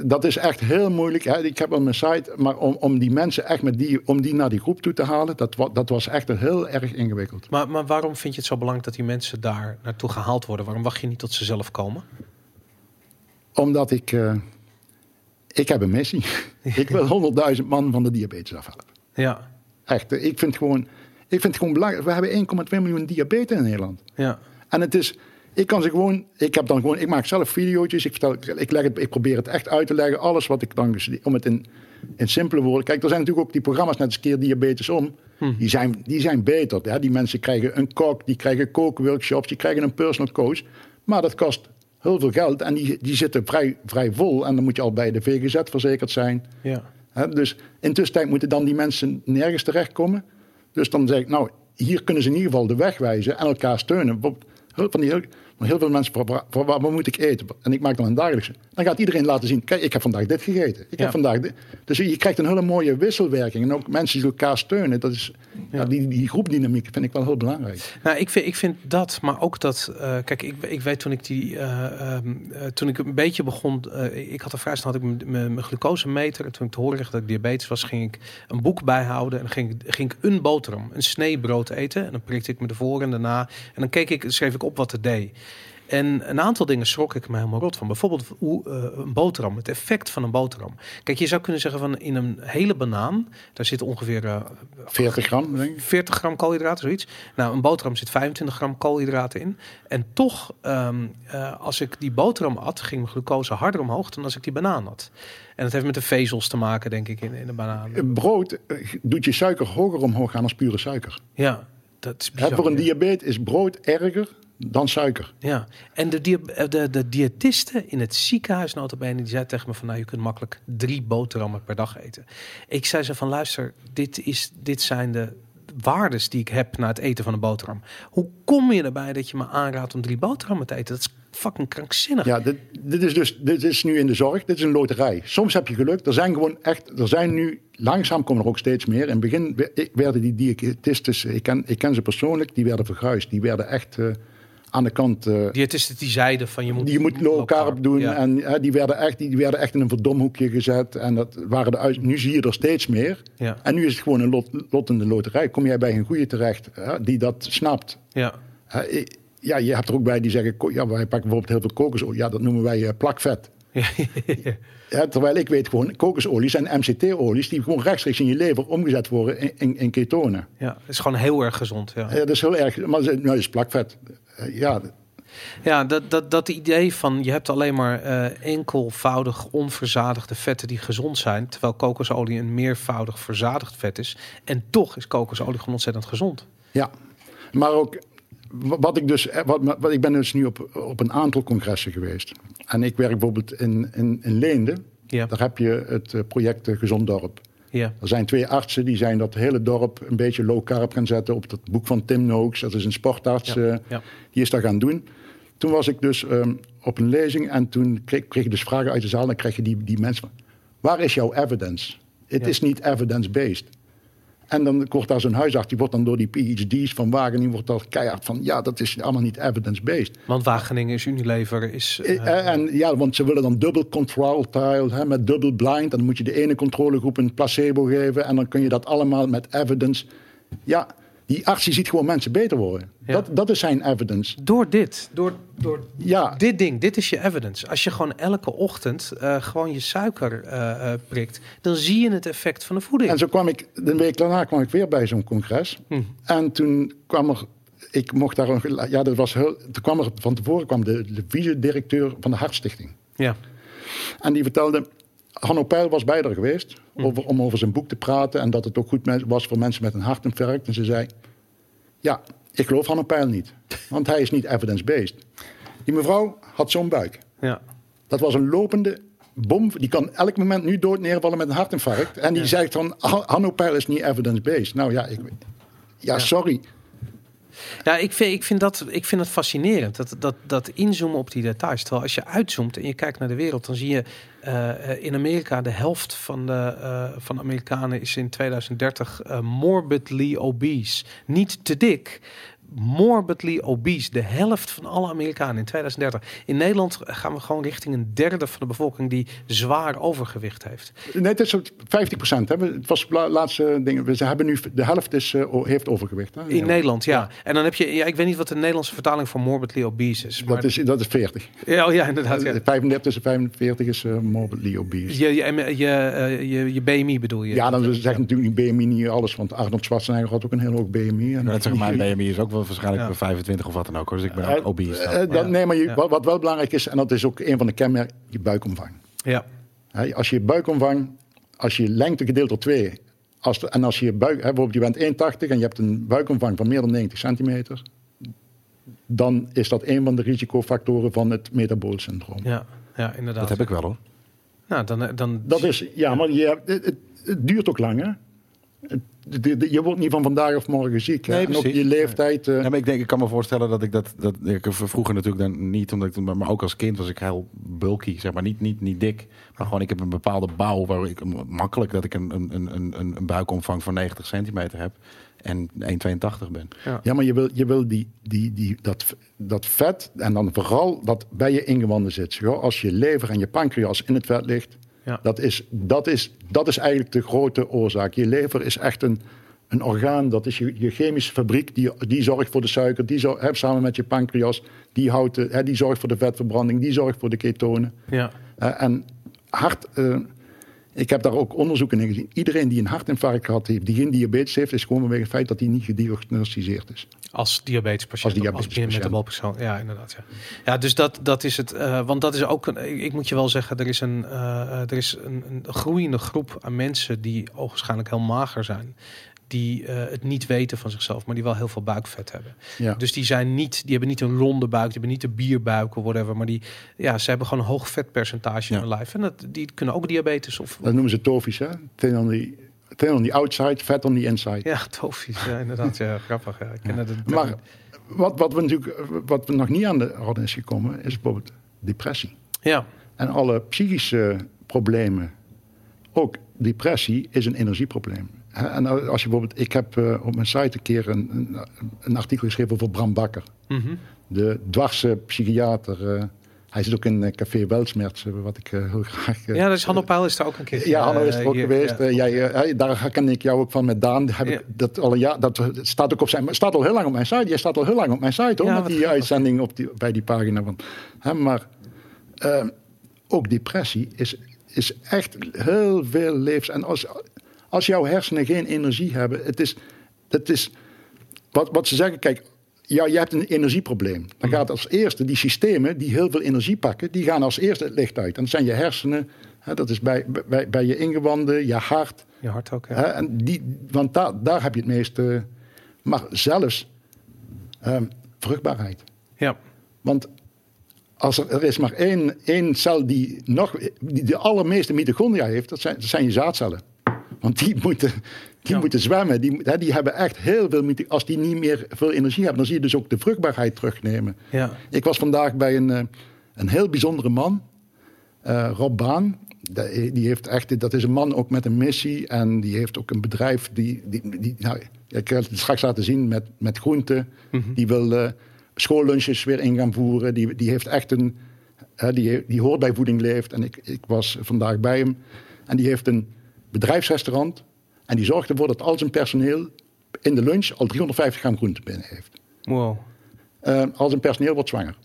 Dat is echt heel moeilijk. Ik heb op mijn site, maar om, om die mensen echt met die, om die naar die groep toe te halen, dat, dat was echt heel erg ingewikkeld. Maar, maar waarom vind je het zo belangrijk dat die mensen daar naartoe gehaald worden? Waarom wacht je niet tot ze zelf komen? Omdat ik, eh, ik heb een missie. ik wil 100.000 man van de diabetes afhalen. Ja, Echt, eh, ik vind gewoon, ik vind het gewoon belangrijk. We hebben 1,2 miljoen diabetes in Nederland. ja, En het is, ik kan ze gewoon, ik heb dan gewoon, ik maak zelf video's, ik, vertel, ik, leg het, ik probeer het echt uit te leggen, alles wat ik dan, om het in, in simpele woorden. Kijk, er zijn natuurlijk ook die programma's net als keer diabetes om, die, zijn, die zijn beter. Ja, die mensen krijgen een kok, die krijgen kookworkshops, die krijgen een personal coach. Maar dat kost heel veel geld en die, die zitten vrij, vrij vol. En dan moet je al bij de VGZ verzekerd zijn. ja. Hè, dus intussen moeten dan die mensen nergens terechtkomen. Dus dan zeg ik, nou, hier kunnen ze in ieder geval de weg wijzen en elkaar steunen. Van die, Maar heel veel mensen vragen, "Wa- wa- wat moet ik eten? En ik maak dan een dagelijkse. Dan gaat iedereen laten zien, kijk, ik heb vandaag dit gegeten. Ik Ja. heb vandaag dit. Dus je krijgt een hele mooie wisselwerking. En ook mensen die elkaar steunen. Dat is, ja. die, die groepdynamiek vind ik wel heel belangrijk. Nou, ik vind, ik vind dat, maar ook dat. eh, kijk, ik, ik weet toen ik die. eh, ehm, eh, toen ik een beetje begon. ik had er vrij snel had ik mijn- glucosemeter. En toen ik te horen kreeg dat ik diabetes was, ging ik een boek bijhouden. En dan ging, ik- ging ik een boterham, een snee brood eten. En dan prikte ik me ervoor en daarna. En dan keek ik, schreef ik op wat het deed. En een aantal dingen schrok ik me helemaal rot van. Bijvoorbeeld hoe, eh, een boterham, het effect van een boterham. Kijk, je zou kunnen zeggen van in een hele banaan, daar zit ongeveer eh, 40 gram, denk ik. 40 gram koolhydraten, zoiets. Nou, een boterham zit 25 gram koolhydraten in. En toch, ehm, eh, als ik die boterham at, ging mijn glucose harder omhoog dan als ik die banaan had. En dat heeft met de vezels te maken, denk ik, in, in de banaan. Eh, Brood eh, doet je suiker hoger omhoog gaan als pure suiker. Ja, dat is bizar. voor een ja. diabetes is brood erger dan suiker. Ja, en de, dia- eh, de, de diëtiste in het ziekenhuis notabene, die zei tegen me van, nou, je kunt makkelijk drie boterhammen per dag eten. Ik zei ze van, luister, dit, is, dit zijn de waardes die ik heb na het eten van een boterham. Hoe kom je erbij dat je me aanraadt om drie boterhammen te eten? Dat is fucking krankzinnig. Ja, dit, dit is dus dit is nu in de zorg. Dit is een loterij. Soms heb je geluk. Er zijn gewoon echt. Er zijn nu langzaam komen er ook steeds meer. In het begin werden die diëtistes. Ik ken, ik ken ze persoonlijk. Die werden verguisd. Die werden echt eh, aan de kant. eh, Diëtisten die zeiden van, je moet... je moet low carb doen. Ja. En hè, die, werden echt, die werden echt in een verdomhoekje gezet. En dat waren de nu zie je er steeds meer. Ja. En nu is het gewoon een lot, lot in de loterij. Kom jij bij een goede terecht hè, die dat snapt. Ja. Hè, ja, je hebt er ook bij die zeggen, ja, wij pakken bijvoorbeeld heel veel kokosolie. Ja, dat noemen wij eh, plakvet. Ja. Terwijl ik weet gewoon, kokosolies zijn MCT-olies die gewoon rechtstreeks in je lever omgezet worden in, in, in ketonen. ja, het is gewoon heel erg gezond. Ja. Ja, dat is heel erg, maar is- nou, dat is plakvet. Eh, Ja, Ja, dat, dat, dat idee van je hebt alleen maar eh, enkelvoudig onverzadigde vetten die gezond zijn, terwijl kokosolie een meervoudig verzadigd vet is. En toch is kokosolie gewoon ontzettend gezond. ja. Maar ook, wa- wat ik dus, eh, wat, wat, ik ben dus nu op, op een aantal congressen geweest. En ik werk bijvoorbeeld in, in, in Leende. Ja, Daar heb je het project Gezond Dorp. Ja, Er zijn twee artsen die zijn dat hele dorp een beetje low carb gaan zetten op dat boek van Tim Noakes. Dat is een sportarts, Ja, eh, ja. die is dat gaan doen. Toen was ik dus ehm, op een lezing en toen kreeg, kreeg ik dus vragen uit de zaal. En dan krijg je die, die mensen van, waar is jouw evidence? Het is niet evidence-based. En dan wordt daar zo'n huisarts, die wordt dan door die PhD's van Wageningen, wordt daar keihard van, ja, dat is allemaal niet evidence-based. want Wageningen is Unilever, is... eh, Eh, En ja, want ze willen dan dubbel control trial, hè, met dubbel blind. En dan moet je de ene controlegroep een placebo geven. En dan kun je dat allemaal met evidence. Ja, die arts die ziet gewoon mensen beter worden. Ja. Dat, dat is zijn evidence. door dit, door, door Ja, dit ding, dit is je evidence. Als je gewoon elke ochtend eh, gewoon je suiker eh, eh, prikt, dan zie je het effect van de voeding. en zo kwam ik, de week daarna kwam ik weer bij zo'n congres. Hm. En toen kwam er, ik mocht daar, een, ja, dat was heel, toen kwam er van tevoren kwam de, de vice-directeur van de Hartstichting. Ja, En die vertelde, Hanno Peil was bij geweest Hm. over, om over zijn boek te praten en dat het ook goed was voor mensen met een hartinfarct. En ze zei, ja, ik geloof Hanno Peil niet, want hij is niet evidence-based. Die mevrouw had zo'n buik. ja. Dat was een lopende bom, die kan elk moment nu dood neervallen met een hartinfarct. En die zegt van, "Ha- Hanno Peil is niet evidence-based. Nou ja, ik, ja, sorry. Ja, ik vind, ik vind, dat, ik vind het fascinerend, dat, dat, dat inzoomen op die details. Terwijl als je uitzoomt en je kijkt naar de wereld, dan zie je eh, in Amerika de helft van de, eh, van Amerikanen is in 2030 eh, morbidly obese. Niet te dik, morbidly obese. De helft van alle Amerikanen in 2030. In Nederland gaan we gewoon richting een derde van de bevolking die zwaar overgewicht heeft. Nee, het is 50 procent. Het was la- laatste ding. We hebben nu, de helft is, eh, heeft overgewicht. Hè? In Ja. Nederland, ja. En dan heb je, ja, ik weet niet wat de Nederlandse vertaling voor morbidly obese is. Maar, Dat is, dat is 40. ja, oh ja, inderdaad. Ja. 35 tussen 45 is eh, morbidly obese. Je, je, je, eh, je, je BMI bedoel je? Ja, dan zegt natuurlijk niet BMI niet alles, want Arnold Schwarzenegger had ook een heel hoog BMI. En Dat zeg mijn BMI is ook wel waarschijnlijk Ja. 25 of wat dan ook. Hoor. Dus ik ben Eh, ook obese. eh, dan. dat, Ja. Nee, maar je, wat, wat wel belangrijk is, en dat is ook een van de kenmerken, je buikomvang. Ja, Hè, Als je buikomvang, als je lengte gedeeld door 2, als de- en als je buik, hè, bijvoorbeeld je bent 1,80 en je hebt een buikomvang van meer dan 90 centimeter, dan is dat een van de risicofactoren van het metabool syndroom. ja, ja inderdaad. dat heb ik wel hoor. Nou, dan, dan, Dat is, ja, maar je, hebt- het, het, het duurt ook lang, hè? Het, de- de- je wordt niet van vandaag of morgen ziek. hè. Nee, en precies. je leeftijd. eh, Ja, maar ik denk, ik kan me voorstellen dat ik dat, dat ik vroeger natuurlijk dan niet, omdat ik, maar ook als kind was ik heel bulky, zeg maar niet, niet, niet dik, maar gewoon ik heb een bepaalde bouw waar ik makkelijk dat ik een, een, een, een, een buikomvang van 90 centimeter heb en 1,82 ben. Ja, maar je wil, je wil die, die, die, dat, dat vet en dan vooral dat bij je ingewanden zit. Zo, Als je lever en je pancreas in het vet ligt, Ja. dat, is, dat, is, dat is eigenlijk de grote oorzaak. Je lever is echt een, een orgaan, dat is je, je chemische fabriek, die, die zorgt voor de suiker, die zorgt, hè, samen met je pancreas, die, houdt de, hè, die zorgt voor de vetverbranding, die zorgt voor de ketonen. Ja. Eh, en hart, eh, ik heb daar ook onderzoeken in gezien. Iedereen die een hartinfarct gehad heeft, die geen diabetes heeft, is gewoon vanwege het feit dat hij niet gediagnosticeerd is. Als diabetespatiënt. Als Als diabetespatiënt. metabool persoon. Ja, inderdaad. Ja, ja dus dat, dat is het. eh, want dat is ook een. Ik, moet je wel zeggen, er is een, eh, eh, er is een, een groeiende groep aan mensen die ogenschijnlijk heel mager zijn. Die eh, het niet weten van zichzelf, maar die wel heel veel buikvet hebben. Ja. Dus die zijn niet, die hebben niet een ronde buik, die hebben niet de bierbuik of whatever. Maar die, ja, ze hebben gewoon een hoog vetpercentage Ja. in hun lijf. En dat, die kunnen ook diabetes of. Dat noemen ze tofies, hè? On the, thin on the outside, fat on the inside. Ja, tofies. Ja, inderdaad. Ja, grappig. Ja. Ik ken het. Maar wat, wat, we natuurlijk, wat we nog niet aan de orde is gekomen, is bijvoorbeeld depressie. ja, En alle psychische problemen, ook depressie, is een energieprobleem. En als je bijvoorbeeld, ik heb eh, op mijn site een keer een, een, een artikel geschreven over Bram Bakker, Mhm. de dwarse psychiater. eh, hij zit ook in eh, Café Weltsmerts, eh, wat ik heel graag. ja, dus Hanno Peil is daar ook een keer. Ja, Hanno is er ook hier, geweest. ja. Jij, daar ken ik jou ook van met Daan. Heb Ja. ik dat al een jaar, dat staat ook op zijn, staat al heel lang op mijn site. Jij staat al heel lang op mijn site hoor, Ja, met die uitzending op die, bij die pagina van. Hè, maar ook depressie is, is echt heel veel levens. En als, als jouw hersenen geen energie hebben, het is, het is wat, wat ze zeggen, kijk, ja, je hebt een energieprobleem. Dan gaat als eerste die systemen die heel veel energie pakken, die gaan als eerste het licht uit. En dat zijn je hersenen, hè, dat is bij, bij, bij je ingewanden, je hart. Je hart ook, ja. Hè, en die, want daar, daar heb je het meeste. Maar zelfs ehm, vruchtbaarheid. Ja, Want als er, er is maar één, één cel die nog die de allermeeste mitochondria heeft, dat zijn, dat zijn je zaadcellen. Want die moeten, die Ja. moeten zwemmen. Die, hè, die hebben echt heel veel. Als die niet meer veel energie hebben, dan zie je dus ook de vruchtbaarheid terugnemen. ja. Ik was vandaag bij een, eh, een heel bijzondere man, eh, Rob Baan. De- Die heeft echt, dat is een man ook met een missie. En die heeft ook een bedrijf die. die, die nou, ik ga het straks laten zien met, met groenten. Die wil eh, schoollunches weer in gaan voeren. Die, die heeft echt een. hè, die, die hoort bij Voeding Leeft. En ik, ik was vandaag bij hem. En die heeft een bedrijfsrestaurant. En die zorgt ervoor dat al zijn personeel in de lunch al 350 gram groente binnen heeft. Wow. Eh, al zijn personeel wordt zwanger.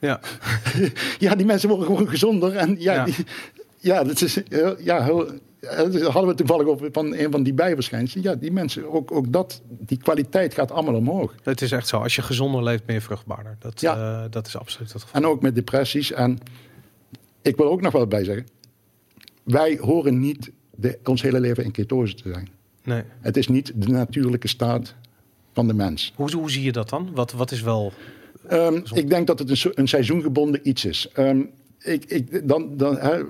Ja, Ja, die mensen worden gewoon gezonder. En ja, Ja. dat is heel, ja, heel, eh, hadden we toevallig over van een van die bijverschijnselen. Ja, die mensen, ook, ook dat, die kwaliteit gaat allemaal omhoog. het is echt zo. Als je gezonder leeft, ben je vruchtbaarder. Dat, Ja. eh, dat is absoluut het geval. En ook met depressies. En ik wil ook nog wel bij zeggen, wij horen niet de, ons hele leven in ketose te zijn. Nee. Het is niet de natuurlijke staat van de mens. Hoe, hoe zie je dat dan? Wat, wat is wel... Ehm, ik denk dat het een, een seizoengebonden iets is. Ehm, ik, ik, dan, dan, hè,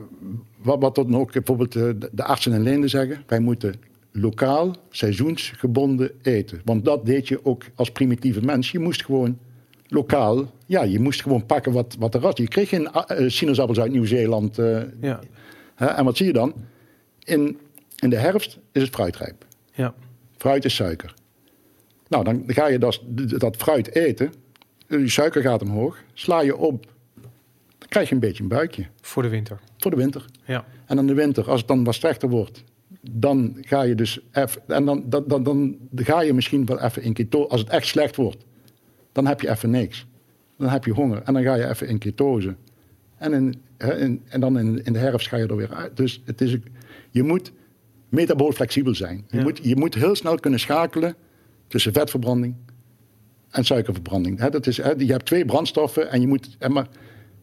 wat, wat dan ook bijvoorbeeld eh, de, de artsen en leenden zeggen. Wij moeten lokaal, seizoensgebonden eten. Want dat deed je ook als primitieve mens. Je moest gewoon lokaal, ja, je moest gewoon pakken wat, wat er was. Je kreeg geen eh, sinaasappels uit Nieuw-Zeeland. eh, Ja, hè, en wat zie je dan? In, in de herfst is het fruitrijp. ja, Fruit is suiker. Nou, dan ga je dat, dat fruit eten. Je suiker gaat omhoog. Sla je op. Dan krijg je een beetje een buikje. voor de winter. Voor de winter. Ja, En dan de winter, als het dan wat slechter wordt. Dan ga je dus even. En dan, dan, dan, dan ga je misschien wel even in ketose. Als het echt slecht wordt. Dan heb je even niks. Dan heb je honger. En dan ga je even in ketose. En, in, in- en dan in, in de herfst ga je er weer uit. Dus het is, je moet metabool flexibel zijn. Je, Ja. moet, je moet heel snel kunnen schakelen tussen vetverbranding en suikerverbranding. Dat is, je hebt twee brandstoffen en je moet. Maar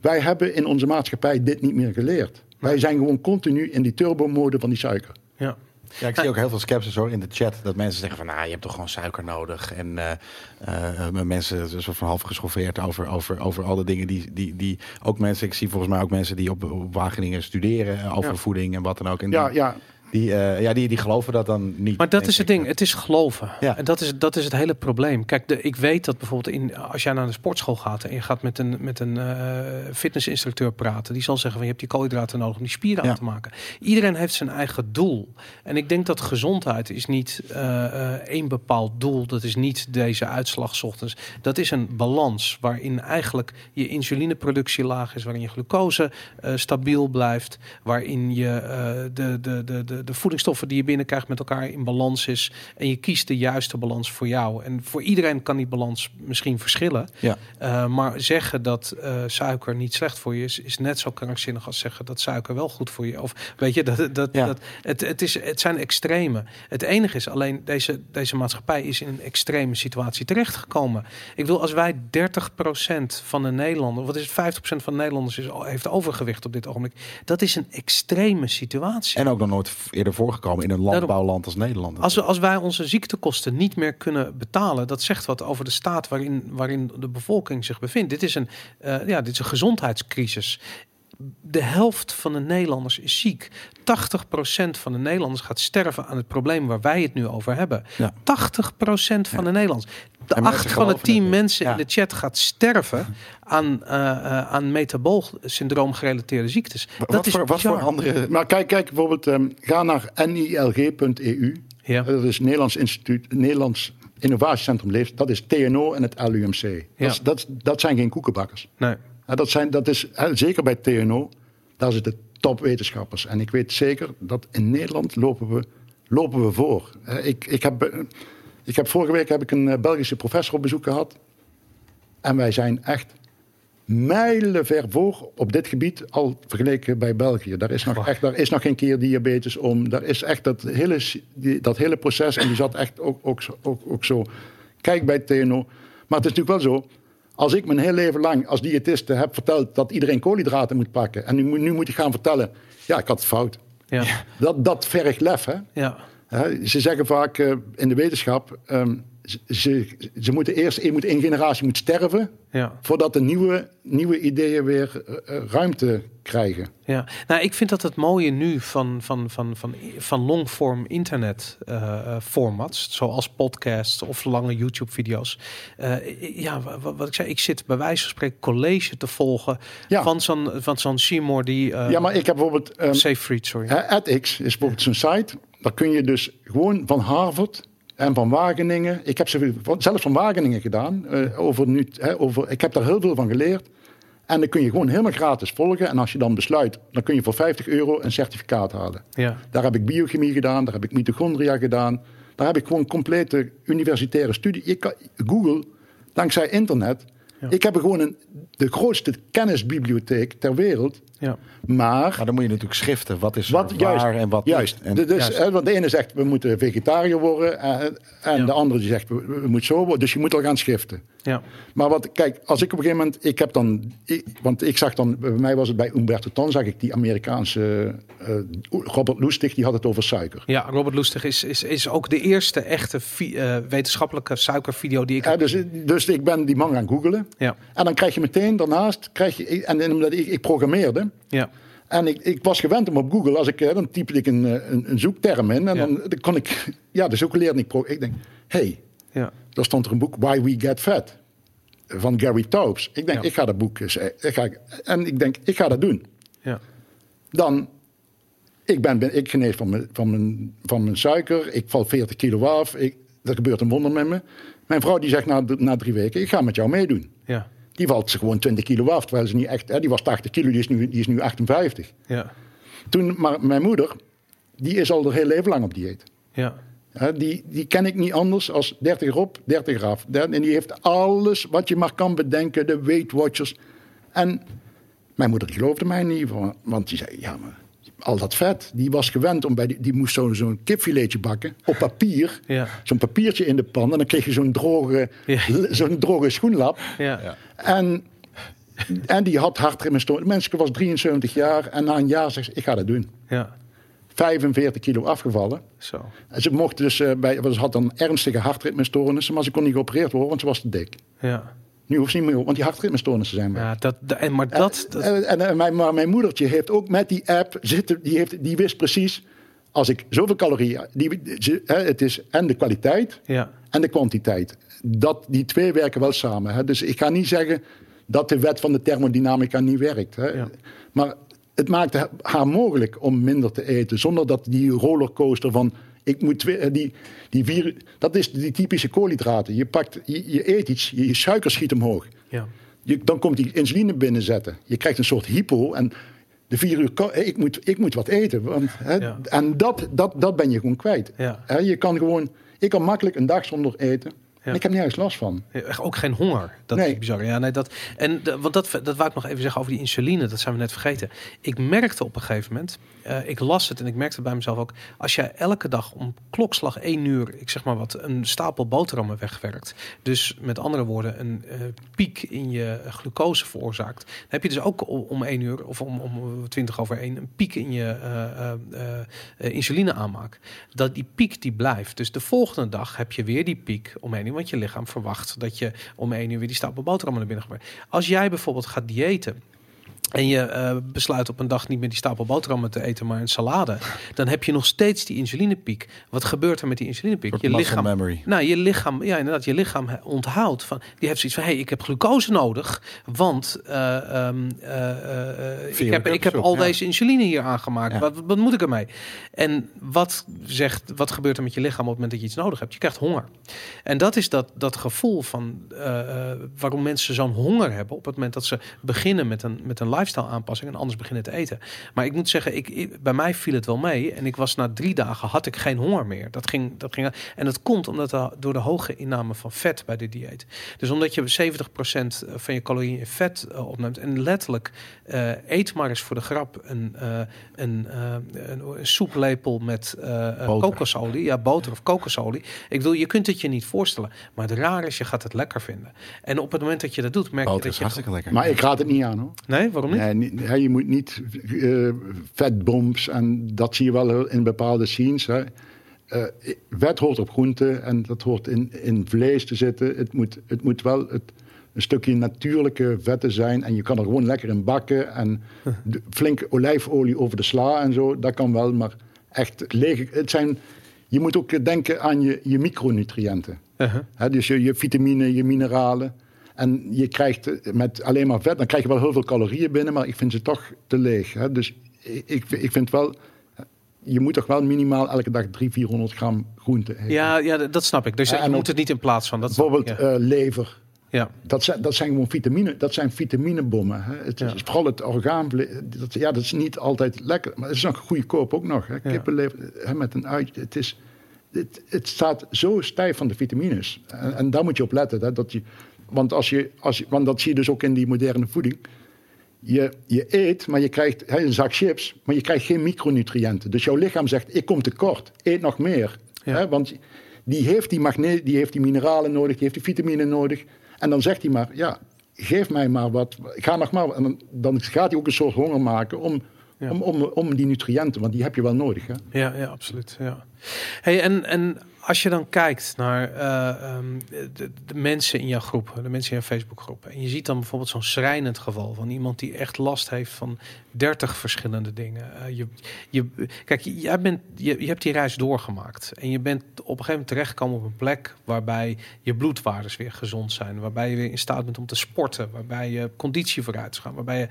wij hebben in onze maatschappij dit niet meer geleerd. Wij zijn gewoon continu in die turbomode van die suiker. ja. Ja, ik zie ook heel veel sceptisch hoor in de chat. Dat mensen zeggen van, nou, je hebt toch gewoon suiker nodig. En eh, eh, eh, mensen soort van half geschoffeerd over, over, over alle dingen die, die, die... Ook mensen, ik zie volgens mij ook mensen die op, op Wageningen studeren over Ja. voeding en wat dan ook. En Ja, die- ja. Die, eh, ja, die, die geloven dat dan niet. Maar dat is het ding, het is geloven. Ja. En dat is, dat is het hele probleem. Kijk, de, ik weet dat bijvoorbeeld in, als jij naar de sportschool gaat en je gaat met een, met een eh, fitnessinstructeur praten, die zal zeggen van je hebt die koolhydraten nodig om die spieren Ja. aan te maken. Iedereen heeft zijn eigen doel. En ik denk dat gezondheid is niet eh, één bepaald doel. Dat is niet deze uitslag ochtends. Dat is een balans waarin eigenlijk je insulineproductie laag is, waarin je glucose stabiel blijft, waarin je de, de, de, de, de voedingsstoffen die je binnenkrijgt met elkaar in balans is. En je kiest de juiste balans voor jou. En voor iedereen kan die balans misschien verschillen. Ja. Eh, maar zeggen dat eh, suiker niet slecht voor je is, is net zo krankzinnig als zeggen dat suiker wel goed voor je. Of weet je, dat, dat, Ja. dat, het, het, is, het zijn extreme. Het enige is alleen, deze, deze maatschappij is in een extreme situatie terechtgekomen. Ik wil, als wij 30% van de Nederlanders, wat is het, 50% van de Nederlanders is, heeft overgewicht op dit ogenblik. Dat is een extreme situatie. En ook nog nooit eerder voorgekomen in een landbouwland als Nederland. Als, we, als wij onze ziektekosten niet meer kunnen betalen, dat zegt wat over de staat waarin, waarin de bevolking zich bevindt. Dit is een, eh, ja, dit is een gezondheidscrisis. De helft van de Nederlanders is ziek. 80% van de Nederlanders gaat sterven aan het probleem waar wij het nu over hebben. Ja. 80% van de Nederlanders. De En acht van de tien mensen Ja. in de chat gaat sterven aan, eh eh aan metabool syndroom gerelateerde ziektes. wat, dat is voor, wat voor andere... Maar kijk, kijk bijvoorbeeld, ehm, ga naar nilg.eu. Ja. Dat is Nederlands Instituut, Nederlands Innovatiecentrum Leeft. Dat is TNO en het LUMC. Ja. Dat, is- dat, dat zijn geen koekenbakkers. Nee. Dat, zijn, dat is zeker bij TNO, daar zitten topwetenschappers. En ik weet zeker dat in Nederland lopen we, lopen we voor. Ik, ik, heb, eh, ik heb vorige week heb ik een eh, Belgische professor op bezoek gehad. En wij zijn echt mijlenver voor op dit gebied al vergeleken bij België. Daar is nog, echt, daar is nog geen keer diabetes om. Daar is echt dat hele, die, dat hele proces. En die zat echt ook, ook, ook, ook zo. Kijk bij TNO. Maar het is natuurlijk wel zo. Als ik mijn hele leven lang als diëtiste heb verteld dat iedereen koolhydraten moet pakken. En nu, moet- nu moet ik gaan vertellen. Ja, ik had het fout. Ja. Dat, dat vergt lef. Hè? Ja. Ze zeggen vaak eh, in de wetenschap. ehm, ze, moeten eerst je moet één generatie moet sterven. Ja. Voordat de nieuwe, nieuwe ideeën weer eh, eh, ruimte krijgen. Ja, nou, ik vind dat het mooie nu van, van, van, van, van longform internet eh, formats, zoals podcasts of lange YouTube-video's. Ja, wa- wa- wat ik zei, ik zit bij wijze van spreken college te volgen Ja. van zo'n van zo'n Seymour die. ja, maar ik heb bijvoorbeeld. ehm Safe Fried, sorry. EdX is bijvoorbeeld zo'n site. Daar kun je dus gewoon van Harvard en van Wageningen. Ik heb ze zelfs van Wageningen gedaan. eh, over nu, hè, over, ik heb daar heel veel van geleerd. En dan kun je gewoon helemaal gratis volgen. En als je dan besluit, dan kun je voor 50 euro een certificaat halen. Ja, Daar heb ik biochemie gedaan, daar heb ik mitochondria gedaan. Daar heb ik gewoon complete universitaire studie. Ik kan, Google, dankzij internet. Ja. Ik heb gewoon een, de grootste kennisbibliotheek ter wereld. ja, Maar Maar dan moet je natuurlijk schiften. Wat is wat, juist, waar en wat juist. niet. En, dus, Juist. hè, want de ene zegt we moeten vegetariër worden en, en Ja. de andere die zegt we, we moeten zo worden. Dus je moet al gaan schiften. ja, Maar wat, kijk, als ik op een gegeven moment, ik heb dan, ik- want ik zag dan, bij mij was het bij Umberto Tan, zag ik die Amerikaanse eh, Robert Lustig, die had het over suiker. ja. Robert Lustig is, is, is ook de eerste echte vi- eh, wetenschappelijke suikervideo die ik. Ja, heb. dus, dus ik ben die man gaan googelen. Ja, En dan krijg je meteen daarnaast, krijg je, en, en omdat ik, ik programmeerde, ja, En ik, ik was gewend om op Google, als ik, dan typte ik een, eh, een, een zoekterm in. En Ja. dan, dan kon ik, ja, dus ook leerde ik. pro- Ik denk, hey, ja, daar stond er een boek, Why We Get Fat, van Gary Taubes. Ik denk, Ja. ik ga dat boek eens, eh, ik ga, en ik denk, ik ga dat doen. ja, Dan, ik ben, ben ik genees van mijn, van, mijn, van mijn suiker, ik val 40 kilo af, ik, er gebeurt een wonder met me. Mijn vrouw die zegt na, na drie weken, ik ga met jou meedoen. ja, Die valt ze gewoon 20 kilo af, terwijl ze niet echt, hè, die was 80 kilo, die is nu, die is nu 58. ja, Toen, maar mijn moeder, die is al haar hele leven lang op dieet. ja, Hè, die, die ken ik niet anders als 30 erop, 30 eraf. Der- En die heeft alles wat je maar kan bedenken, de Weight Watchers. En mijn moeder geloofde mij niet, want die zei, ja, maar al dat vet, die was gewend om bij die, die moest zo- zo'n kipfiletje bakken op papier. Ja. Zo'n papiertje in de pan en dan kreeg je zo'n droge, Ja. zo'n droge schoenlap. ja, En, en die had hartritmestoornis. Mensen was 73 jaar en na een jaar zegt ze, ik ga dat doen. ja, 45 kilo afgevallen. zo. En ze mocht dus eh, bij, ze had dan ernstige hartritmestoornissen, maar ze kon niet geopereerd worden, want ze was te dik. Ja, Nu hoeft ze niet meer, want die hartritmestoornissen zijn weg. ja dat, da- en, maar dat, dat En, en, en mijn, maar mijn moedertje heeft ook met die app zitten, die, heeft, die wist precies. als ik zoveel calorieën... Die, ze- hè, het is en de kwaliteit Ja. en de kwantiteit. Dat, die twee werken wel samen. Hè. Dus ik ga niet zeggen dat de wet van de thermodynamica niet werkt. Hè. Ja. Maar het maakt haar mogelijk om minder te eten. Zonder dat die rollercoaster van... Ik moet twee, eh, die, die vier, dat is die typische koolhydraten. Je, pakt, je, je eet iets, je, je suiker schiet omhoog. Ja. Je, dan komt die insuline binnenzetten. Je krijgt een soort hypo. En de vier uur, ko- ik moet, ik moet wat eten. Want, hè, Ja. En dat, dat, dat ben je gewoon kwijt. Ja. Hè, je kan gewoon, ik kan makkelijk een dag zonder eten. En ik heb nergens last van. Ook geen honger. Dat Nee. is bizar. Ja, nee, dat, en want dat, dat wou ik nog even zeggen over die insuline. Dat zijn we net vergeten. Ik merkte op een gegeven moment, eh, ik las het en ik merkte bij mezelf ook. Als jij elke dag om klokslag 1 uur, ik zeg maar wat, een stapel boterhammen wegwerkt. Dus met andere woorden, een eh, piek in je glucose veroorzaakt. Heb je dus ook om, 1 uur of om, om 20 over 1 een piek in je eh, insuline aanmaak. Dat die piek die blijft. Dus de volgende dag heb je weer die piek om 1 uur. Want je lichaam verwacht dat je om 1 uur weer die stapel boterhammen naar binnen gaat. Als jij bijvoorbeeld gaat diëten. En je eh, besluit op een dag niet meer die stapel boterhammen te eten, maar een salade. Dan heb je nog steeds die insulinepiek. Wat gebeurt er met die insulinepiek? Je lichaam, memory. nou, je lichaam, ja, inderdaad, je lichaam onthoudt van. Die heeft zoiets van: hé, hey, ik heb glucose nodig, want eh, ehm, eh, ik heb, ik heb al ja. deze insuline hier aangemaakt. Ja. Wat, wat moet ik ermee? En wat zegt, wat gebeurt er met je lichaam op het moment dat je iets nodig hebt? Je krijgt honger. En dat is dat, dat gevoel van waarom mensen zo'n honger hebben op het moment dat ze beginnen met een, met een lifestyle aanpassing en anders beginnen te eten. Maar ik moet zeggen, ik, ik- bij mij viel het wel mee. En ik was na drie dagen had ik geen honger meer. Dat ging, dat ging, en dat komt omdat de, door de hoge inname van vet bij de dieet. Dus omdat je 70% van je calorieën in vet eh, opneemt. En letterlijk eh, eet maar eens voor de grap een, eh, een, eh, een, een soeplepel met eh, eh, kokosolie. Ja, boter of kokosolie. Ik bedoel, je kunt het je niet voorstellen. Maar het raar is, je gaat het lekker vinden. En op het moment dat je dat doet, merk je dat is je... hartstikke lekker. Maar ik raad het niet aan hoor. Nee, waarom niet? Nee, je moet niet vetbombs en dat zie je wel in bepaalde scenes. Hè. Eh, vet hoort op groente en dat hoort in, in vlees te zitten. Het moet, het moet wel het, een stukje natuurlijke vetten zijn en je kan er gewoon lekker in bakken. En de- flink olijfolie over de sla en zo, dat kan wel. Maar echt lege, het zijn, je moet ook denken aan je, je micronutriënten. Uh-huh. Hè, dus je, je vitamine, je mineralen. En je krijgt met alleen maar vet, dan krijg je wel heel veel calorieën binnen, maar ik vind ze toch te leeg. Hè. Dus ik, ik, vind wel, je moet toch wel minimaal elke dag 300, 400 gram groente eten. Ja, ja, dat snap ik. Dus je moet het niet in plaats van. Dat Bijvoorbeeld ik, ja. eh, lever. ja. Dat zijn, dat zijn gewoon vitamine, dat zijn vitaminebommen. Hè. Het is Ja. vooral het orgaanvlees. Dat, ja, dat is niet altijd lekker, maar het is nog goedkoop ook nog. Hè. Kippenlever hè, met een uitje. Het, is, het, het staat zo stijf van de vitamines. En, en daar moet je op letten. Hè, dat je, want, als je, als want dat zie je dus ook in die moderne voeding. Je, je eet, maar je krijgt een zak chips, maar je krijgt geen micronutriënten. Dus jouw lichaam zegt, ik kom tekort, eet nog meer. Ja. Want die heeft die, magne die heeft die mineralen nodig, die heeft die vitamine nodig. En dan zegt hij maar, ja, geef mij maar wat. Ga nog maar. En dan, dan gaat hij ook een soort honger maken om, Ja. om, om, om die nutriënten, want die heb je wel nodig. Hè? Ja, ja, absoluut. Ja. Hey, en, en als je dan kijkt naar eh, ehm, de, mensen in jouw groep, de mensen in jouw Facebookgroep, en je ziet dan bijvoorbeeld zo'n schrijnend geval van iemand die echt last heeft van 30 verschillende dingen. Eh, je, je, kijk, jij bent, je, je hebt die reis doorgemaakt en je bent op een gegeven moment terechtgekomen op een plek waarbij je bloedwaardes weer gezond zijn, waarbij je weer in staat bent om te sporten, waarbij je conditie vooruit is gaan, waarbij je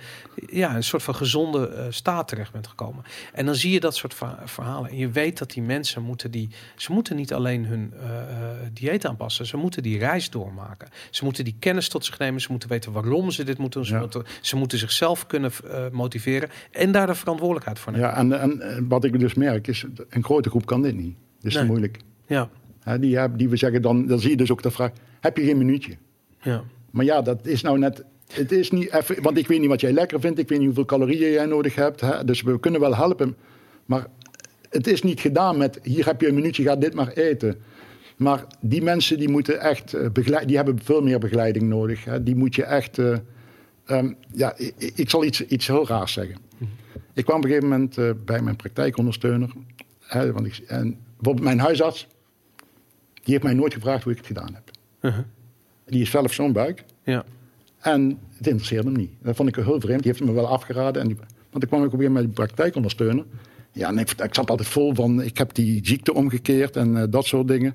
ja, een soort van gezonde eh, staat terecht bent gekomen. En dan zie je dat soort verha- verhalen. En je weet dat die mensen moeten die. Ze moeten niet alleen hun eh, eh, dieet aanpassen. Ze moeten die reis doormaken. Ze moeten die kennis tot zich nemen. Ze moeten weten waarom ze dit moeten doen. Ze, Ja. moeten, ze moeten zichzelf kunnen eh, motiveren. En daar de verantwoordelijkheid voor nemen. Ja, en, en, wat ik dus merk is, een grote groep kan dit niet. Dat is Nee. te moeilijk. Ja, die, die we zeggen dan, dan zie je dus ook de vraag, heb je geen minuutje? ja. Maar ja, dat is nou net. Het is niet even, want ik weet niet wat jij lekker vindt. Ik weet niet hoeveel calorieën jij nodig hebt. Hè? Dus we kunnen wel helpen. Maar het is niet gedaan met. Hier heb je een minuutje, ga dit maar eten. Maar die mensen die moeten echt eh, begeleid, die hebben veel meer begeleiding nodig. Hè? Die moet je echt. eh, ehm, ja, ik, ik zal iets, iets heel raars zeggen. Ik kwam op een gegeven moment eh, bij mijn praktijkondersteuner. Hè, want ik, en bijvoorbeeld mijn huisarts. Die heeft mij nooit gevraagd hoe ik het gedaan heb. Uh-huh. Die is zelf zo'n buik. ja. En het interesseerde hem niet. Dat vond ik heel vreemd. Die heeft me wel afgeraden. En die, want ik kwam ook weer met de praktijkondersteuner. Ja, en ik, ik zat altijd vol van, ik heb die ziekte omgekeerd en eh, dat soort dingen.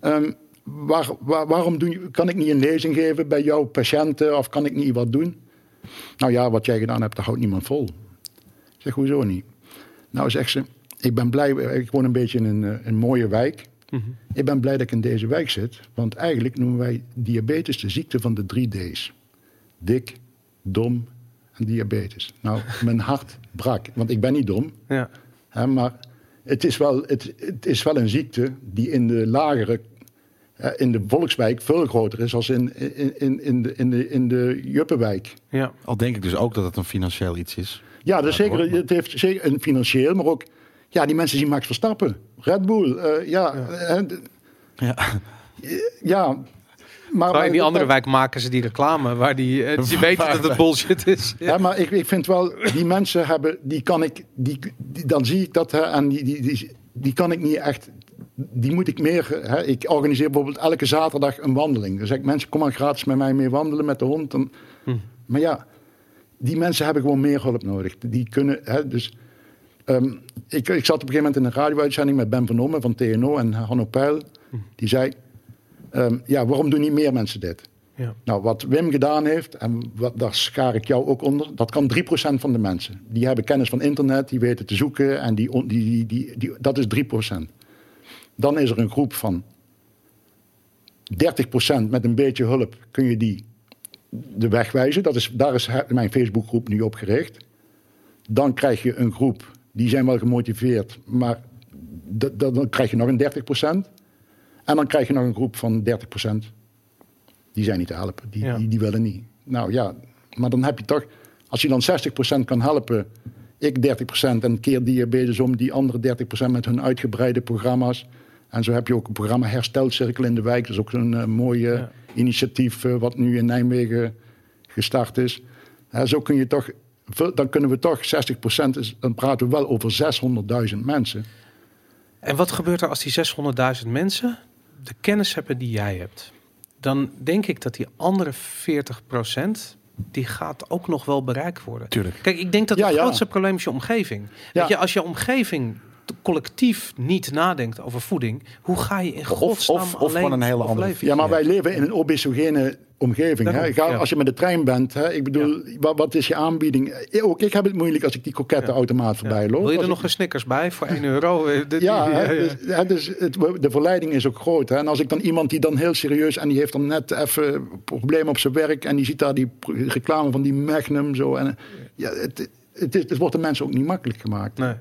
Ehm, waar, waar- waarom kan ik niet een lezing geven bij jouw patiënten of kan ik niet wat doen? Nou ja, wat jij gedaan hebt, daar houdt niemand vol. Ik zeg, hoezo niet? Nou, zegt ze, ik ben blij, ik woon een beetje in een, eh, een mooie wijk. Ik ben blij dat ik in deze wijk zit, want eigenlijk noemen wij diabetes de ziekte van de drie D's. Dik, dom en diabetes. Nou, mijn hart brak, want ik ben niet dom. Ja. Hè, maar het is, wel, het, het is wel een ziekte die in de lagere, in de volkswijk veel groter is als in, in, in, in, de, in, de, in de Juppenwijk. Ja. Al denk ik dus ook dat het een financieel iets is. Ja, dat zeker, het heeft zeker een financieel, maar ook, ja, die mensen zien Max Verstappen, Red Bull, eh, ja, Ja. ja. Maar, Maar in die andere wijk maken ze die reclame waar die, eh, die weten dat het bullshit is. Ja, maar ik, ik vind wel, die mensen hebben, die kan ik, die, die- dan zie ik dat, hè, en die, die, die, die kan ik niet echt, die moet ik meer, hè, ik organiseer bijvoorbeeld elke zaterdag een wandeling. Dan zeg ik, mensen, kom maar gratis met mij mee wandelen met de hond. Dan, Maar ja, die mensen hebben gewoon meer hulp nodig. Die kunnen, hè, dus, ehm, ik, ik zat op een gegeven moment in een radio-uitzending met Ben van Omme van TNO en Hanno Peil. Die zei, ehm, ja, waarom doen niet meer mensen dit? Ja. Nou, wat Wim gedaan heeft, en wat, daar schaar ik jou ook onder, dat kan 3% van de mensen. Die hebben kennis van internet, die weten te zoeken en die, die, die, die, dat is 3%. Dan is er een groep van 30% met een beetje hulp kun je die de weg wijzen. Dat is, daar is mijn Facebookgroep nu op gericht. Dan krijg je een groep, die zijn wel gemotiveerd, maar dan krijg je nog een 30%. En dan krijg je nog een groep van 30%. Die zijn niet te helpen. Die, Ja. die, die willen niet. Nou ja, maar dan heb je toch... Als je dan 60% kan helpen, ik 30% en keer diabetes om, die andere 30% met hun uitgebreide programma's. En zo heb je ook een programma Herstelcirkel in de wijk. Dat is ook eh, mooi eh, Ja. initiatief eh, wat nu in Nijmegen gestart is. Zo kun je toch, dan kunnen we toch 60%, is, dan praten we wel over 600.000 mensen. En wat gebeurt er als die 600.000 mensen de kennis hebben die jij hebt? Dan denk ik dat die andere 40% die gaat ook nog wel bereikt worden. Tuurlijk. Kijk, ik denk dat Ja, het ja. grootste probleem is je omgeving. Ja. Weet je, als je omgeving collectief niet nadenkt over voeding, hoe ga je in godsnaam of, of alleen gewoon een hele andere? Ja, maar wij leven in een obesogene omgeving. Hè? Ga, ja. Als je met de trein bent, hè? ik bedoel, wat, wat is je aanbieding? Eh, Ook ik heb het moeilijk als ik die kokettenautomaat voorbij loop. Wil je er nog ik- een Snickers bij voor 1 euro? Eh, dit- Ja, die- hè, dus, hè, dus het, de verleiding is ook groot. Hè? En als ik dan iemand die dan heel serieus... en die heeft dan net even problemen op zijn werk... en die ziet daar die reclame van die Magnum zo... En, ja, het, het, is- het wordt de mensen ook niet makkelijk gemaakt. Nee.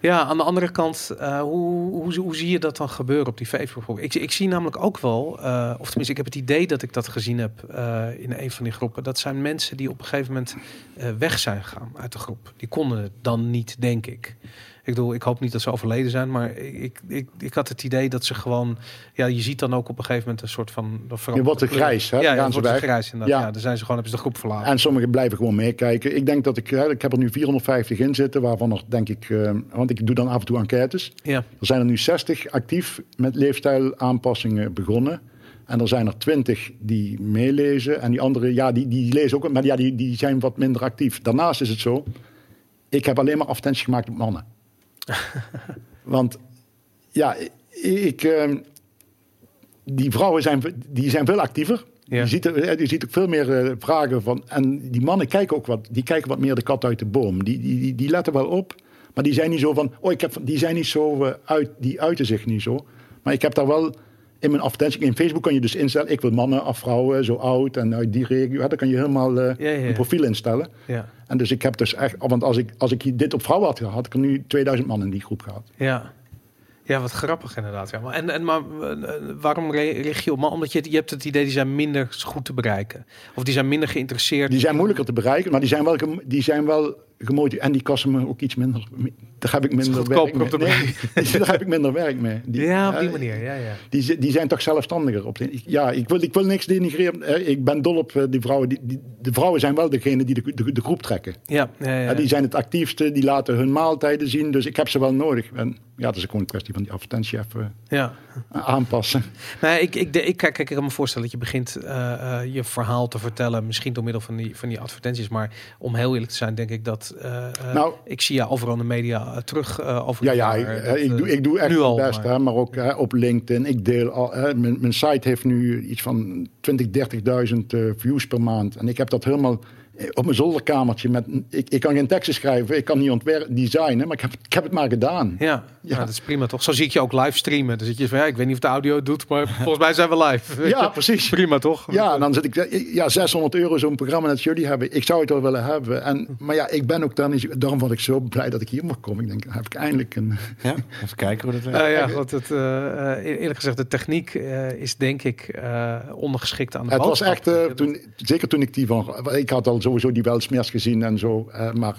Ja, aan de andere kant, eh, hoe, hoe, hoe zie je dat dan gebeuren op die Facebook? Ik, ik zie namelijk ook wel, eh, of tenminste, ik heb het idee dat ik dat gezien heb eh, in een van die groepen. Dat zijn mensen die op een gegeven moment weg zijn gegaan uit de groep. Die konden het dan niet, denk ik. Ik bedoel, ik hoop niet dat ze overleden zijn, maar ik, ik, ik had het idee dat ze gewoon, ja, je ziet dan ook op een gegeven moment een soort van. Je wordt te grijs, hè? Ja, het wordt grijs inderdaad. Ja. Ja. dan zijn ze gewoon, hebben ze de groep verlaten. En sommigen blijven gewoon meekijken. Ik denk dat ik... Ik heb er nu 450 in zitten, waarvan er denk ik... eh, want ik doe dan af en toe enquêtes. ja. Er zijn er nu 60 actief met leefstijlaanpassingen begonnen. En er zijn er 20 die meelezen. En die andere, ja, die, die lezen ook, maar ja, die, die zijn wat minder actief. Daarnaast is het zo, ik heb alleen maar advertenties gemaakt op mannen. Want ja, ik, eh, die vrouwen zijn, die zijn veel actiever. Ja. Je, ziet, je ziet ook veel meer eh, vragen van. En die mannen kijken ook wat, die kijken wat meer de kat uit de boom. Die, die, die, die letten wel op. Maar die zijn niet zo van. Oh, ik heb, die zijn niet zo eh, uit. Die uiten zich niet zo. Maar ik heb daar wel. In mijn advertentie, in Facebook kan je dus instellen. Ik wil mannen of vrouwen, zo oud en uit die regio. Ja, Dan kan je helemaal eh, Ja, ja, een profiel instellen. Ja. En dus ik heb dus echt. Want als ik, als ik dit op vrouwen had gehad, had ik er nu 2000 man in die groep gehad. Ja. Ja, wat grappig inderdaad. Ja. Maar, en, en, maar eh, waarom re- richt je op? Maar omdat je, je hebt het idee die zijn minder goed te bereiken. Of die zijn minder geïnteresseerd. Die zijn moeilijker te bereiken, maar die zijn wel, die zijn wel gemotiveerd. En die kosten me ook iets minder. Daar heb ik minder werk mee. Nee, daar heb ik minder werk mee. Die, ja, op die eh, manier. Ja, ja. Die, die zijn toch zelfstandiger. Op de, ja, ik wil, ik wil niks denigreren. Eh, Ik ben dol op eh, die vrouwen. Die, die, de vrouwen zijn wel degene die de, de, de groep trekken. Ja, ja, ja. Die zijn het actiefste, die laten hun maaltijden zien. Dus ik heb ze wel nodig. En ja, dat is gewoon een kwestie van die advertentie even ja. aanpassen. Nee, ik, ik, ik, kijk, kijk, ik kan me voorstellen dat je begint eh, eh, je verhaal te vertellen. Misschien door middel van die, van die advertenties. Maar om heel eerlijk te zijn, denk ik dat Eh, eh, Nou- ik zie je overal in de media eh, terug over Ja, ja, ik, Dat, ik, doe, ik doe echt nu al, best, maar- maar, maar ook hè, op LinkedIn. Ik deel al, hè, mijn, mijn site heeft nu iets van 20, 30.000 eh, views per maand. En ik heb dat helemaal op mijn zolderkamertje. Met, ik, ik kan geen teksten schrijven, ik kan niet ontwerpen, designen, maar ik heb, ik heb het maar gedaan. Ja, Ja. Nou, dat is prima toch? Zo zie ik je ook live streamen. Dan zit je van, ja, ik weet niet of de audio het doet, maar volgens mij zijn we live. Ja, precies. Prima toch? Ja, en dan zit ik, ja, 600 euro zo'n programma dat jullie hebben. Ik zou het wel willen hebben. En, maar ja, ik ben ook dan niet, daarom was ik zo blij dat ik hier mag komen. Ik denk, heb ik eindelijk een... Ja, even kijken hoe dat werkt. Nou ja, want het, eh, eh, eerlijk gezegd, de techniek eh, is denk ik eh, ondergeschikt aan de Het was echt, eh, toen, zeker toen ik die van, ik had al sowieso die Welsmers gezien en zo, eh, maar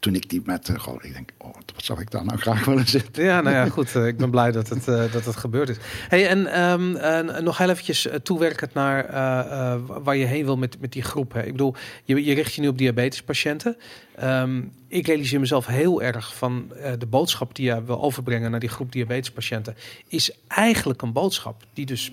toen ik die met, uh, ik denk, oh, wat zou ik daar nou graag willen zitten? Ja, nou ja, goed. eh, ik ben blij dat het, dat het gebeurd is. Hey, en ehm, en nog heel eventjes toewerkend naar uh, waar je heen wil met, met die groep. Hè. Ik bedoel, je, je richt je nu op diabetespatiënten. Um, ik realiseer mezelf heel erg van de boodschap die je wil overbrengen naar die groep diabetespatiënten. Is eigenlijk een boodschap die dus 80%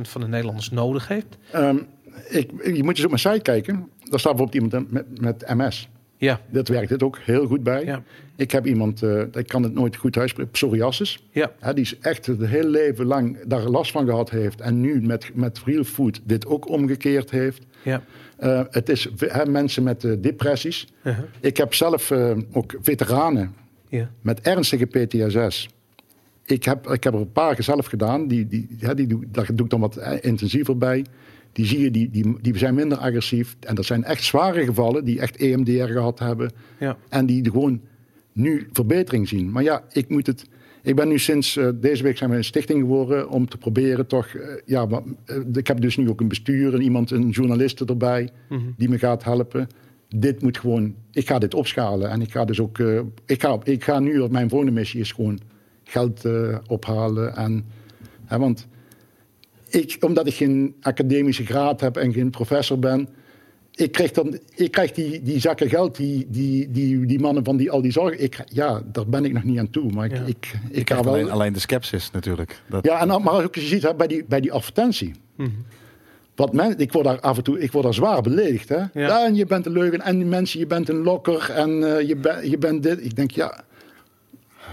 van de Nederlanders nodig heeft. Um, ik, je moet eens op mijn site kijken. Daar staat bijvoorbeeld iemand met, met MS. Ja. Dat werkt het ook heel goed bij. Ja. Ik heb iemand, uh, ik kan het nooit goed uitspreken, psoriasis. Ja. Hè, die is echt het hele leven lang daar last van gehad heeft. En nu met, met real food dit ook omgekeerd heeft. Ja. Uh, het is hè, mensen met uh, depressies. Uh-huh. Ik heb zelf ook veteranen ja. met ernstige PTSS. Ik heb, ik heb er een paar zelf gedaan. Die, die, hè, die doe, daar doe ik dan wat eh, intensiever bij die zie je, die, die, die zijn minder agressief. En dat zijn echt zware gevallen die echt EMDR gehad hebben. Ja. En die gewoon nu verbetering zien. Maar ja, ik moet het. Ik ben nu sinds uh, deze week zijn we een stichting geworden om te proberen toch. Uh, ja, maar, uh, ik heb dus nu ook een bestuur en iemand, een journaliste erbij Mhm. die me gaat helpen. Dit moet gewoon. Ik ga dit opschalen en ik ga dus ook. ik, ga, ik ga nu op mijn volgende missie is gewoon geld ophalen en. Hè, want ik, omdat ik geen academische graad heb en geen professor ben, ik krijg, dan, ik krijg die, die zakken geld, die, die, die, die mannen van die, al die zorg. Ik, ja, daar ben ik nog niet aan toe. Maar ik, ja. ik, ik, ik ga wel. Alleen, alleen, de skepsis natuurlijk. Dat... Ja, en maar ook je ziet hè, bij, die, bij die advertentie. Mm-hmm. Wat men, ik word daar af en toe ik word daar zwaar beledigd. Hè? Ja. ja en je bent een leugen. En die mensen, je bent een lokker. En uh, je, ben, je bent dit. Ik denk, ja,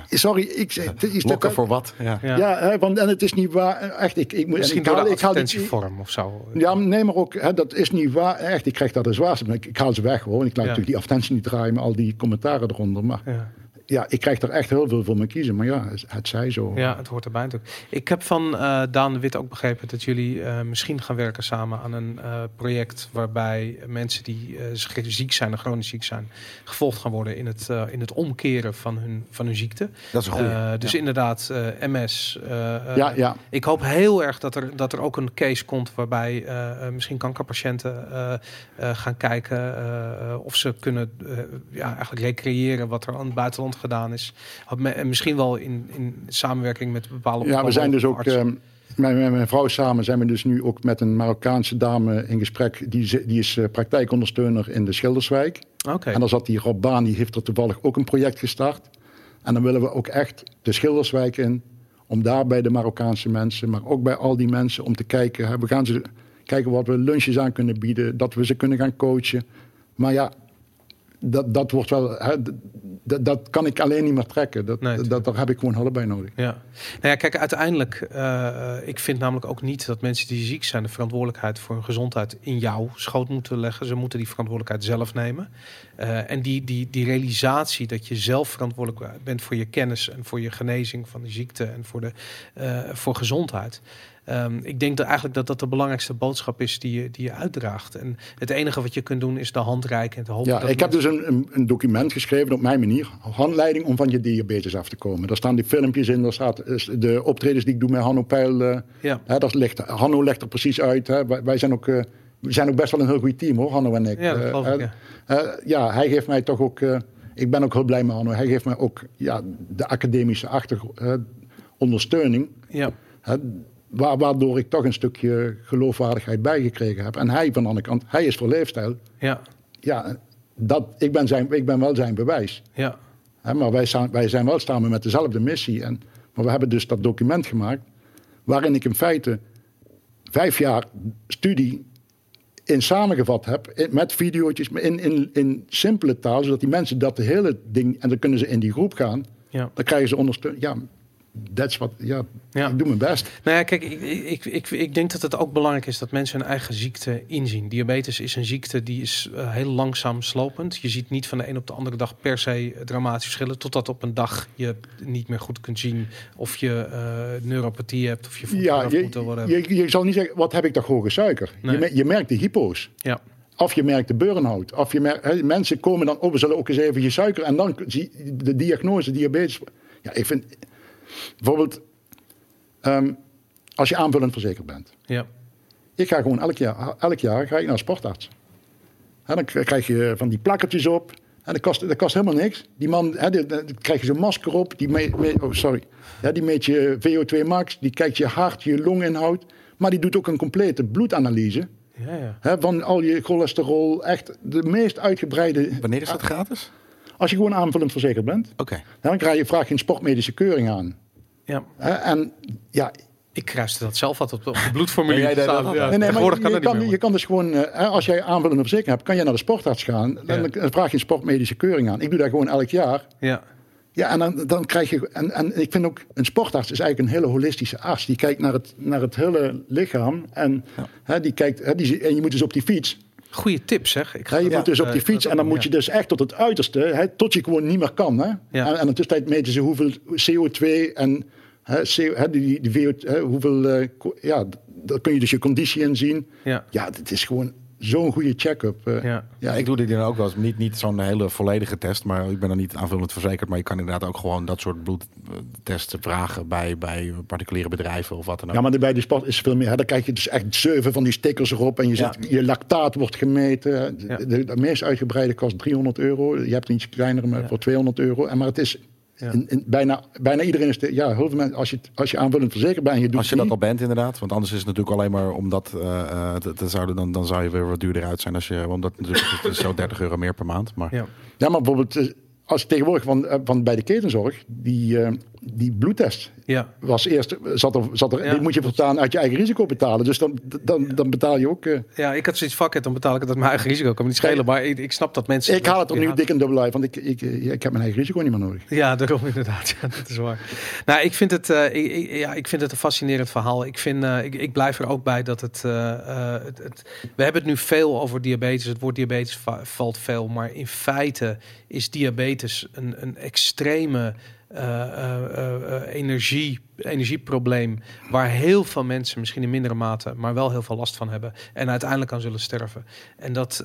Sorry, ik zeg. Is Lokken voor wat? Ja, ja. hè, want en het is niet waar. Echt, ik, ik moet. Misschien ik haal, haal, ik haal advertentievorm of zo. Ja, nee, maar ook, hè, dat is niet waar. Echt, ik krijg dat de zwaarste. Ik, ik haal ze weg hoor. Ik laat ja. natuurlijk die advertentie niet draaien met al die commentaren eronder. Maar ja. Ja, ik krijg er echt heel veel voor me kiezen. Maar ja, het zij zo. Ja, het hoort erbij natuurlijk. Ik heb van uh, Daan de Wit ook begrepen dat jullie uh, misschien gaan werken samen aan een uh, project waarbij mensen die ziek zijn en chronisch ziek zijn, gevolgd gaan worden in het, in het omkeren van hun, van hun ziekte. Dat is een goede. dus ja. inderdaad, MS. ja, ja. Ik hoop heel erg dat er, dat er ook een case komt waarbij misschien kankerpatiënten gaan kijken of ze kunnen ja, eigenlijk recreëren wat er aan het buitenland gedaan is. En misschien wel in, in samenwerking met bepaalde Ja, we zijn dus ook. Met mijn vrouw samen zijn we dus nu ook met een Marokkaanse dame in gesprek. Die, die is uh, praktijkondersteuner in de Schilderswijk. Okay. En dan zat die Rob Baan, die heeft er toevallig ook een project gestart. En dan willen we ook echt de Schilderswijk in. Om daar bij de Marokkaanse mensen, maar ook bij al die mensen, om te kijken. We gaan ze kijken wat we lunches aan kunnen bieden. Dat we ze kunnen gaan coachen. Maar ja, dat, dat wordt wel. Hè, dat, dat kan ik alleen niet meer trekken. Dat, nee, dat, daar heb ik gewoon hulp bij nodig. Ja. Nou ja, kijk, uiteindelijk, uh, ik vind namelijk ook niet dat mensen die ziek zijn de verantwoordelijkheid voor hun gezondheid in jouw schoot moeten leggen. Ze moeten die verantwoordelijkheid zelf nemen. Uh, en die, die, die realisatie dat je zelf verantwoordelijk bent voor je kennis en voor je genezing van de ziekte en voor, de, uh, voor gezondheid. Um, ik denk dat eigenlijk dat dat de belangrijkste boodschap is die je, die je uitdraagt. En het enige wat je kunt doen is de hand reiken en te hopen. Ja, dat ik heb dus een, een, document geschreven op mijn manier. Handleiding om van je diabetes af te komen. Daar staan die filmpjes in. Daar staat de optredens die ik doe met Hanno Peil. Uh, ja. Hè, dat ligt, Hanno legt er precies uit. Hè. Wij, wij, zijn ook, uh, we zijn ook best wel een heel goed team hoor, Hanno en ik. Ja, dat geloof ik, ja. Uh, ja, hij geeft mij toch ook... uh, ik ben ook heel blij met Hanno. Hij geeft mij ook ja, de academische ondersteuning. Ja. Waardoor ik toch een stukje geloofwaardigheid bijgekregen heb. En hij van de andere kant, hij is voor leefstijl. Ja. Ja, dat, ik, ben zijn, ik ben wel zijn bewijs. Ja. He, maar wij, staan, wij zijn wel samen met dezelfde missie. En, maar we hebben dus dat document gemaakt. waarin ik in feite vijf jaar studie in samengevat heb, in- met video's, in, in, in simpele taal, zodat die mensen dat hele ding, en dan kunnen ze in die groep gaan, Ja. dan krijgen ze ondersteuning. Ja, that's what, ja, Ja. ik doe mijn best. Nou ja, kijk, ik, ik, ik, ik denk dat het ook belangrijk is dat mensen hun eigen ziekte inzien. Diabetes is een ziekte die is eh, heel langzaam slopend. Je ziet niet van de een op de andere dag per se dramatisch verschillen. Totdat op een dag je niet meer goed kunt zien of je eh, neuropathie hebt of je voet Ja, je, moet worden. je, je zal niet zeggen, wat heb ik toch hoge suiker? Nee. Je, je merkt de hypo's. Ja, Of je merkt de burn-out. Of je merkt, mensen komen dan op, we zullen ook eens even je suiker. En dan zie je de diagnose diabetes. Ja, ik vind bijvoorbeeld, ehm, als je aanvullend verzekerd bent. ja, Ik ga gewoon elk jaar, elk jaar ga ik naar een sportarts. Hè, dan krijg je van die plakkertjes op. En dat kost, dat kost helemaal niks. Die man, hè, die- dan krijg je zo'n masker op. Die, meet, meet- oh, sorry. Ja, die meet je VO2 max. Die kijkt je hart, je longinhoud. Maar die doet ook een complete bloedanalyse. ja, ja. Hè, van al je cholesterol. Echt de meest uitgebreide. Wanneer is dat gratis? Als je gewoon aanvullend verzekerd bent. Oké. Dan krijg je, vraag je een sportmedische keuring aan. Ja. En ja, Ik kruiste dat zelf altijd op de, op de bloedformulier. Staan. Ja, altijd. Nee, nee, maar je, kan je, dat niet kan, meer, je kan dus gewoon, eh, hè, als jij aanvullende verzekering hebt, kan je naar de sportarts gaan. Dan, Ja. dan vraag je een sportmedische keuring aan. Ik doe dat gewoon elk jaar. Ja, Ja, en dan, dan krijg je. En, en ik vind ook, een sportarts is eigenlijk een hele holistische arts. Die kijkt naar het, naar het hele lichaam. En, hè, die kijkt, hè, die, en je moet dus op die fiets. Goede tip zeg. Ik ga je dat moet dus op die eh, fiets. dat En dan moet je dus echt tot het uiterste. Hè, tot je gewoon niet meer kan. Hè? En, en in de tussentijd meten ze hoeveel CO2 en hè, die, hoeveel. eh, ja, dan kun je dus je conditie in zien. Ja. Ja, het is gewoon zo'n goede check-up. eh. Ja. Ja, ik doe dit dan ook wel eens. Niet, niet zo'n hele volledige test, maar ik ben er niet aanvullend verzekerd. Maar je kan inderdaad ook gewoon dat soort bloedtesten vragen bij, bij particuliere bedrijven of wat dan ook. Ja, maar bij de sport is veel meer. Hè. Dan krijg je dus echt zeven van die stickers erop. En je, Ja. zit, je lactaat wordt gemeten. De, Ja. de, de meest uitgebreide kost 300 euro. Je hebt een iets kleinere maar Ja. voor 200 euro. En maar het is. Ja. In- bijna, bijna iedereen is. De, ja, heel veel mensen. Als je, als je aanvullend verzekerd bent en je doet Als je dat al bent, inderdaad. Want anders is het natuurlijk alleen maar omdat te, te zouden, dan, dan zou je weer wat duurder uit zijn. Als je, omdat natuurlijk het is zo 30 euro meer per maand. Maar Ja. Ja, maar bijvoorbeeld. eh, Als tegenwoordig van, eh, van bij de ketenzorg. Die, eh, die bloedtest. ja. Was eerst, zat er, zat er, Ja. die moet je voortaan uit je eigen risico betalen. Dus dan, dan, dan betaal je ook. eh, Ja, ik had zoiets vakket, dan betaal ik het uit mijn eigen risico. Kan me niet schelen, maar ik, ik snap dat mensen... ik haal het opnieuw dik en dubbel uit. Want ik, ik, eh, ik heb mijn eigen risico niet meer nodig. Ja, daarom inderdaad. Ja, dat is waar. Nou, ik vind het, eh, ik, ik- ja, ik vind het een fascinerend verhaal. Ik, vind, ik, ik blijf er ook bij dat het, het, het- We hebben het nu veel over diabetes. Het woord diabetes va- valt veel. Maar in feite is diabetes een, een extreme eh, eh, eh, energie, energieprobleem. Waar heel veel mensen, misschien in mindere mate, maar wel heel veel last van hebben. En uiteindelijk aan zullen sterven. En dat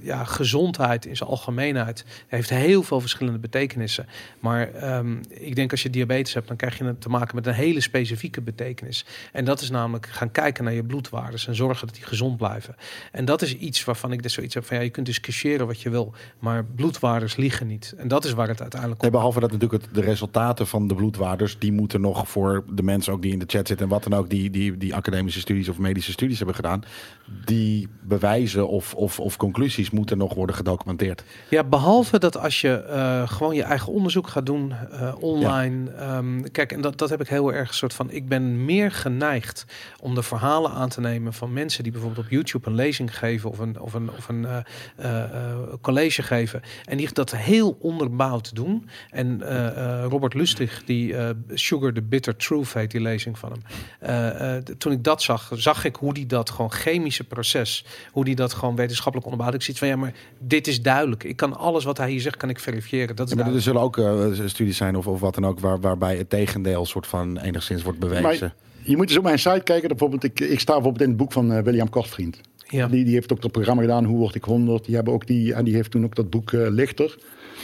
ja, gezondheid in zijn algemeenheid heeft heel veel verschillende betekenissen. Maar ehm, ik denk als je diabetes hebt, dan krijg je te maken met een hele specifieke betekenis. En dat is namelijk gaan kijken naar je bloedwaardes en zorgen dat die gezond blijven. En dat is iets waarvan ik dus zoiets heb van ja, je kunt discussiëren wat je wil, maar bloedwaardes liegen niet. En dat is waar het uiteindelijk Nee, om behalve dat natuurlijk het, de resultaten van de bloedwaarders, die moeten nog voor de mensen ook die in de chat zitten en wat dan ook, die, die, die academische studies of medische studies hebben gedaan, die bewijzen of, of, of conclusies moeten nog worden gedocumenteerd. Ja, behalve dat als je eh, gewoon je eigen onderzoek gaat doen eh, online. Ehm, kijk, en dat, dat heb ik heel erg een soort van. Ik ben meer geneigd om de verhalen aan te nemen van mensen die bijvoorbeeld op YouTube een lezing geven of een, of een, of een eh, college geven. En die dat heel onderbouwd doen. En eh, eh, Robert Lustig, die eh, Sugar the Bitter Truth heet die lezing van hem. Eh, eh, toen ik dat zag, zag ik hoe die dat gewoon chemische proces, hoe die dat gewoon wetenschappelijk onderbouwt. Ik zie van ja, maar dit is duidelijk. Ik kan alles wat hij hier zegt, kan ik verifiëren. Dat is Ja, maar er zullen ook eh, studies zijn of, of wat dan ook, waar, waarbij het tegendeel soort van enigszins wordt bewezen. Maar je moet eens op mijn site kijken. Bijvoorbeeld, ik, ik sta bijvoorbeeld in het boek van William Kortvriend. Ja. Die, die heeft ook dat programma gedaan, Hoe word ik 100? Die, hebben ook die, en die heeft toen ook dat boek eh, Lichter.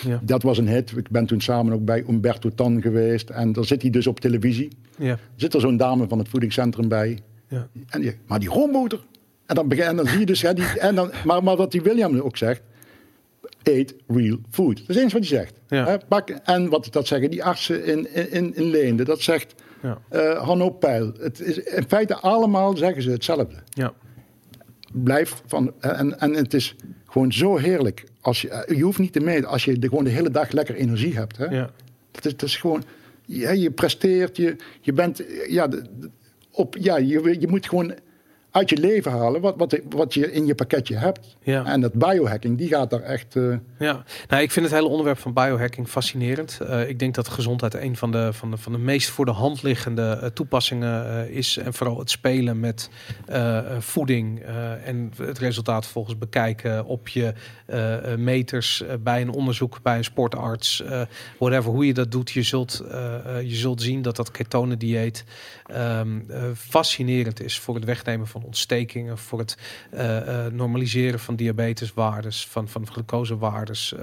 Ja. Dat was een hit. Ik ben toen samen ook bij Umberto Tan geweest. En dan zit hij dus op televisie. Ja. Zit er zo'n dame van het voedingscentrum bij. Ja. En die, maar die roomboter. En dan, begin, en dan zie je dus... Die, en dan, maar, maar wat die William ook zegt... Eat real food. Dat is eens wat hij zegt. Ja. Hè, pak, en wat dat zeggen die artsen in, in, in Leende. Dat zegt Ja. eh Hanno Peil. Het is, in feite allemaal zeggen ze hetzelfde. Ja. Blijf van... En, en het is gewoon zo heerlijk. Als je, je hoeft niet te meten als je de, gewoon de hele dag lekker energie hebt. Hè? Ja. Dat is, dat is gewoon, ja, je presteert, je, je bent, ja, de- de- op, ja je, je moet gewoon uit je leven halen wat, wat, wat je in je pakketje hebt. Ja. En dat biohacking, die gaat daar echt... eh, Ja, nou, ik vind het hele onderwerp van biohacking fascinerend. Eh, ik denk dat gezondheid een van de, van de, van de meest voor de hand liggende eh, toepassingen is. En vooral het spelen met voeding en het resultaat volgens bekijken op je meters bij een onderzoek, bij een sportarts, whatever, hoe je dat doet. Je zult, je zult zien dat dat ketonendieet ehm, eh, fascinerend is voor het wegnemen van ontstekingen, voor het eh, eh, normaliseren van diabeteswaardes, van, van glucosewaardes.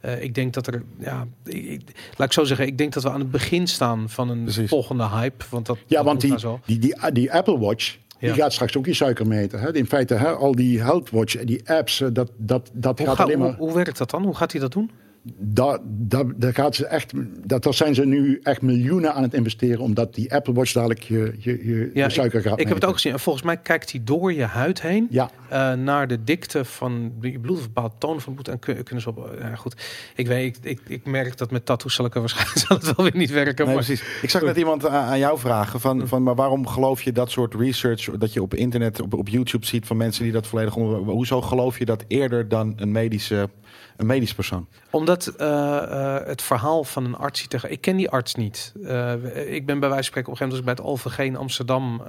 Eh, ik denk dat er, ja, ik, laat ik zo zeggen, ik denk dat we aan het begin staan van een Precies. volgende hype. Want dat, Ja, dat want die, zo. die, die, die Apple Watch, Ja. die gaat straks ook je suiker meten. Hè? In feite, hè, al die Health Watch, en die apps, dat, dat, dat Hoe, gaat ga- alleen hoe werkt dat dan? Hoe gaat hij dat doen? Daar, daar, daar, gaat ze echt, dat, daar zijn ze nu echt miljoenen aan het investeren... omdat die Apple Watch dadelijk je, je, je, Ja, je suiker gaat Ik heb het ook gezien. En volgens mij kijkt hij door je huid heen. Ja, eh, naar de dikte van je bloed of bepaalde toon van bloed en kun- kunnen ze op. Ja, goed. Ik weet, ik, ik, ik merk dat met tattoos zal ik er waarschijnlijk zal het wel weer niet werken. Nee, maar, precies. Ik zag net iemand aan, aan jou vragen van, van, maar waarom geloof je dat soort research dat je op internet, op, op YouTube ziet van mensen die dat volledig onder. Hoezo geloof je dat eerder dan een medische, een medisch persoon? Omdat eh, eh, het verhaal van een arts tegen. Ik ken die arts niet. Eh, ik ben bij wijze van spreken op een gegeven moment was ik bij het in Amsterdam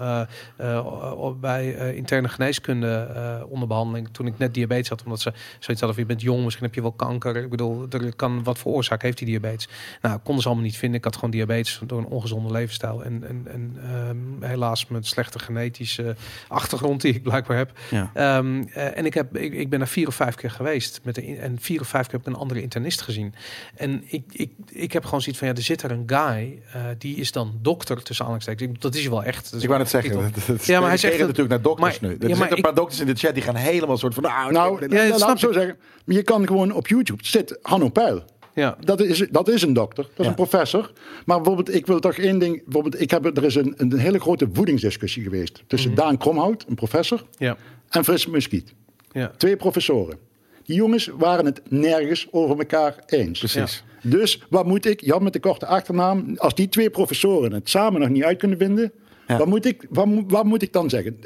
bij interne geneeskunde onder behandeling. Toen ik net diabetes had, omdat ze zoiets hadden van je bent jong, misschien heb je wel kanker. Ik bedoel, er kan wat voor oorzaak heeft die diabetes. Nou, konden ze allemaal niet vinden. Ik had gewoon diabetes door een ongezonde levensstijl en, en, en ehm, helaas met slechte genetische achtergrond die ik blijkbaar heb. Ja. Ehm, eh, en ik, heb, ik, ik ben er vier of vijf keer geweest. Met de, en vier of vijf keer heb ik een andere internist gezien. En ik, ik, ik heb gewoon zoiets van, ja, er zit er een guy, eh, die is dan dokter, tussen aanhalingstekens. Ik- Dat is wel echt. Dus ik wou net zeggen, titel. dat, dat, Ja, maar hij zegt dat- natuurlijk naar dokters maar- nu. Er ja, zitten een ik- paar dokters in de chat die gaan helemaal soort van. Nou, nou, Ja, dat laat snap ik zo zeggen. Maar je kan gewoon op YouTube, zit Hanno Peil. Ja, Dat is, dat is een dokter, dat is Ja. een professor. Maar bijvoorbeeld, ik wil toch één ding. Bijvoorbeeld, ik heb, er is een, een hele grote voedingsdiscussie geweest tussen Mhm. Daan Kromhout, een professor, ja, en Frits Muskiet. ja. Twee professoren. Die jongens waren het nergens over elkaar eens. Precies. Dus wat moet ik, Jan met de korte achternaam, als die twee professoren het samen nog niet uit kunnen vinden, Ja. wat, moet ik, wat, wat moet ik dan zeggen?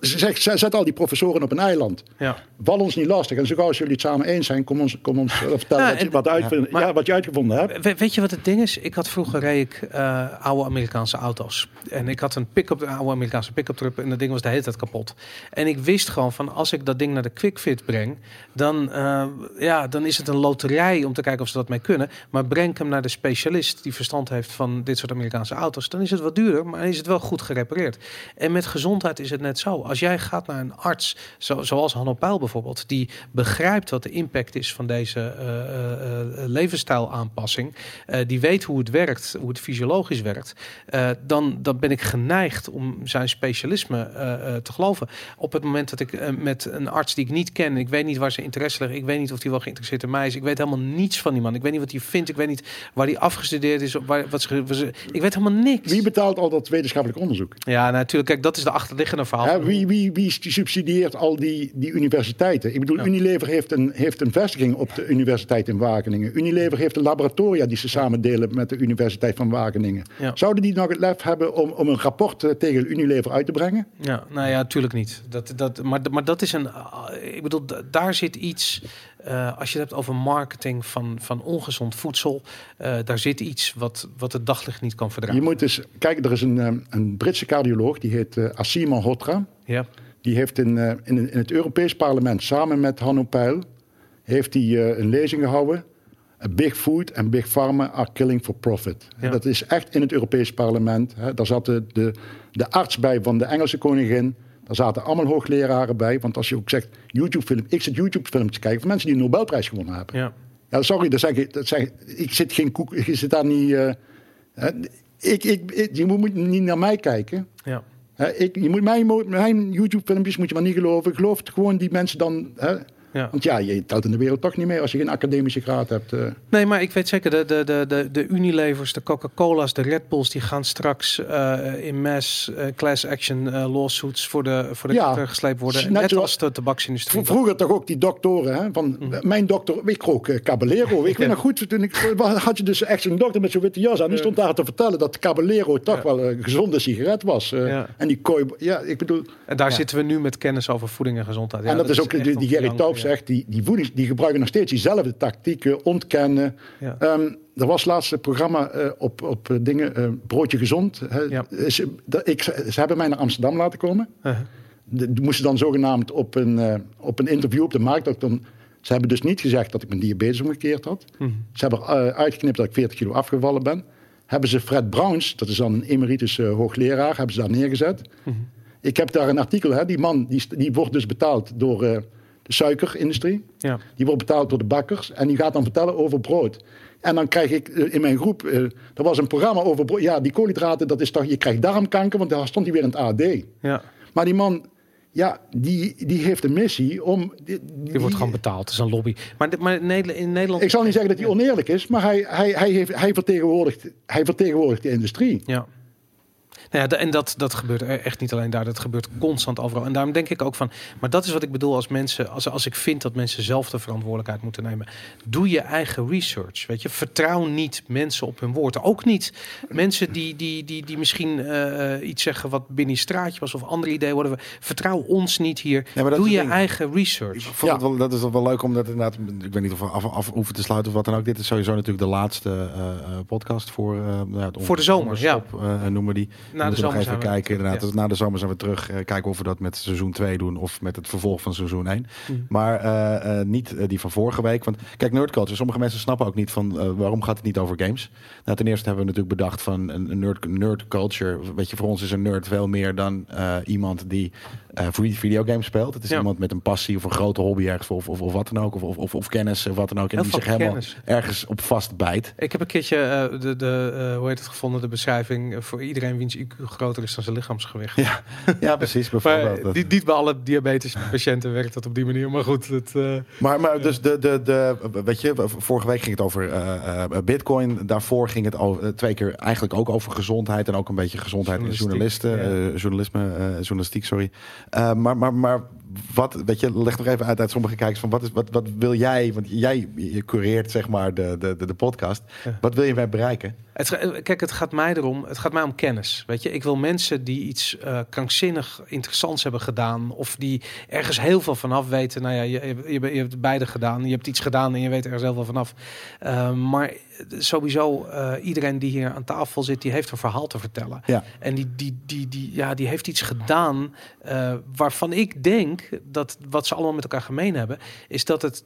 Zeg, zet al die professoren op een eiland. ja. Val ons niet lastig. En zo gauw als jullie het samen eens zijn, kom ons, kom ons eh, vertellen Ja, wat, je, wat, uitvind- ja, maar- ja, wat je uitgevonden hebt. We- weet je wat het ding is? Ik had vroeger reed ik eh, oude Amerikaanse auto's. En ik had een pick-up, een oude Amerikaanse pick-up truck. En dat ding was de hele tijd kapot. En ik wist gewoon van als ik dat ding naar de QuickFit breng, dan, eh, ja, dan is het een loterij om te kijken of ze dat mee kunnen. Maar breng hem naar de specialist die verstand heeft van dit soort Amerikaanse auto's, dan is het wat duurder, maar is het wel goed gerepareerd. En met gezondheid is het net zo. Als jij gaat naar een arts, zo, zoals Hanno Peil bijvoorbeeld, die begrijpt wat de impact is van deze eh, eh, levensstijlaanpassing, die weet hoe het werkt, hoe het fysiologisch werkt, dan, dan ben ik geneigd om zijn specialisme te geloven. Op het moment dat ik met een arts die ik niet ken, ik weet niet waar zijn interesse ligt, ik weet niet of hij wel geïnteresseerd in mij is, ik weet helemaal niets van die man, ik weet niet wat hij vindt, ik weet niet waar hij afgestudeerd is, waar, wat ze- ik weet helemaal niks. Wie betaalt al dat wetenschappelijk onderzoek? Ja, natuurlijk. Kijk, dat is de achterliggende verhaal. Hè, wie, wie, wie subsidieert al die, die universiteiten? Ik bedoel, Ja. Unilever heeft een, heeft een vestiging op de Universiteit in Wageningen. Unilever heeft een laboratoria die ze samen delen met de Universiteit van Wageningen. Ja. Zouden die nog het lef hebben om, om een rapport eh, tegen Unilever uit te brengen? Ja, nou ja, natuurlijk niet. Dat, dat, maar, maar dat is een. ah, ik bedoel, da- daar zit iets. Eh, als je het hebt over marketing van, van ongezond voedsel, eh, daar zit iets wat, wat het daglicht niet kan verdragen. Je moet dus, kijk, er is een, eh, een Britse cardioloog, die heet eh Asim Malhotra. Ja, Die heeft in, in, in het Europees Parlement samen met Hanno Peil heeft hij een lezing gehouden. Big Food en Big Pharma are killing for profit. Ja. Dat is echt in het Europees Parlement. Hè. Daar zat de, de, de arts bij van de Engelse koningin. Daar zaten allemaal hoogleraren bij. Want als je ook zegt YouTube-film, ik zit YouTube-films te kijken van mensen die een Nobelprijs gewonnen hebben. ja. Ja, sorry, dat zeg ik, dat zeg, ik- zit geen koek, ik zit daar niet. eh, ik, ik, ik- je moet niet naar mij kijken. ja. Ik, je moet mijn, YouTube-filmpjes moet je maar niet geloven. Geloof gewoon die mensen dan Ja. Want ja, je telt in de wereld toch niet mee als je geen academische graad hebt. eh. Nee, maar ik weet zeker, de, de, de, de, de Unilevers, de Coca-Cola's, de Red Bulls, die gaan straks eh, in mass eh, class action lawsuits voor de, voor de Ja, gesleept worden. net Net, zoals- als de tabaksindustrie. Vroeger toch ook die doktoren, hè, van Mhm. mijn dokter, ik rook Caballero. Ik weet nog goed, toen ik, had je dus echt zo'n dokter met zo'n witte jas aan. Die stond daar te vertellen dat Caballero toch wel een gezonde sigaret was. Ja. En die kooi, ja, ik bedoel, En daar zitten we nu met kennis over voeding en gezondheid. Ja, en dat, is ook die, lang, Taub zegt, die, die voedings, die gebruiken nog steeds diezelfde tactieken, ontkennen. Ehm, er was laatst een programma eh, op, op eh, dingen, eh, Broodje Gezond. Hè. Ze, dat, ik, ze hebben mij naar Amsterdam laten komen. De, die moesten dan zogenaamd op een, op een interview op de markt. Ook dan, ze hebben dus niet gezegd dat ik mijn diabetes omgekeerd had. Mhm. Ze hebben uitgeknipt dat ik 40 kilo afgevallen ben. Hebben ze Fred Browns, dat is dan een emeritus hoogleraar, hebben ze daar neergezet. Mhm. Ik heb daar een artikel, hè, die man die, die wordt dus betaald door de suikerindustrie. Ja. Die wordt betaald door de bakkers en die gaat dan vertellen over brood. En dan krijg ik eh, in mijn groep, eh, er was een programma over brood. Ja, die koolhydraten, dat is toch, je krijgt darmkanker, want daar stond hij weer in het AD. ja, Maar die man, ja, die, die heeft een missie om... Die, die wordt gewoon betaald. Het is een lobby. Maar, maar in Nederland... In Nederland Ik zal niet zeggen dat hij oneerlijk is, maar hij, hij, hij, heeft, hij, vertegenwoordigt, hij vertegenwoordigt de industrie. Ja. Nou ja, en dat, dat gebeurt er echt niet alleen daar, dat gebeurt constant overal. En daarom denk ik ook van, maar dat is wat ik bedoel als mensen, als, als ik vind dat mensen zelf de verantwoordelijkheid moeten nemen. Doe je eigen research, weet je. Vertrouw niet mensen op hun woord. Ook niet mensen die, die, die, die misschien eh, iets zeggen wat binnen je straatje was of andere ideeën worden. Vertrouw ons niet hier. Ja, Doe je eigen Ik research. vond het wel, dat is wel leuk, omdat inderdaad, ik weet niet of we af, af hoeven te sluiten of wat dan ook. Dit is sowieso natuurlijk de laatste eh, eh, podcast voor, eh, nou ja, Voor de zomer, onderstop, eh, noemen we die. We Na de nog zomer even zijn we kijken. Inderdaad, ja. Na de zomer zijn we terug. eh, kijken of we dat met seizoen 2 doen of met het vervolg van seizoen 1. Mhm. Maar eh, eh, niet die van vorige week. Want kijk, nerdculture. Sommige mensen snappen ook niet van waarom gaat het niet over games. Nou, ten eerste hebben we natuurlijk bedacht van een, nerd, nerd culture. Weet je, voor ons is een nerd veel meer dan iemand die voor videogames speelt. Het is Ja. iemand met een passie of een grote hobby ergens of, of, of wat dan ook. Of, of, of, of kennis of wat dan ook. En die zich helemaal kennis. ergens op vastbijt. Ik heb een keertje de, de, hoe heet het gevonden, de beschrijving voor iedereen wiens IQ groter is dan zijn lichaamsgewicht. Ja, ja precies. Bijvoorbeeld. Maar niet, niet bij alle diabetespatiënten werkt dat op die manier. Maar goed, het, eh, Maar, maar dus de, de, de, weet je, vorige week ging het over eh, eh, Bitcoin. Daarvoor ging het over, eh, twee keer eigenlijk ook over gezondheid. En ook een beetje gezondheid in journalisten. ja. journalisme, journalistiek, sorry. Maar, maar, maar wat, weet je, leg nog even uit uit sommige kijkers van wat, is, wat, wat wil jij, want jij je cureert zeg maar de, de, de, de podcast. Ja. Wat wil je mij bereiken? het, kijk, het gaat mij erom. Het gaat mij om kennis. Weet je, ik wil mensen die iets eh, krankzinnig interessants hebben gedaan, of die ergens heel veel vanaf weten. Nou ja, je, je, je, hebt beide gedaan. Je hebt iets gedaan en je weet er heel veel vanaf. Eh, maar sowieso, eh, iedereen die hier aan tafel zit, die heeft een verhaal te vertellen. Ja. En die, die, die, die, ja, die heeft iets gedaan eh, waarvan ik denk dat wat ze allemaal met elkaar gemeen hebben, is dat het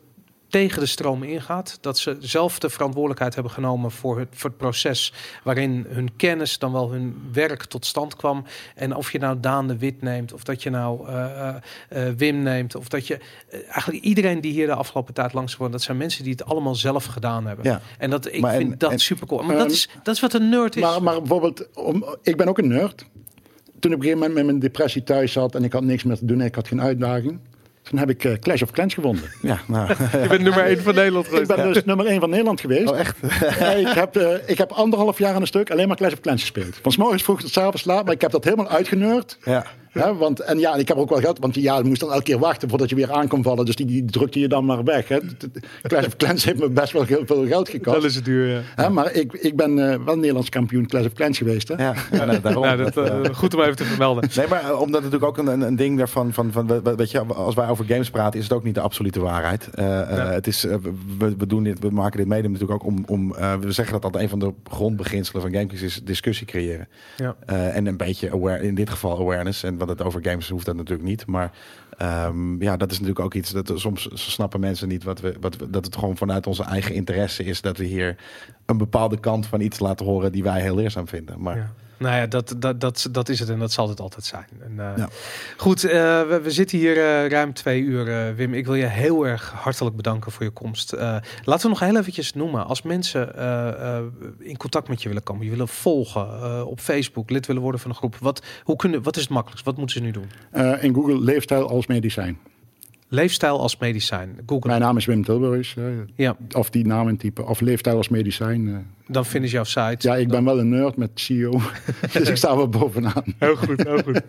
tegen de stroom ingaat. Dat ze zelf de verantwoordelijkheid hebben genomen voor het, voor het proces waarin hun kennis, dan wel hun werk tot stand kwam. En of je nou Daan de Wit neemt, of dat je nou eh, eh, eh, Wim neemt, of dat je eigenlijk iedereen die hier de afgelopen tijd langs kwam, dat zijn mensen die het allemaal zelf gedaan hebben. Ja. En dat ik Maar en- vind dat en- super cool. Maar Ehm, dat, is, dat is wat een nerd is. Maar, maar bijvoorbeeld, om, ik ben ook een nerd. Toen ik op een gegeven moment met mijn depressie thuis zat en ik had niks meer te doen en ik had geen uitdaging. Toen heb ik eh, Clash of Clans gevonden. Ja, nou. je bent nummer 1 van Nederland Ik geweest. ben dus nummer 1 van Nederland geweest. Oh, echt? Ik, heb, eh, ik heb anderhalf jaar aan een stuk alleen maar Clash of Clans gespeeld. Van 's morgens vroeg tot 's avonds laat, maar ik heb dat helemaal uitgeneurd. Ja. Want, en ja, ik heb ook wel geld, want ja, je moest dan elke keer wachten voordat je weer aan kon vallen. Dus die, die drukte je dan maar weg. Hè. Clash of Clans heeft me best wel heel veel geld gekost. Dat is het duur, ja. Hè, maar ik, ik ben eh, wel Nederlands kampioen Clash of Clans geweest. Hè. Ja, ja nou, daarom. Nou, dat, eh, goed om even te vermelden. Nee, maar eh, omdat natuurlijk ook een, een, een ding daarvan, van, van, we- weet je, als wij over games praten, is het ook niet de absolute waarheid. Eh, eh, Ja. het is, we, we doen dit, we maken dit mede natuurlijk ook om, om eh, we zeggen dat dat een van de grondbeginselen van GameKings is discussie creëren. Ja. Eh, en een beetje aware, in dit geval awareness. En wat het over games hoeft dat natuurlijk niet. Maar ehm, ja, dat is natuurlijk ook iets dat soms snappen mensen niet wat we, wat we, dat het gewoon vanuit onze eigen interesse is dat we hier een bepaalde kant van iets laten horen die wij heel leerzaam vinden. Maar Ja. Nou ja, dat, dat, dat, dat is het en dat zal het altijd zijn. En, eh, Ja. Goed, eh, we, we zitten hier eh, ruim twee uur, Wim. Ik wil je heel erg hartelijk bedanken voor je komst. Laten we nog heel eventjes noemen. Als mensen in contact met je willen komen, je willen volgen op Facebook, lid willen worden van een groep. Wat, hoe kunnen, wat is het makkelijkst? Wat moeten ze nu doen? In Google leefstijl als medicijn. Leefstijl als medicijn. Google. Mijn naam is Wim Tilburgs. eh, Ja, of die naam intypen. Of leefstijl als medicijn. Dan vinden ze jouw site. ja, ik ben wel een nerd met CEO. dus ik sta wel bovenaan. Heel goed, heel goed.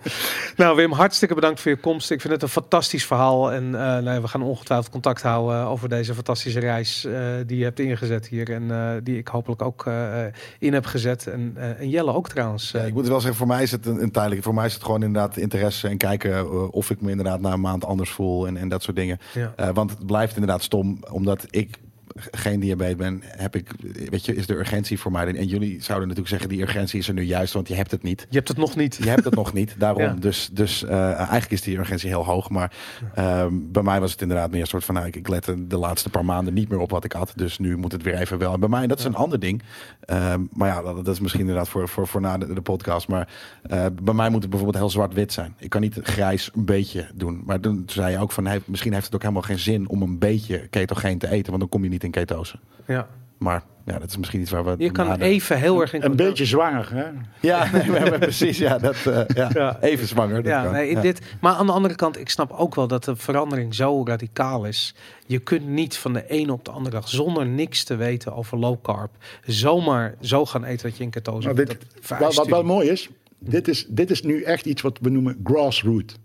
nou, Wim, hartstikke bedankt voor je komst. Ik vind het een fantastisch verhaal. En eh, nou, we gaan ongetwijfeld contact houden over deze fantastische reis eh, die je hebt ingezet hier. En eh, die ik hopelijk ook eh, in heb gezet. En, eh, en Jelle ook trouwens. Ja, ik moet wel zeggen, voor mij is het een, een tijdelijk. Voor mij is het gewoon inderdaad interesse en kijken of ik me inderdaad na een maand anders voel en, en dat soort dingen. ja. Eh, want het blijft inderdaad stom, omdat ik geen diabetes ben, heb ik, weet je, is de urgentie voor mij. En jullie zouden natuurlijk zeggen, die urgentie is er nu juist, want je hebt het niet. Je hebt het nog niet. Je hebt het nog niet, daarom. Ja. Dus, dus eh, eigenlijk is die urgentie heel hoog. Maar ehm, bij mij was het inderdaad meer een soort van... Nou, ik, ik lette de laatste paar maanden niet meer op wat ik had. Dus nu moet het weer even wel. En bij mij, dat is een ander ding. Ehm, maar ja, dat, dat is misschien inderdaad voor, voor, voor na de, de podcast. Maar eh, bij mij moet het bijvoorbeeld heel zwart-wit zijn. Ik kan niet grijs een beetje doen. Maar toen zei je ook van... Hey, misschien heeft het ook helemaal geen zin om een beetje ketogeen te eten. Want dan kom je niet in ketose. Ja. Maar ja, dat is misschien iets waar we... Je kan nadenken. even heel erg in Een beetje zwanger, hè? Ja, nee, maar- maar precies. Ja, dat, eh, ja. Ja. Even zwanger. dat Ja, kan. nee, Ja. dit, maar aan de andere kant, ik snap ook wel dat de verandering zo radicaal is. Je kunt niet van de ene op de andere dag, zonder niks te weten over low carb, zomaar zo gaan eten dat je in ketose Nou, bent. dit- Dat Wat, wat wel mooi is, dit is, dit is nu echt iets wat we noemen grassroot.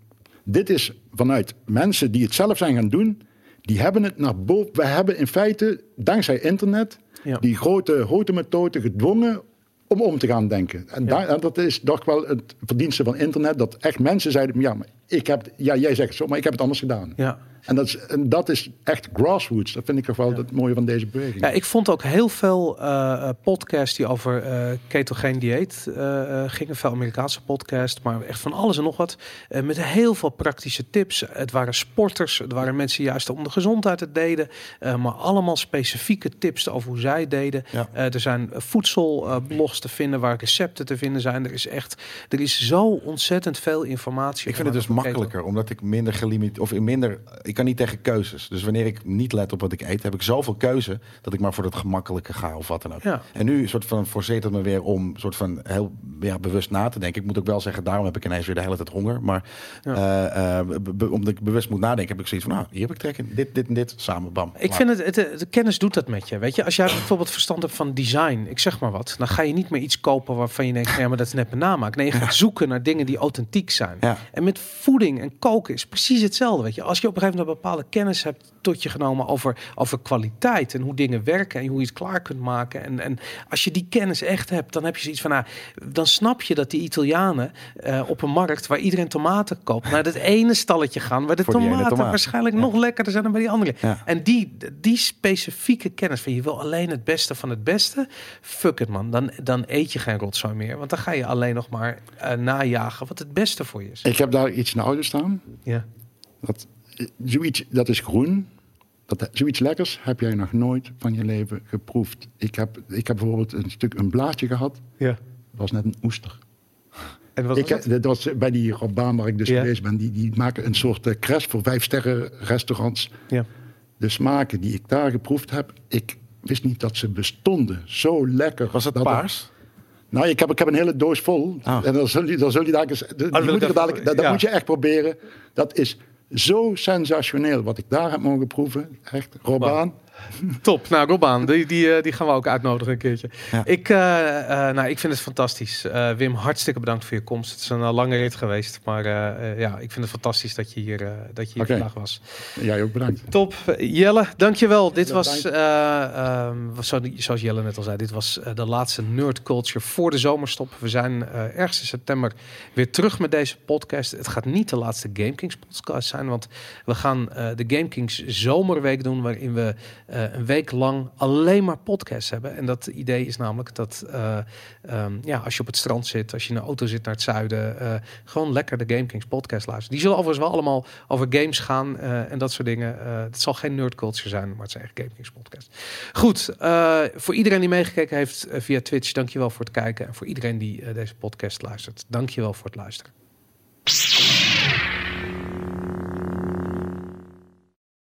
Dit is vanuit mensen die het zelf zijn gaan doen, die hebben het naar boven. We hebben in feite, dankzij internet, Ja. die grote, grote methode gedwongen om om te gaan denken. En, Ja. daar, en dat is toch wel het verdienste van internet, dat echt mensen zeiden, ja, maar ik heb, ja jij zegt het zo, maar ik heb het anders gedaan. Ja. En, dat is, en dat is echt grassroots. Dat vind ik toch wel het mooie van deze beweging. Ja, ik vond ook heel veel eh, eh, podcasts die over eh ketogeen dieet gingen. Veel Amerikaanse podcasts, maar echt van alles en nog wat. Met heel veel praktische tips. Het waren sporters, het waren mensen juist om de gezondheid het deden. maar allemaal specifieke tips over hoe zij deden. Ja. Er zijn voedselblogs te vinden waar recepten te vinden zijn. Er is echt, er is zo ontzettend veel informatie. Ik vind het dus keto. makkelijker, omdat ik minder gelimiteerd of in minder. Ik kan niet tegen keuzes. Dus wanneer ik niet let op wat ik eet, heb ik zoveel keuze dat ik maar voor het gemakkelijke ga of wat dan ook. Ja. En nu soort van forceert het me weer om soort van heel ja, bewust na te denken. Ik moet ook wel zeggen, daarom heb ik ineens weer de hele tijd honger. Maar Ja. eh, eh, omdat ik bewust moet nadenken, heb ik zoiets van, nou, hier heb ik trek in. Dit, dit en dit, samen, bam. Ik vind het, het, de kennis doet dat met je. Weet je, als jij bijvoorbeeld verstand hebt van design, ik zeg maar wat, dan ga je niet meer iets kopen waarvan je denkt, ja, maar dat is net mijn namaak. Nee, je gaat zoeken naar dingen die authentiek zijn. En met voeding en koken is precies hetzelfde. Weet je, als je op een gegeven moment een bepaalde kennis hebt tot je genomen over, over kwaliteit en hoe dingen werken en hoe je het klaar kunt maken. En, en als je die kennis echt hebt, dan heb je zoiets van, nou, dan snap je dat die Italianen eh, op een markt waar iedereen tomaten koopt, naar dat ene stalletje gaan waar de tomaten waarschijnlijk Ja. nog lekkerder zijn dan bij die andere. Ja. En die, die specifieke kennis van je wil alleen het beste van het beste, fuck it man, dan, dan eet je geen rotzooi meer. Want dan ga je alleen nog maar eh, najagen wat het beste voor je is. Ik heb daar iets in de auto staan. Ja. Dat, zoiets, dat is groen. Dat, zoiets lekkers heb jij nog nooit van je leven geproefd. Ik heb, ik heb bijvoorbeeld een stuk een blaadje gehad. ja. Dat was net een oester. En wat Ik, was het? dat was bij die Robaan waar ik dus Ja. geweest ben. Die, die maken een soort uh, crash voor vijf sterren restaurants. Ja. De smaken die ik daar geproefd heb, ik wist niet dat ze bestonden. Zo lekker. Was het dat paars? nou, ik heb, ik heb een hele doos vol. Oh. En dan zul je, dan zul je daar eens, ik dadelijk, dat, dat ja. moet je echt proberen. Dat is zo sensationeel wat ik daar heb mogen proeven. Echt, Robaan. Top. Nou, Robaan, die, die, eh, die gaan we ook uitnodigen een keertje. Ja. Ik, eh, eh, nou, ik vind het fantastisch. Wim, hartstikke bedankt voor je komst. Het is een lange rit geweest. Maar ja, ik vind het fantastisch dat je hier, dat je hier vandaag was. Jij ook bedankt. Top. Jelle, dankjewel. Dit was, eh, ehm, was zoals Jelle net al zei, dit was de laatste Nerd Culture voor de zomerstop. We zijn ergens in september weer terug met deze podcast. Het gaat niet de laatste GameKings podcast zijn, want we gaan de GameKings zomerweek doen, waarin we eh, een week lang alleen maar podcasts hebben. En dat idee is namelijk dat eh, ehm, ja, als je op het strand zit, als je in een auto zit naar het zuiden, eh, gewoon lekker de GameKings podcast luisteren. Die zullen overigens wel allemaal over games gaan en dat soort dingen. Het zal geen nerd culture zijn, maar het is echt GameKings podcast. Goed, voor iedereen die meegekeken heeft via Twitch, dankjewel voor het kijken. En voor iedereen die deze podcast luistert, dankjewel voor het luisteren.